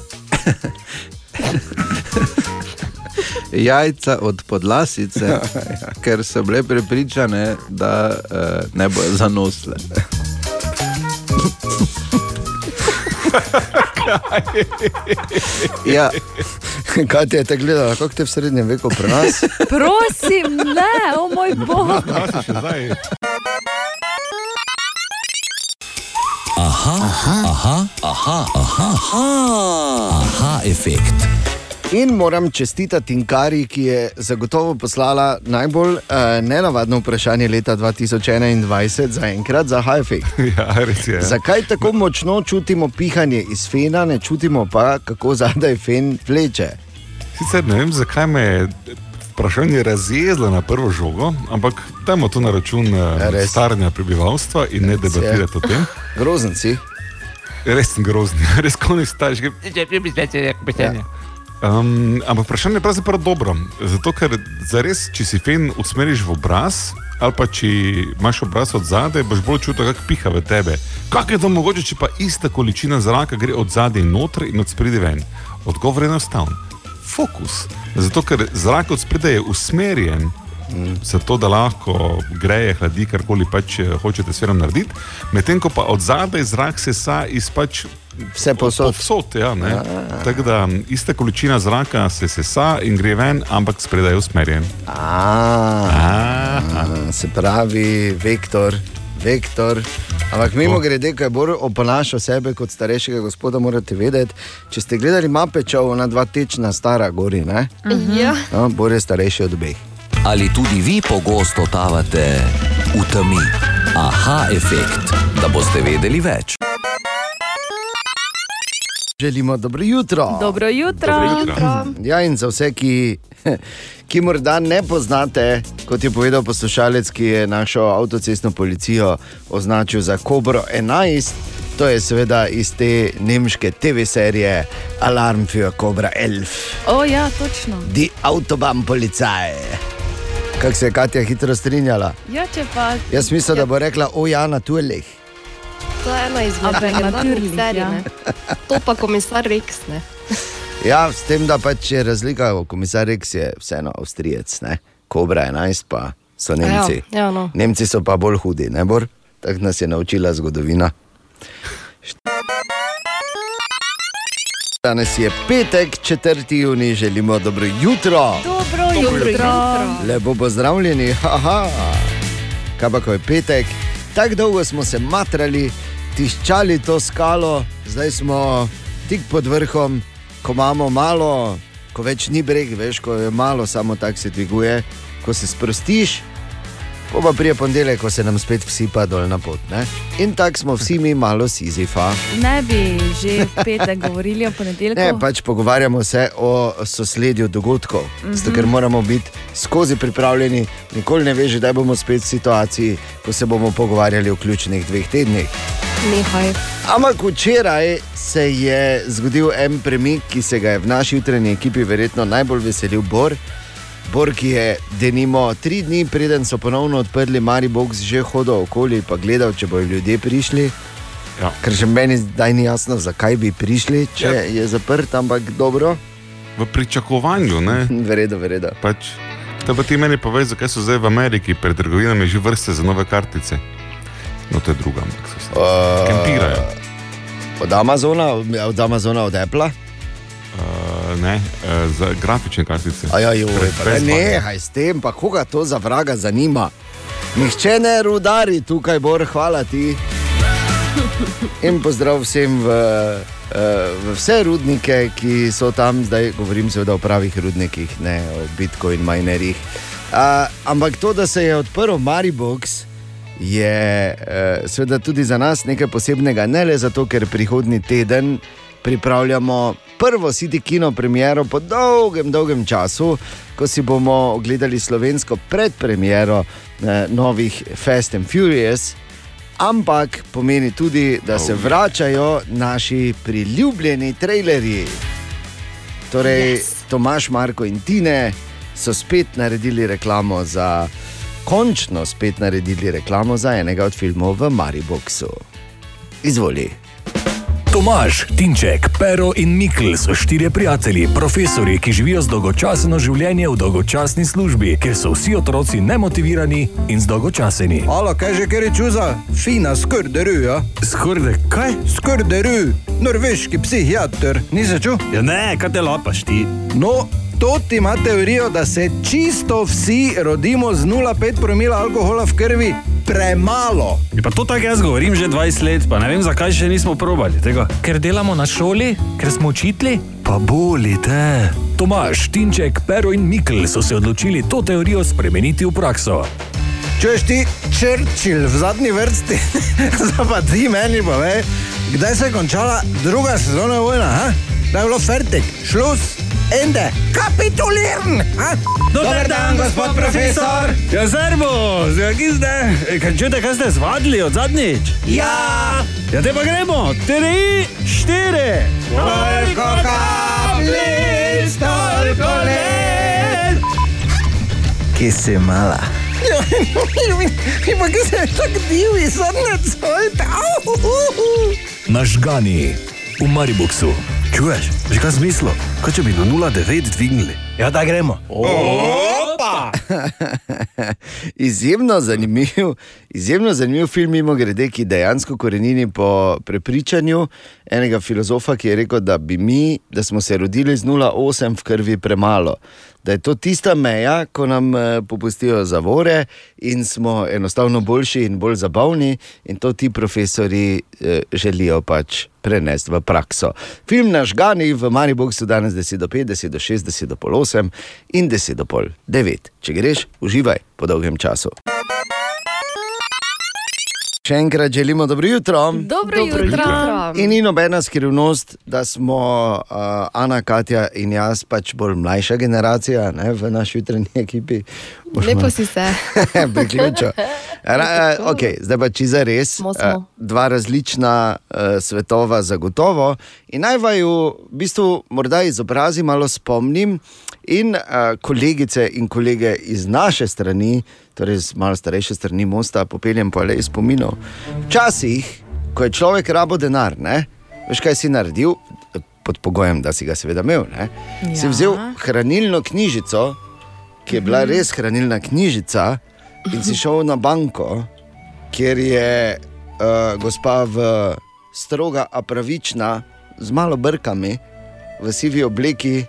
jajca od podlasice, ja, ja. ker so bile prepričane, da uh, ne bodo zanosle. ja. Kaj ti je te gledala, kako te v srednjem veku pri nas? Prosim, ne, o moj bog. Aha, aha, aha, aha, aha, aha, aha efekt. In moram čestitati Tinkari, ki je zagotovo poslala najbolj uh, nenavadno vprašanje leta 2021 za enkrat za Hajfek. Ja, res je. Zakaj tako močno čutimo pihanje iz fena, ne čutimo pa, kako zadaj fen vleče? Sicer ne vem, zakaj me je vprašanje razjezlo na prvo žogo, ampak dajmo to na račun eh, staranja prebivalstva in ne debatirati o tem. Grozen si. Res sem grozen, res konec staž. Ja. Um, ampak vprašanje je pravzaprav dobro. Zato, ker zares, če si fen usmeriš v obraz, ali pa če imaš obraz od zadaj, boš bolj čutil, kako piha v tebe. Kako je to mogoče, če pa ista količina zraka gre od zadaj noter in od spredaj ven? Odgovor je enostaven. Fokus. Zato, ker zrak od spredaj je usmerjen. Zato, da lahko greje, hladi, karkoli pač eh, hočete s svetom narediti, medtem ko pa od zadaj zrak sesa iz pač Vse posod. Povsod, ja, ne. Tako da ista količina zraka se sesa in gre ven, ampak spredaj je usmerjen. A, se pravi, vektor. Vektor. Ampak mimo grede, ko je bolj oponašal sebe kot starejšega gospoda, morate vedeti, če ste gledali mape, če ona dva tečna stara gori, ne? Ja. No, bolj je starejši od obeh. Ali tudi vi pogosto totavate v temi? Aha efekt, da boste vedeli več. Želimo dobro jutro. Dobro jutro. Dobro jutro. Ja, in za vse, ki, ki morda ne poznate, kot je povedal poslušalec, ki je našo avtocestno policijo označil za Kobro 11, to je seveda iz te nemške TV serije Alarm für Cobra 11, O, ja, točno. Die Autobahn Polizei. Kako se je Katja hitro strinjala? Ja, če pa. Jaz mislim, da bo rekla, o ja, na tuelih. To je ena izmed natürlich, serij. ja. ne. To pa komisar Rex. Ne? Ja, s tem, da pač je razlika, komisar Rex je vseeno Avstrijec, ne? Kobra 11 pa so Nemci. Ja, ja, no. Nemci so pa bolj hudi, ne bor? Tako nas je naučila zgodovina. Danes je petek, 4. juni, želimo dobro jutro. Dobro Dobro jutro. Lepo pozdravljeni, haha. Kaj pa, ko je petek, tako dolgo smo se matrali, tiščali to skalo, zdaj smo tik pod vrhom, ko imamo malo, ko več ni breg, veš, ko je malo, samo tako se dviguje, ko se sprostiš. Po pa prije ponedeljek, ko se nam spet vsipa dol na pot. Ne? In tako smo vsi mi malo sizifa. Ne bi že petek govorili o ponedeljku. Ne, pač pogovarjamo se o sosledju dogodkov, mm Mhm. -hmm. ker moramo biti skozi pripravljeni. Nikoli ne veš, da bomo spet v situaciji, ko se bomo pogovarjali o ključnih dveh tednih. Nehaj. Ampak včeraj se je zgodil en premik, ki se ga je v naši jutranji ekipi verjetno najbolj veselil Bor. Bor, ki je denimo tri dni, preden so ponovno odprli Maribox, že hodil okoli in gledal, če bodo ljudje prišli. Ja. Ker še meni zdaj ni jasno, zakaj bi prišli, če Ja. ja. je zaprt, ampak dobro. V pričakovanju, ne? Verjetno, verjetno. Pač, te pa ti meni povej, zakaj so zdaj v Ameriki pred trgovinami že vrste za nove kartice. No, to je druga, ampak so se Uh, kempirajo. Od Amazona, od Amazona, od Apple. Uh, ne, uh, za grafične kartice. Aja, joj, Pred pa Best ne, nehaj s tem, pa koga to za vraga zanima. Nihče ne rudari tukaj, Bor, hvala ti. In pozdrav vsem v, eh, v vse rudnike, ki so tam, zdaj govorim seveda o pravih rudnikih, ne o Bitcoin minerjih. Uh, ampak to, da se je odprl Maribox, je uh, seveda tudi za nas nekaj posebnega, ne le zato, ker prihodni teden pripravljamo prvo City Kino premiero po dolgem, dolgem času, ko si bomo ogledali slovensko predpremiero eh, novih Fast and Furious. Ampak pomeni tudi, da se vračajo naši priljubljeni trailerji. Torej, yes. Tomaš, Marko in Tine so spet naredili reklamo za, končno spet naredili reklamo za enega od filmov v Mariboku. Izvoli. Tomaž, Tinček, Pero in Mikl so štirje prijatelji, profesori, ki živijo z dolgočasno življenje v dolgočasni službi, ker so vsi otroci nemotivirani in zdolgočaseni. Alo, kaj že kjer je čuza? Fina skrderu, ja. Skurde, kaj? Skrderu, norveški psihiater, nisi čutil? Ja, ne, kaj te lapaš ti? No, to ti ima teorijo, da se čisto vsi rodimo z 0,5 promila alkohola v krvi premalo. Ja, pa to tako jaz govorim že 20 let, pa ne vem, zakaj še nismo probali tega. Ker delamo na šoli, ker smo učitli? Pa bolite. Tomaž, Tinček, Pero in Mikl so se odločili to teorijo spremeniti v prakso. Čuješ ti, Churchill v zadnji vrsti, zdaj pa ti meni pove, kdaj se je končala druga sezona vojna, ha? Da je bilo fertik, šlus, ende, kapituliran. Dober dan, gospod profesor! Ja, servus, ja, ki ste? Kaj čujete, kaj ste zvadili od zadnjič? Ja! Ja, te pa gremo, tri, štiri! Toliko kapljic, toliko let. Kje si mala? Pa kje se tako divi, zadnje cojt. Nažgani v Mariboku. Čuješ, že kaj smislo? Kaj če bi na 0,9 dvignili? Ja, da gremo. Opa! izjemno zanimiv, izjemno zanimiv film, mimo grede, ki dejansko korenini po prepričanju enega filozofa, ki je rekel, da, bi mi, da smo se rodili z 0,8 v krvi premalo. Da je to tista meja, ko nam eh, popustijo zavore in smo enostavno boljši in bolj zabavni, in to ti profesori eh, želijo pač prenesti v prakso. Film naš Gani v Mariboku so danes 10 do 5, 10 do 6, 10 do pol 8 in 10 do pol 9. Če greš, uživaj po dolgem času. Še enkrat želimo dobro jutro. Dobro Dobro jutro. jutro. In ni nobena skrivnost, da smo uh, Ana, Katja in jaz pač bolj mlajša generacija ne, v naši jutranji ekipi. Lepo si se. Priključil. Uh, okay, zdaj pa če za res. Uh, dva različna uh, svetova, zagotovo. In naj vaju v bistvu morda izobrazim, malo spomnim. In uh, kolegice in kolege iz naše strani, torej iz malo starejše strani Mosta, popeljem pa le iz spominov. Včasih, ko je človek rabo denar, ne, veš kaj si naredil, pod pogojem, da si ga seveda imel. Ne, ja. Si vzel hranilno knjižico, ki je bila Mhm. res hranilna knjižica, in si šel na banko, kjer je uh, gospa v stroga, a pravična, z malo brkami, v sivi obleki,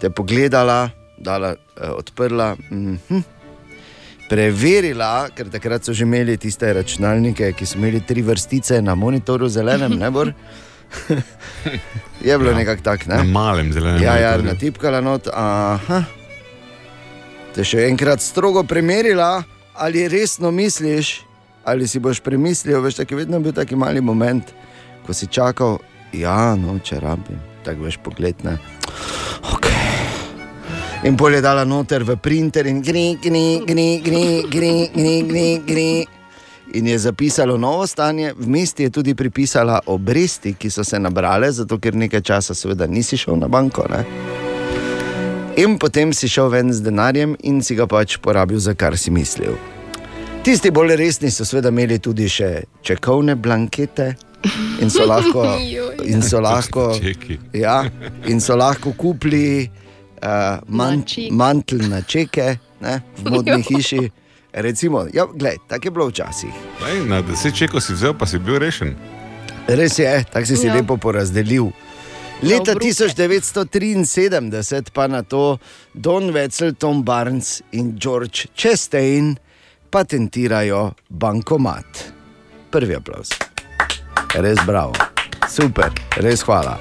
te pogledala, dala, eh, odprla. Mhm. Preverila, ker takrat so že imeli tiste računalnike, ki so imeli tri vrstice na monitorju, zelenem, ne bor. Je bilo ja. nekako tako, ne? Na malem zelenem. Ja, ja, monitorju. natipkala not. Aha. Te še enkrat strogo premerila, ali resno misliš, ali si boš premislil. Veš, tako je vedno bil taki mali moment, ko si čakal, ja, no, če rabim, tako veš pogled. Ne? In bolje dala noter v printer in gni, gni, gni, gni, gni, gni, gni, gni. In je zapisalo novo stanje, vmes je tudi pripisala obresti, ki so se nabrale, zato ker nekaj časa, seveda, nisi šel na banko. Ne? In potem si šel ven z denarjem in si ga pač porabil, za kar si mislil. Tisti bolj resni so seveda imeli tudi še čekovne blankete. In so lahko, in so lahko, Čeki. ja, in so lahko kupili uh, mant, mantel na čeke ne, v modni hiši. Recimo, ja, gled, tako je bilo včasih. Ej, na deset čekov si vzel, pa si bil rešen. Res je, tako si si ja. lepo porazdelil. Leta 1973 pa na to Don Wetzel, Tom Barnes in George Chastain patentirajo bankomat. Prvi aplaus. Res bravo, super, res hvala.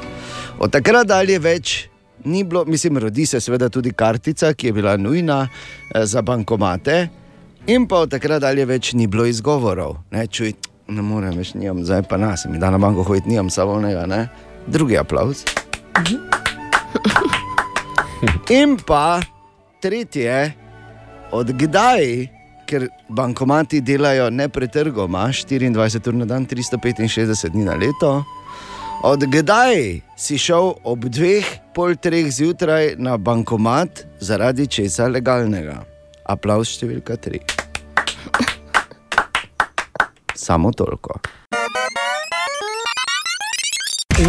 Od takrat dalje več ni bilo, mislim, rodi se seveda tudi kartica, ki je bila nujna eh, za bankomate, in pa od takrat dalje več ni bilo izgovorov. Ne, čuj, ne morem več, nimam, zdaj pa nas, mi da na banko hoditi, nimam savonega, ne. Drugi aplaus. In pa tretje, od kdaj, ker bankomati delajo nepretrgoma 24 ur na dan, 365 dni na leto. Od kdaj si šel ob dveh, pol treh zjutraj na bankomat zaradi česa legalnega? Aplaus številka tri. Samo toliko.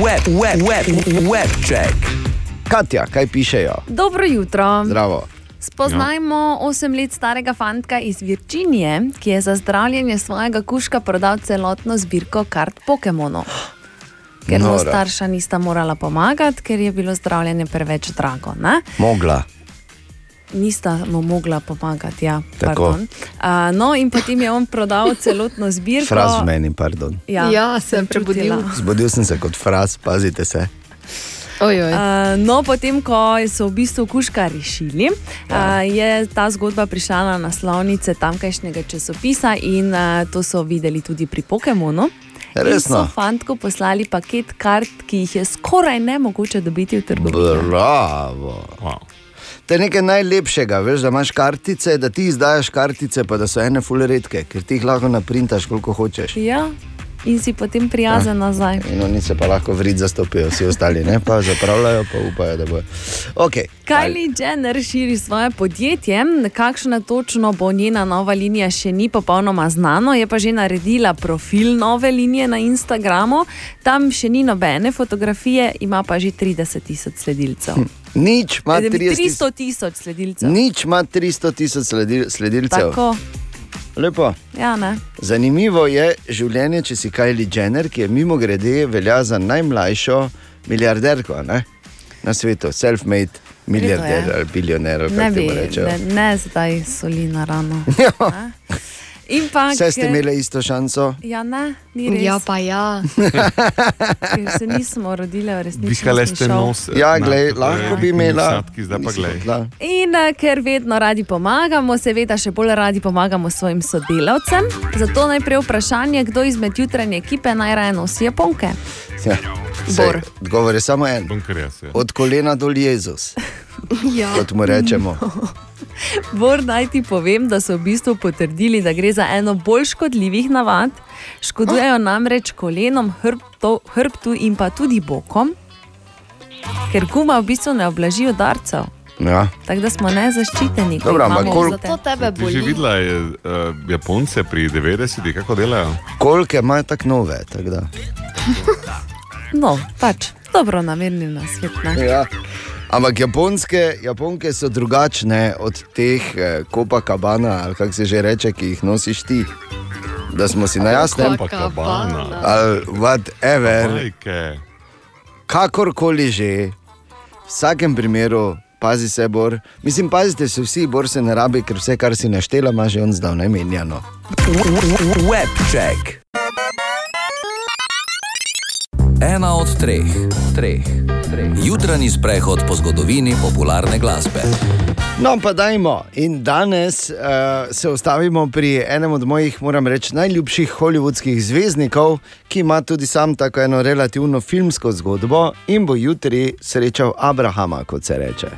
Web, web, web, web check. Katja, kaj pišejo? Dobro jutro. Zdravo. Spoznajmo osem let starega fantka iz Virginije, ki je za zdravljenje svojega kužka prodal celotno zbirko kart Pokémonov. Ker mu Noro. starša nista morala pomagati, ker je bilo zdravljenje preveč drago. Ne? Mogla. Nista mu mogla pomagati. Ja. A, no, in potem je on prodal celotno zbirko. Fraz meni, pardon. Ja, Ja, sem prebudil. Zbudil sem se kot fraz, pazite se. Ojoj. Uh, no, potem, ko so v bistvu kuška rešili, ja. uh, je ta zgodba prišla na naslovnice tamkajšnjega časopisa in uh, to so videli tudi pri Pokémonu. Resno? so fantku poslali paket kart, ki jih je skoraj nemogoče dobiti v trgovini. Bravo. Wow. To je nekaj najlepšega, veš, da imaš kartice, da ti izdajaš kartice, pa da so ene fule redke, ker ti jih lahko naprintaš, koliko hočeš. Ja, in si potem prijazen ja. nazaj. In oni se pa lahko vrid zastopijo, vsi ostali ne, pa zapravljajo, pa upajo, da bo. Okay. Kylie Jenner širi svoje podjetje, kakšna točno bo njena nova linija, še ni popolnoma znano. Je pa že naredila profil nove linije na Instagramu, tam še ni nobene fotografije, ima pa že 30 tisoč sledilcev. Nič ima Eh, 30 300 tisoč sledilcev. Nič ima 300 tisoč sledi- sledilcev. Tako, Lepo. ja, ne. Zanimivo je življenje, če si Kylie Jenner, ki je mimo grede velja za najmlajšo milijarderko ne? na svetu, self-made milijarder je. ali bilioner. ali kako bi, rečejo. ne, ne zdaj soli na rano. Pa, Vse ste imeli isto šanso. Ja, ne, ni res. Ja, pa ja. Ker se nismo rodile v resnici. Vihale ste nos. Ja, glej, lahko bi imela. Sadki, zdaj pa glej. In eh, ker vedno radi pomagamo, seveda še bolj radi pomagamo svojim sodelavcem. Zato najprej vprašanje, kdo izmed jutranje ekipe najraje nosi japonke. Ja. Bor. Sej, Odgovor je samo en. Od kolena dol Jezus, Ja. kot mu rečemo. Bor naj ti povem, da so v bistvu potrdili, da gre za eno bolj škodljivih navad. Škodujejo namreč kolenom, hrbtu, hrbtu in pa tudi bokom, ker guma v bistvu ne oblaži udarcev. Ja. Tako da smo nezaščiteni. Dobro, ampak imamo kol- vzete. To tebe Ti že boli. videla je, uh, Japonce pri 90-ih, kako delajo? Kolke imajo tako nove. Tak da. No, pač dobro namerni na svet. Ne? ja. Ampak japonske, japonke so drugačne od teh eh, Copacabana, ali kako se že reče, ki jih nosiš ti. Da smo si na jasnem. Copacabana. Ali whatever. Majke. Kakorkoli že, v vsakem primeru. Pazi se, Bor. Mislim, pazite se vsi, Bor se ne rabi, ker vse, kar si naštela, ima že on zdavnaj menjano. Web check. Ena od treh, treh, treh. Jutranji sprehod po zgodovini popularne glasbe. No, pa dajmo. In danes uh, se ustavimo pri enem od mojih, moram reči, najljubših holivudskih zvezdnikov, ki ima tudi sam tako eno relativno filmsko zgodbo in bo jutri srečal Abrahama, kot se reče.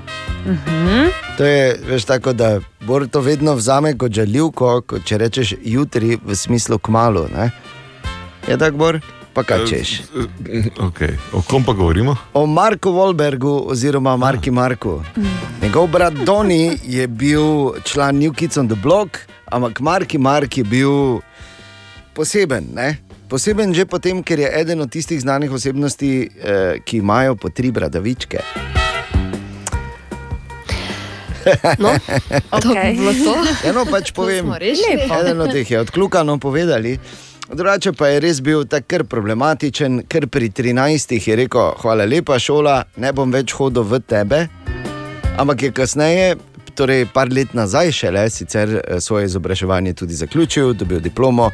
To je veš, tako, da Bor to vedno vzame kot žaljivko, kot če rečeš jutri, v smislu kmalo. Ne? Je tako, Bor? Pa kaj češ? Okay. O kom pa govorimo? O Marku Wolbergu oziroma Marki Marku. Njegov brat Doni je bil član New Kids on the Block, ampak Marki Mark je bil poseben. Ne? Poseben že potem, ker je eden od tistih znanih osebnosti, eh, ki imajo po tri bradavičke. No, to bi bilo to. Eno pač povem, eden od teh je odkljukano povedali. Drugače pa je res bil tako kar problematičen, ker pri 13 je rekel: Hvala lepa, šola, ne bom več hodil v tebe. Ampak je kasneje, torej par let nazaj, šele sicer eh, svoje izobraževanje tudi zaključil, dobil diplomo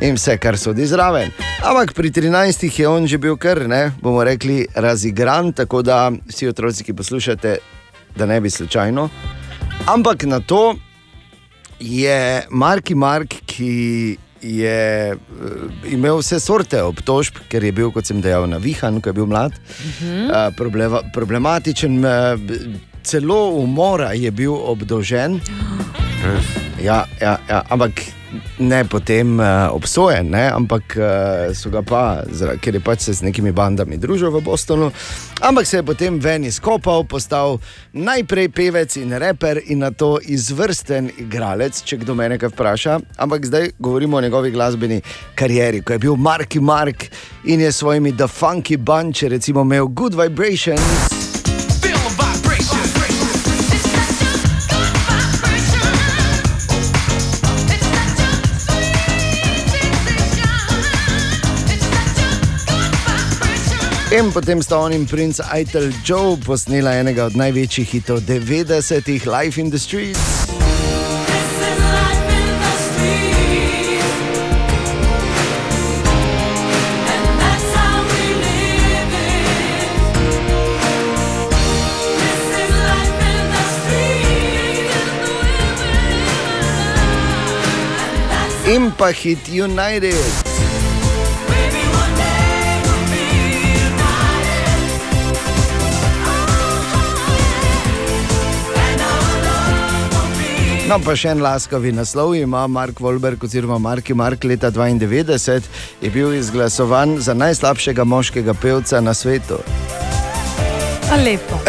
in vse, kar sodi zraven. Ampak pri 13 je on že bil kar, ne, bomo rekli, razigran, tako da vsi otroci, ki poslušate, da ne bi slučajno. Ampak na to je Marki Mark, ki je uh, imel vse sorte obtožb, ker je bil, kot sem dejal, navihan, ko je bil mlad, uh, problema, problematičen, uh, celo umora je bil obdožen. Ja, ja, ja, ampak ne potem uh, obsojen, ne? ampak uh, so ga pa, ker je pač se z nekimi bandami družil v Bostonu. Ampak se je potem ven izkopal, postal najprej pevec in reper, in na to izvrsten igralec, če kdo me nekaj vpraša. Ampak zdaj govorimo o njegovi glasbeni karieri, ko je bil Marki Mark in je s svojimi The Funky Bunch, recimo, imel Good Vibrations. In potem sta on in princ Aitel Joe posnela enega od največjih hitov 90-ih, Life in the Streets. In pa hit United. No, pa še en laskavi naslov ima Mark Wolberg, oziroma Marki Mark leta 92, je bil izglasovan za najslabšega moškega pevca na svetu. A lepo.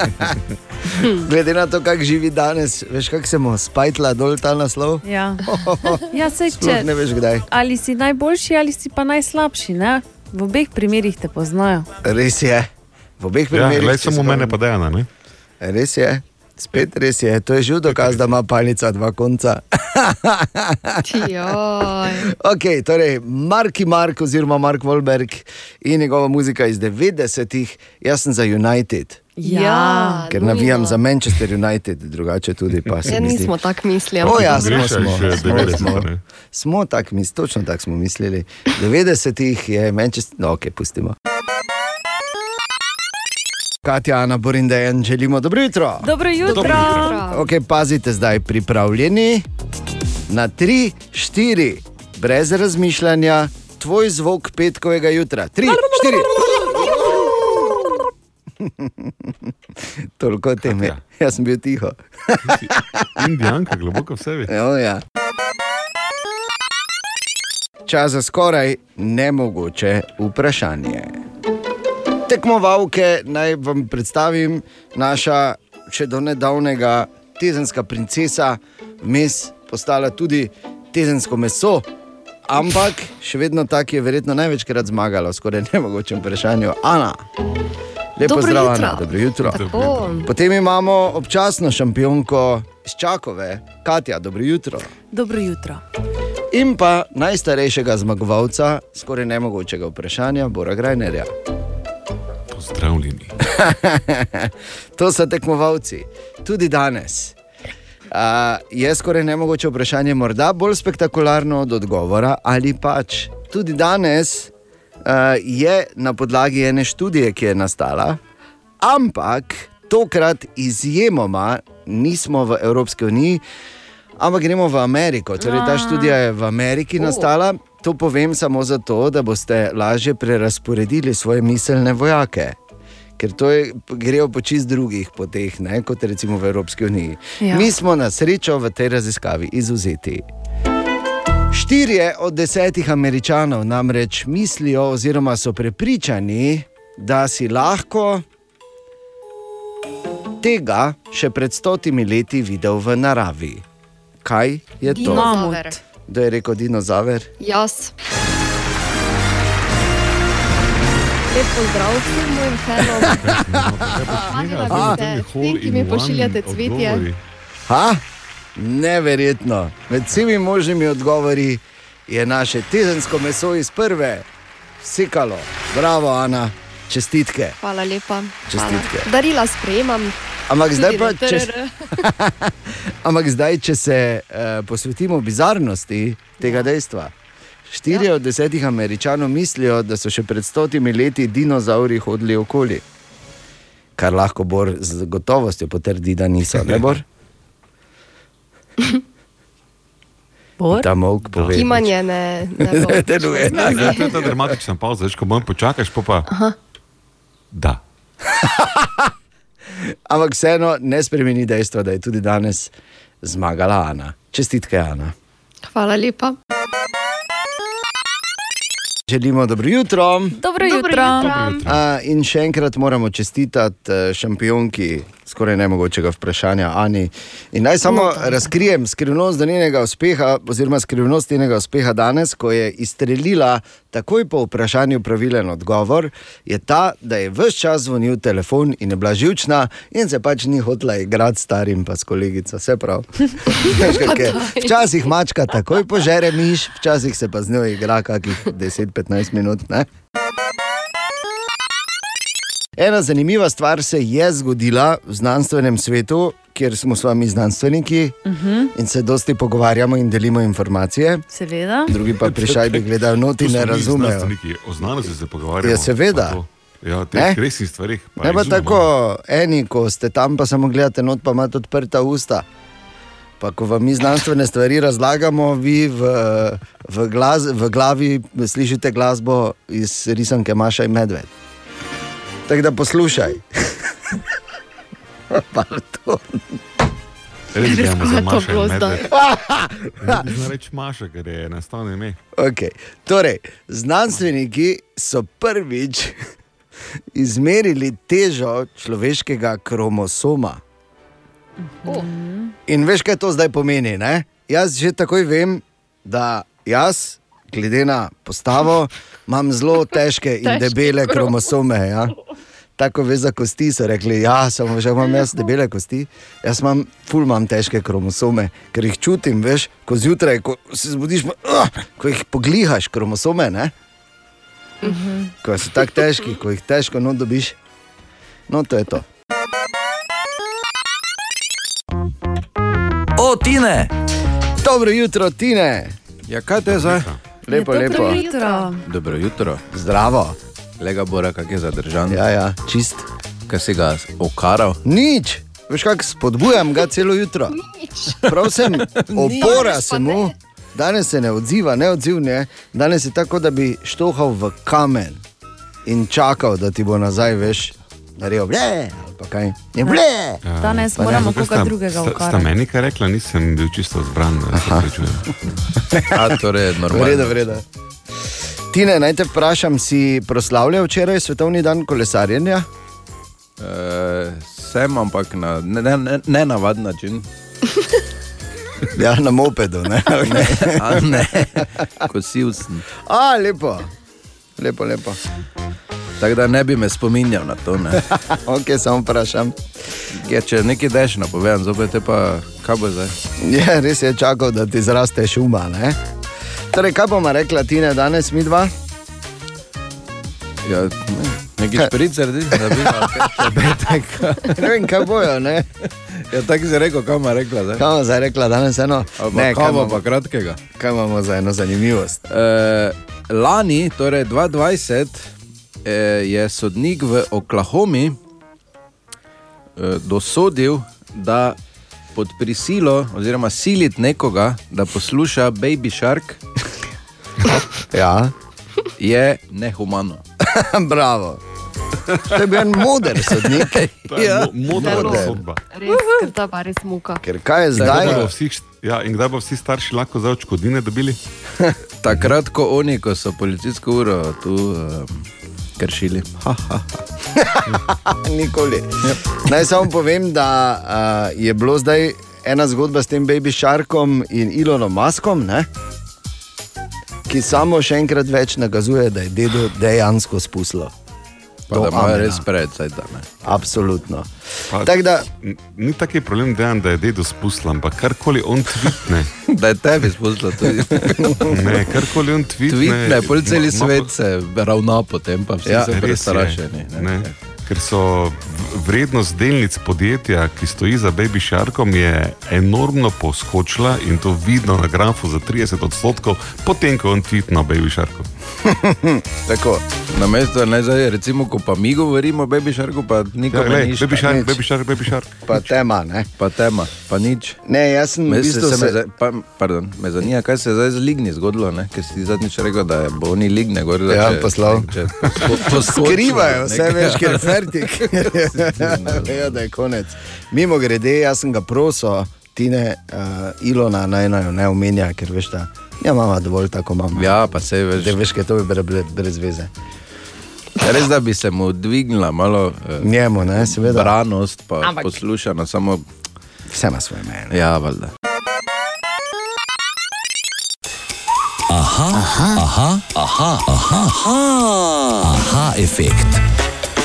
Glede na to, kako živi danes, veš, kako se mu spajtla dol ta naslov. Ja, ja Sploh če, ne veš kdaj. ali si najboljši ali si pa najslabši. Ne? V obeh primerih te poznajo. Res je. V obeh Ja, primerih. le če samo se mene pa dejana. Ne? Res je. Spet res je, to je že dokaz, da ima palica dva konca. ok, torej Marki Mark oziroma Mark Wolberg in njegova muzika iz 90-ih, jaz sem za United. Ja, Ker nujno. navijam za Manchester United, drugače tudi pa se Ja, nismo tako mislili. O, ja, smo, smo, smo, 90, smo, smo tako mislili, točno tako smo mislili. 90-ih je Manchester, no, ok, pustimo. Katja, Ana, Borindejan, želimo dobro jutro. Dobro jutro. Dobro jutro. Ok, pazite zdaj, pripravljeni na 3, 4, brez razmišljanja, tvoj zvok petkovega jutra. 3, 4. Toliko teme. Jaz sem bil tiho. Indijanka, globoko v sebi. Jo, ja. Čas za skoraj nemogoče vprašanje. Tekmovalke naj vam predstavim naša še do nedavnega tezenska princesa, vmes postala tudi tezensko meso. Ampak še vedno tako je verjetno največkrat zmagala skoraj nemogočem vprašanju. Ana, lepo zdrav. Ana, dobro jutro. Tako. Potem imamo občasno šampionko iz Čakove, Katja, dobro jutro. Dobro jutro. In pa najstarejšega zmagovalca skoraj nemogočega vprašanja, Bora Grajnerja. Pozdravljeni. to so tekmovalci, tudi danes. Uh, je skoraj nemogoče vprašanje, morda bolj spektakularno od odgovora, ali pač tudi danes uh, je na podlagi ene študije, ki je nastala, ampak tokrat izjemoma nismo v Evropski uniji, ampak gremo v Ameriko. Torej, ta študija je v Ameriki Oh. nastala. To povem samo zato, da boste lažje prerasporedili svoje miselne vojake. Ker to je, grejo po čist drugih poteh, ne, kot recimo v Evropski uniji. Ja. Mi smo na srečo v tej raziskavi izuzeti. Štirje od desetih američanov namreč mislijo, oziroma so prepričani, da si lahko tega še pred stotimi leti videl v naravi. Kaj je to? Dinozaver. Kdo je rekel dinozaver? Jaz. Lep pozdrav vsem mojim fanom. Hvala, vsi, ki mi pošiljate cvetje. Ha? Neverjetno. Med vsemi možnimi odgovori je naše tedensko meso iz prve, sikalo. Bravo, Ana, čestitke. Hvala lepa. Čestitke. Hvala. Darila sprejemam. Ampak zdaj pa, če, ampak zdaj, če se uh, posvetimo bizarnosti tega dejstva. Štiri ja. od desetih američanov mislijo, da so še pred stotimi leti dinozauri hodili okoli. Kar lahko Bor z gotovostjo potrdi, da niso. Ne, Bor? Bor? Ta mok pove. Kimanje ne, ne deluje. Zdaj, to je ta dramatična pauza, veš, ko manj počakaš, pa pa. Aha. Da. Ampak vseeno ne spremeni dejstva, da je tudi danes zmagala Ana. Čestitke, Ana. Hvala lepa. Želimo dobro jutro. Dobro jutro. A, in še enkrat moramo čestitati eh, šampionki skoraj nemogočega vprašanja Ani. In naj samo No, razkrijem skrivnost njenega uspeha, oziroma skrivnost njenega uspeha danes, ko je izstrelila takoj po vprašanju pravilen odgovor, je ta, da je vse čas zvonil telefon in je bila živčna in se pač ni hotela igrati starim, pa s kolegico, vse prav. Včasih mačka takoj požere miš, včasih se pa z njo igra kakih 10-15 minut. Ne? Ena zanimiva stvar se je zgodila v znanstvenem svetu, kjer smo s vami znanstveniki Mhm. in se dosti pogovarjamo in delimo informacije. Seveda. Drugi pa prišajbi gledajo not in ne razumejo. znanstveniki, O znanosti se pogovarjamo. Ja, seveda. Ja, teh resnih stvarih. pa Ne pa izumemo. tako, eni, ko ste tam, pa samo gledate not, pa imate odprta usta. Pa ko vam mi znanstvene stvari razlagamo, vi v, v, glas, v glavi slišite glasbo iz risanke Maša in Medved. Tako da poslušaj. Pardon. Res gremo za Kaj je to Mašo bilo in zdaj? Medved. Ne znam reči Maša, ker je enostavno ime. Okay. Torej, znanstveniki so prvič izmerili težo človeškega kromosoma. In veš, kaj to zdaj pomeni? Ne? Jaz že takoj vem, da jaz, glede na postavo, imam zelo težke in Težke debele kromosome. Ja? Tako veš za kosti, so rekli, ja, samo že imam jaz debele kosti. Jaz imam, ful imam težke kromosome, ker jih čutim, veš, ko zjutraj, ko se zbudiš, uh, ko jih poglihaš, kromosome, ne? ko so tako težki, ko jih težko no dobiš. No, to je to. O, Tine! Dobro jutro, Tine! Ja, kaj te zdaj? Lepo, Dobro lepo. jutro. Dobro jutro. Zdravo. Lega bora, kak je zadržan. Ja, ja, čist. Kaj si ga okaral? Nič, veš kako spodbujam ga celo jutro. Prav sem opora se mu, danes se ne odziva, ne odzivne, danes je tako, da bi štohal v kamen in čakal, da ti bo nazaj, veš, naredil ble, ali pa kaj. Je ble. Danes Pa moramo koga drugega Sta, sta meni kaj rekla, nisem bil čisto zbran. da se opravičujem. A, torej, normalno. Vreda, vreda. Tine, naj te vprašam, si proslavljal včeraj svetovni dan kolesarjenja? Uh, sem, ampak na ne, ne, ne, način. Ja, na mopedu, ne? ne, a ne. kosil sem. A, lepo, lepo, lepo. Tako da ne bi me spominjal na to. Ok, samo vprašam. Ja, če nekaj deš napovedam, zopet je pa kaj bo zdaj. Je, res je čakal, da ti zraste šuma. Ne? Torej, kaj bomo rekla, Tine, danes mi dva? Ja, ne, neki špric zaradi, da bi Petek. ne vem, kaj bojo, ne? Ja, tako si rekel, kaj ima rekla zdaj. Kaj bomo rekla danes eno? Ne, kaj bo pa kratkega. Kaj imamo za eno zanimivost? E, lani, torej 2020, eh, je sodnik v Oklahomi eh, dosodil, da pod prisilo, oziroma siliti nekoga, da posluša Baby Shark, ja. je nehumano. Bravo. To je bil en moder sodnik. Ja. Moder. Res, ker ta pa res muka. Ker kaj je Kdaj zdaj? bodo vsi, ja, in kdaj bo vsi starši lahko za očkodine dobili? Takrat, ko oni, ko so policijsko uro tu um, kršili. Ha, ha, ha. Nikoli. Naj samo povem, da uh, je bilo zdaj ena zgodba s tem Baby Sharkom in Elonom Maskom, ne? ki samo še enkrat več nakazuje, da je dedo dejansko spuslo. Pa da imajo res da ne. Absolutno. Pa, Tak da, ni taki problem, dejan, da je dedo spustil, ampak karkoli on tvitne. da je tebi spustilo tudi. ne, karkoli on tvitne. Tvitne, pol celi ma- ma svet se ravna potem, pa vsi Ja, so res je. prestrašeni. Ne, ker so vrednost delnic podjetja, ki stoji za Baby Sharkom, je enormno poskočila in to vidno na grafu za 30 odstotkov, potem ko je on tvitnil Baby Sharku. Tako. Na mesto, ne zdaj, recimo, ko pa mi govorimo Baby Sharku, pa nikoli Ja, glej, nič. Baby Shark, Nič. Baby Shark, Baby Shark. Pa tema, ne? Pa tema, pa nič. Ne, jaz sem v Me, bistvu se, se me, se- za- pa, pardon, me zanima, kaj se je zdaj z Ligni zgodilo, ne? ker si zadnjič rekel, da je bolni Ligne gor. da Ja, če- poslal. poskočijo, Skrivajo vse več, ker je fertik. ja, da je konec. Mimo grede, jaz sem ga prosil, Tine, uh, Ilona naj naj jo ne omenja, ker veš, da ja, mama dovolj tako mama. Ja, pa se veš. Da veš, kaj to je brez, brez, brez veze. Res, da bi se mu dvignila malo uh, Njemu, ne, seveda. branost, pa Ampak- poslušano, samo. Vse ima svoje mene. Ja, valjda. Aha, aha, aha, aha, aha, aha, aha efekt.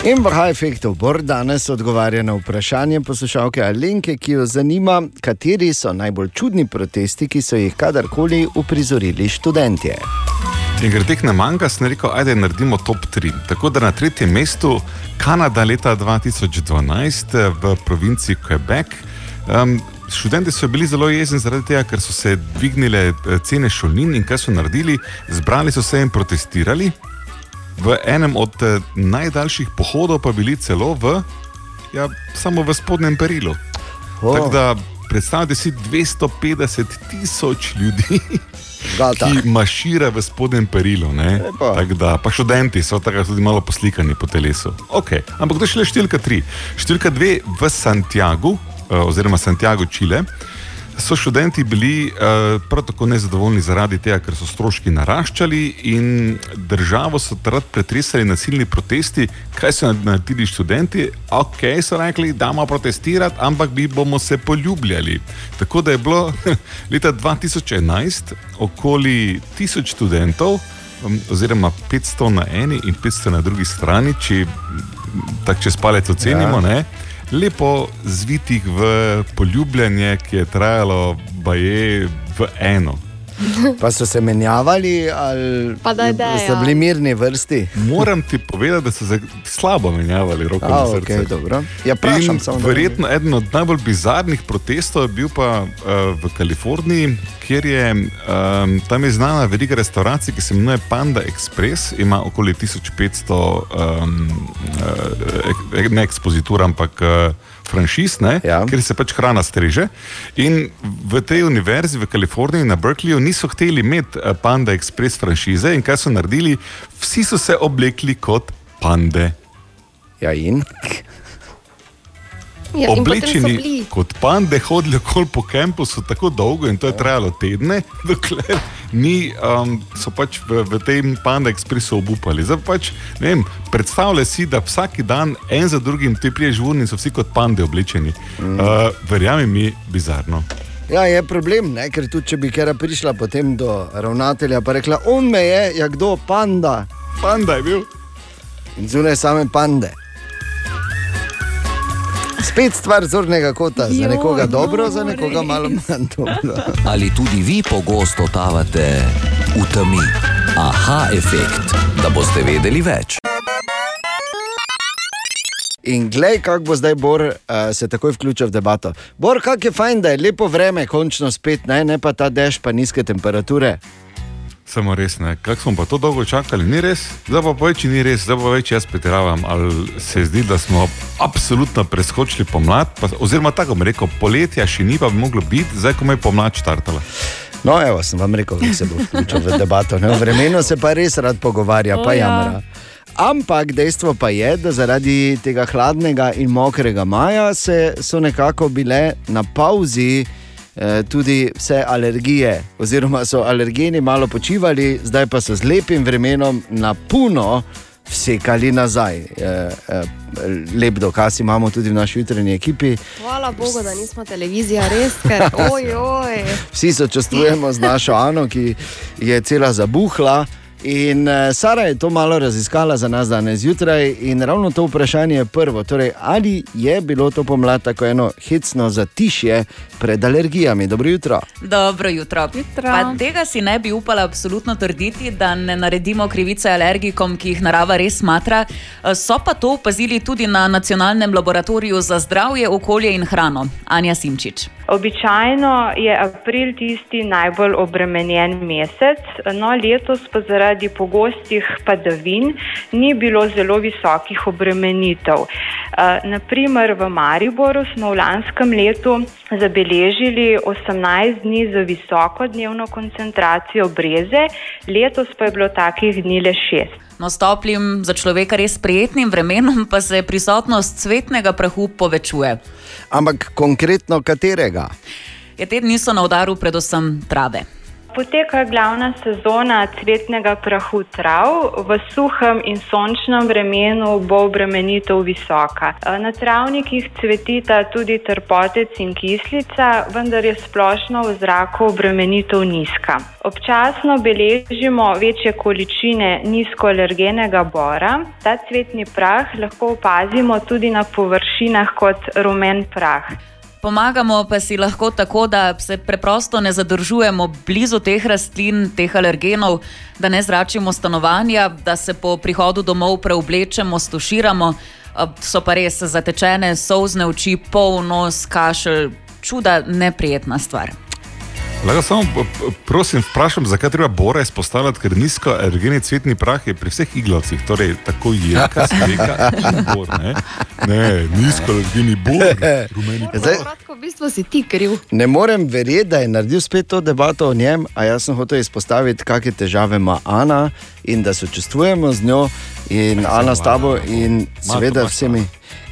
In v High Effectu Bor danes odgovarja na vprašanje poslušalke Alenke, ki jo zanima, kateri so najbolj čudni protesti, ki so jih kadarkoli uprizorili študentje. In ker teh ne manjka, sem rekel, ajde naredimo top 3. Tako da na tretjem mestu Kanada leta 2012 eh, v provinci Quebec. Um, študenti so bili zelo jezni zaradi tega, ker so se dvignile eh, cene šolnin in kaj so naredili, zbrali so se in protestirali. V enem od eh, najdaljših pohodov pa bili celo v, ja, samo v spodnjem perilu. O. Tako da predstavljate si 250 tisoč ljudi, Gata. ki mašira v spodnjem perilu. Tako Da, pa študenti so tako tudi malo poslikani po telesu. Okay. Ampak to je šele številka tri. Številka dve v Santiagu, eh, oziroma Santiago, Čile. So študenti bili uh, prav tako nezadovoljni zaradi tega, ker so stroški naraščali in državo so takrat pretresali nasilni protesti. Kaj so naredili študenti? Ok, so rekli, da bomo protestirati, ampak mi bomo se poljubljali. Tako da je bilo leta 2011 okoli 1000 študentov, um, oziroma 500 na eni in 500 na drugi strani, če tako čez palec ocenimo. Ja. Ja lepo zvitih v poljubljanje, ki je trajalo baje v eno. Pa so se menjavali, ali Pa da je ideja. so bili mirni vrsti. Moram ti povedati, da so se slabo menjavali, roko A, na srce. dobro. Ja, da Verjetno eden od najbolj bizarnih protestov je bil pa uh, v Kaliforniji, kjer je um, tam je znana velika restauracija, ki se imenuje Panda Express, ima okoli 1500 um, uh, ne ekspozitur, ampak uh, franšiz, ne, ja. kjer se pač hrana streže. In v tej univerzi v Kaliforniji, na Berkeleyju, niso hteli imeti uh, Panda Express franšize in kaj so naredili? Vsi so se oblekli kot pande. Ja, in? Ja, in Oblečeni kot pande, hodili okoli po kampusu tako dolgo in to je trajalo tedne, dokler ni, um, so pač v, v tem Panda Expressu obupali. Zdaj pač, ne vem, predstavljaj si, da vsak dan en za drugim ti priješ v ur in so vsi kot pande oblečeni. Mm. Uh, Verjamem mi, bizarno. Ja, je problem, ne? ker tudi če bi kera prišla potem do ravnatelja, pa rekla, on me je, ja kdo, panda. Panda je bil. In zunaj same pande. Spet stvar zornega kota, za Joj, nekoga dobro, no, za nekoga res. malo manj dobro. Ali tudi vi pogosto tavate v temi? Aha, efekt, da boste vedeli več. In glej, kako bo zdaj Bor uh, se takoj vključil v debato. Bor, kako je fajn, da je lepo vreme, končno spet, ne, ne pa ta dež, pa nizke temperature. Samo res ne, kako smo pa to dolgo čakali, ni res, zdaj pa če ni res, zdaj pa več jaz pretiravam. Ali se zdi, da smo absolutno preskočili pomlad, pa, oziroma tako bom rekel, poletja še ni pa bi moglo biti, zdaj ko me je pomlad štartala. No, evo, sem vam rekel, da se bo vključil v debato. Ne? V vremenu se pa res rad pogovarja, O, pa ja. jamra. Ampak dejstvo pa je, da zaradi tega hladnega in mokrega maja se, so nekako bile na pauzi tudi vse alergije, oziroma so alergeni malo počivali, zdaj pa so z lepim vremenom na puno vsekali nazaj. Eh, eh, lep dokaz imamo tudi v naši jutranji ekipi. Hvala Bogu, da nismo televizija, res, ker oj, oj. Vsi sočustvujemo z našo Ano, ki je cela zabuhla. In uh, Sara je to malo raziskala za nas danes zjutraj, in ravno to vprašanje je prvo. Torej, ali je bilo to pomlad tako eno hecno zatišje pred alergijami? Dobro jutro. Dobro jutro. Pa tega si ne bi upala absolutno trditi, da ne naredimo krivice alergikom, ki jih narava res smatra. So pa to opazili tudi na Nacionalnem laboratoriju za zdravje, okolje in hrano. Anja Simčič. Običajno je april tisti najbolj obremenjen mesec, no letos pa zaradi pogostih padavin ni bilo zelo visokih obremenitev. Naprimer v Mariboru smo v lanskem letu zabeležili 18 dni za visoko dnevno koncentracijo breze, letos pa je bilo takih dni le 6. No, s toplim, za človeka res prijetnim vremenom pa se prisotnost cvetnega prahu povečuje. Ampak konkretno katerega? Je te dni so na udaru predvsem trave. Poteka glavna sezona cvetnega prahu trav, v suhem in sončnem vremenu bo obremenitev visoka. Na travnikih cvetita tudi trpotec in kislica, vendar je splošno v zraku obremenitev nizka. Občasno beležimo večje količine nizkoalergenega bora. Ta cvetni prah lahko opazimo tudi na površinah kot rumen prah. Pomagamo pa si lahko tako, da se preprosto ne zadržujemo blizu teh rastlin, teh alergenov, da ne zračimo stanovanja, da se po prihodu domov preoblečemo, stuširamo. So pa res zatečene, solzne oči, poln nos, kašelj, čuda, neprijetna stvar. Lahko samo prosim, vprašam, zakaj treba bora izpostavljati, ker nizko alergeni cvetni prah je pri vseh iglavcih, torej tako jelka, smeka in bor. Ne, ne nizko alergeni bor. Zdaj, Kratko, v bistvu si ti kriv. Ne morem verjeti, da je naredil spet to debato o njem, a jaz sem hotel izpostaviti, kakšne težave ima Ana in da sočustvujemo z njo in Ana s tabo in seveda vsemi,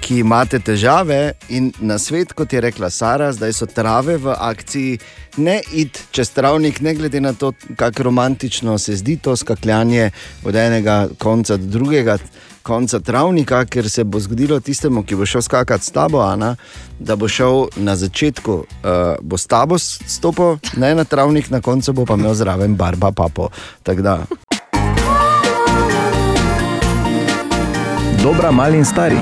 ki imate težave. In na svet, kot je rekla Sara, zdaj so trave v akciji, ne id čez travnik, ne glede na to, kako romantično se zdi to skakljanje od enega konca do drugega. Konca travnika, ker se bo zgodilo tistemu, ki bo šel skakati s tabo, Ana, da bo šel na začetku, uh, bo s tabo stopil, ne na travnik, na koncu bo pa imel zraven barba papo. Tako da. Dobra, mali in stari.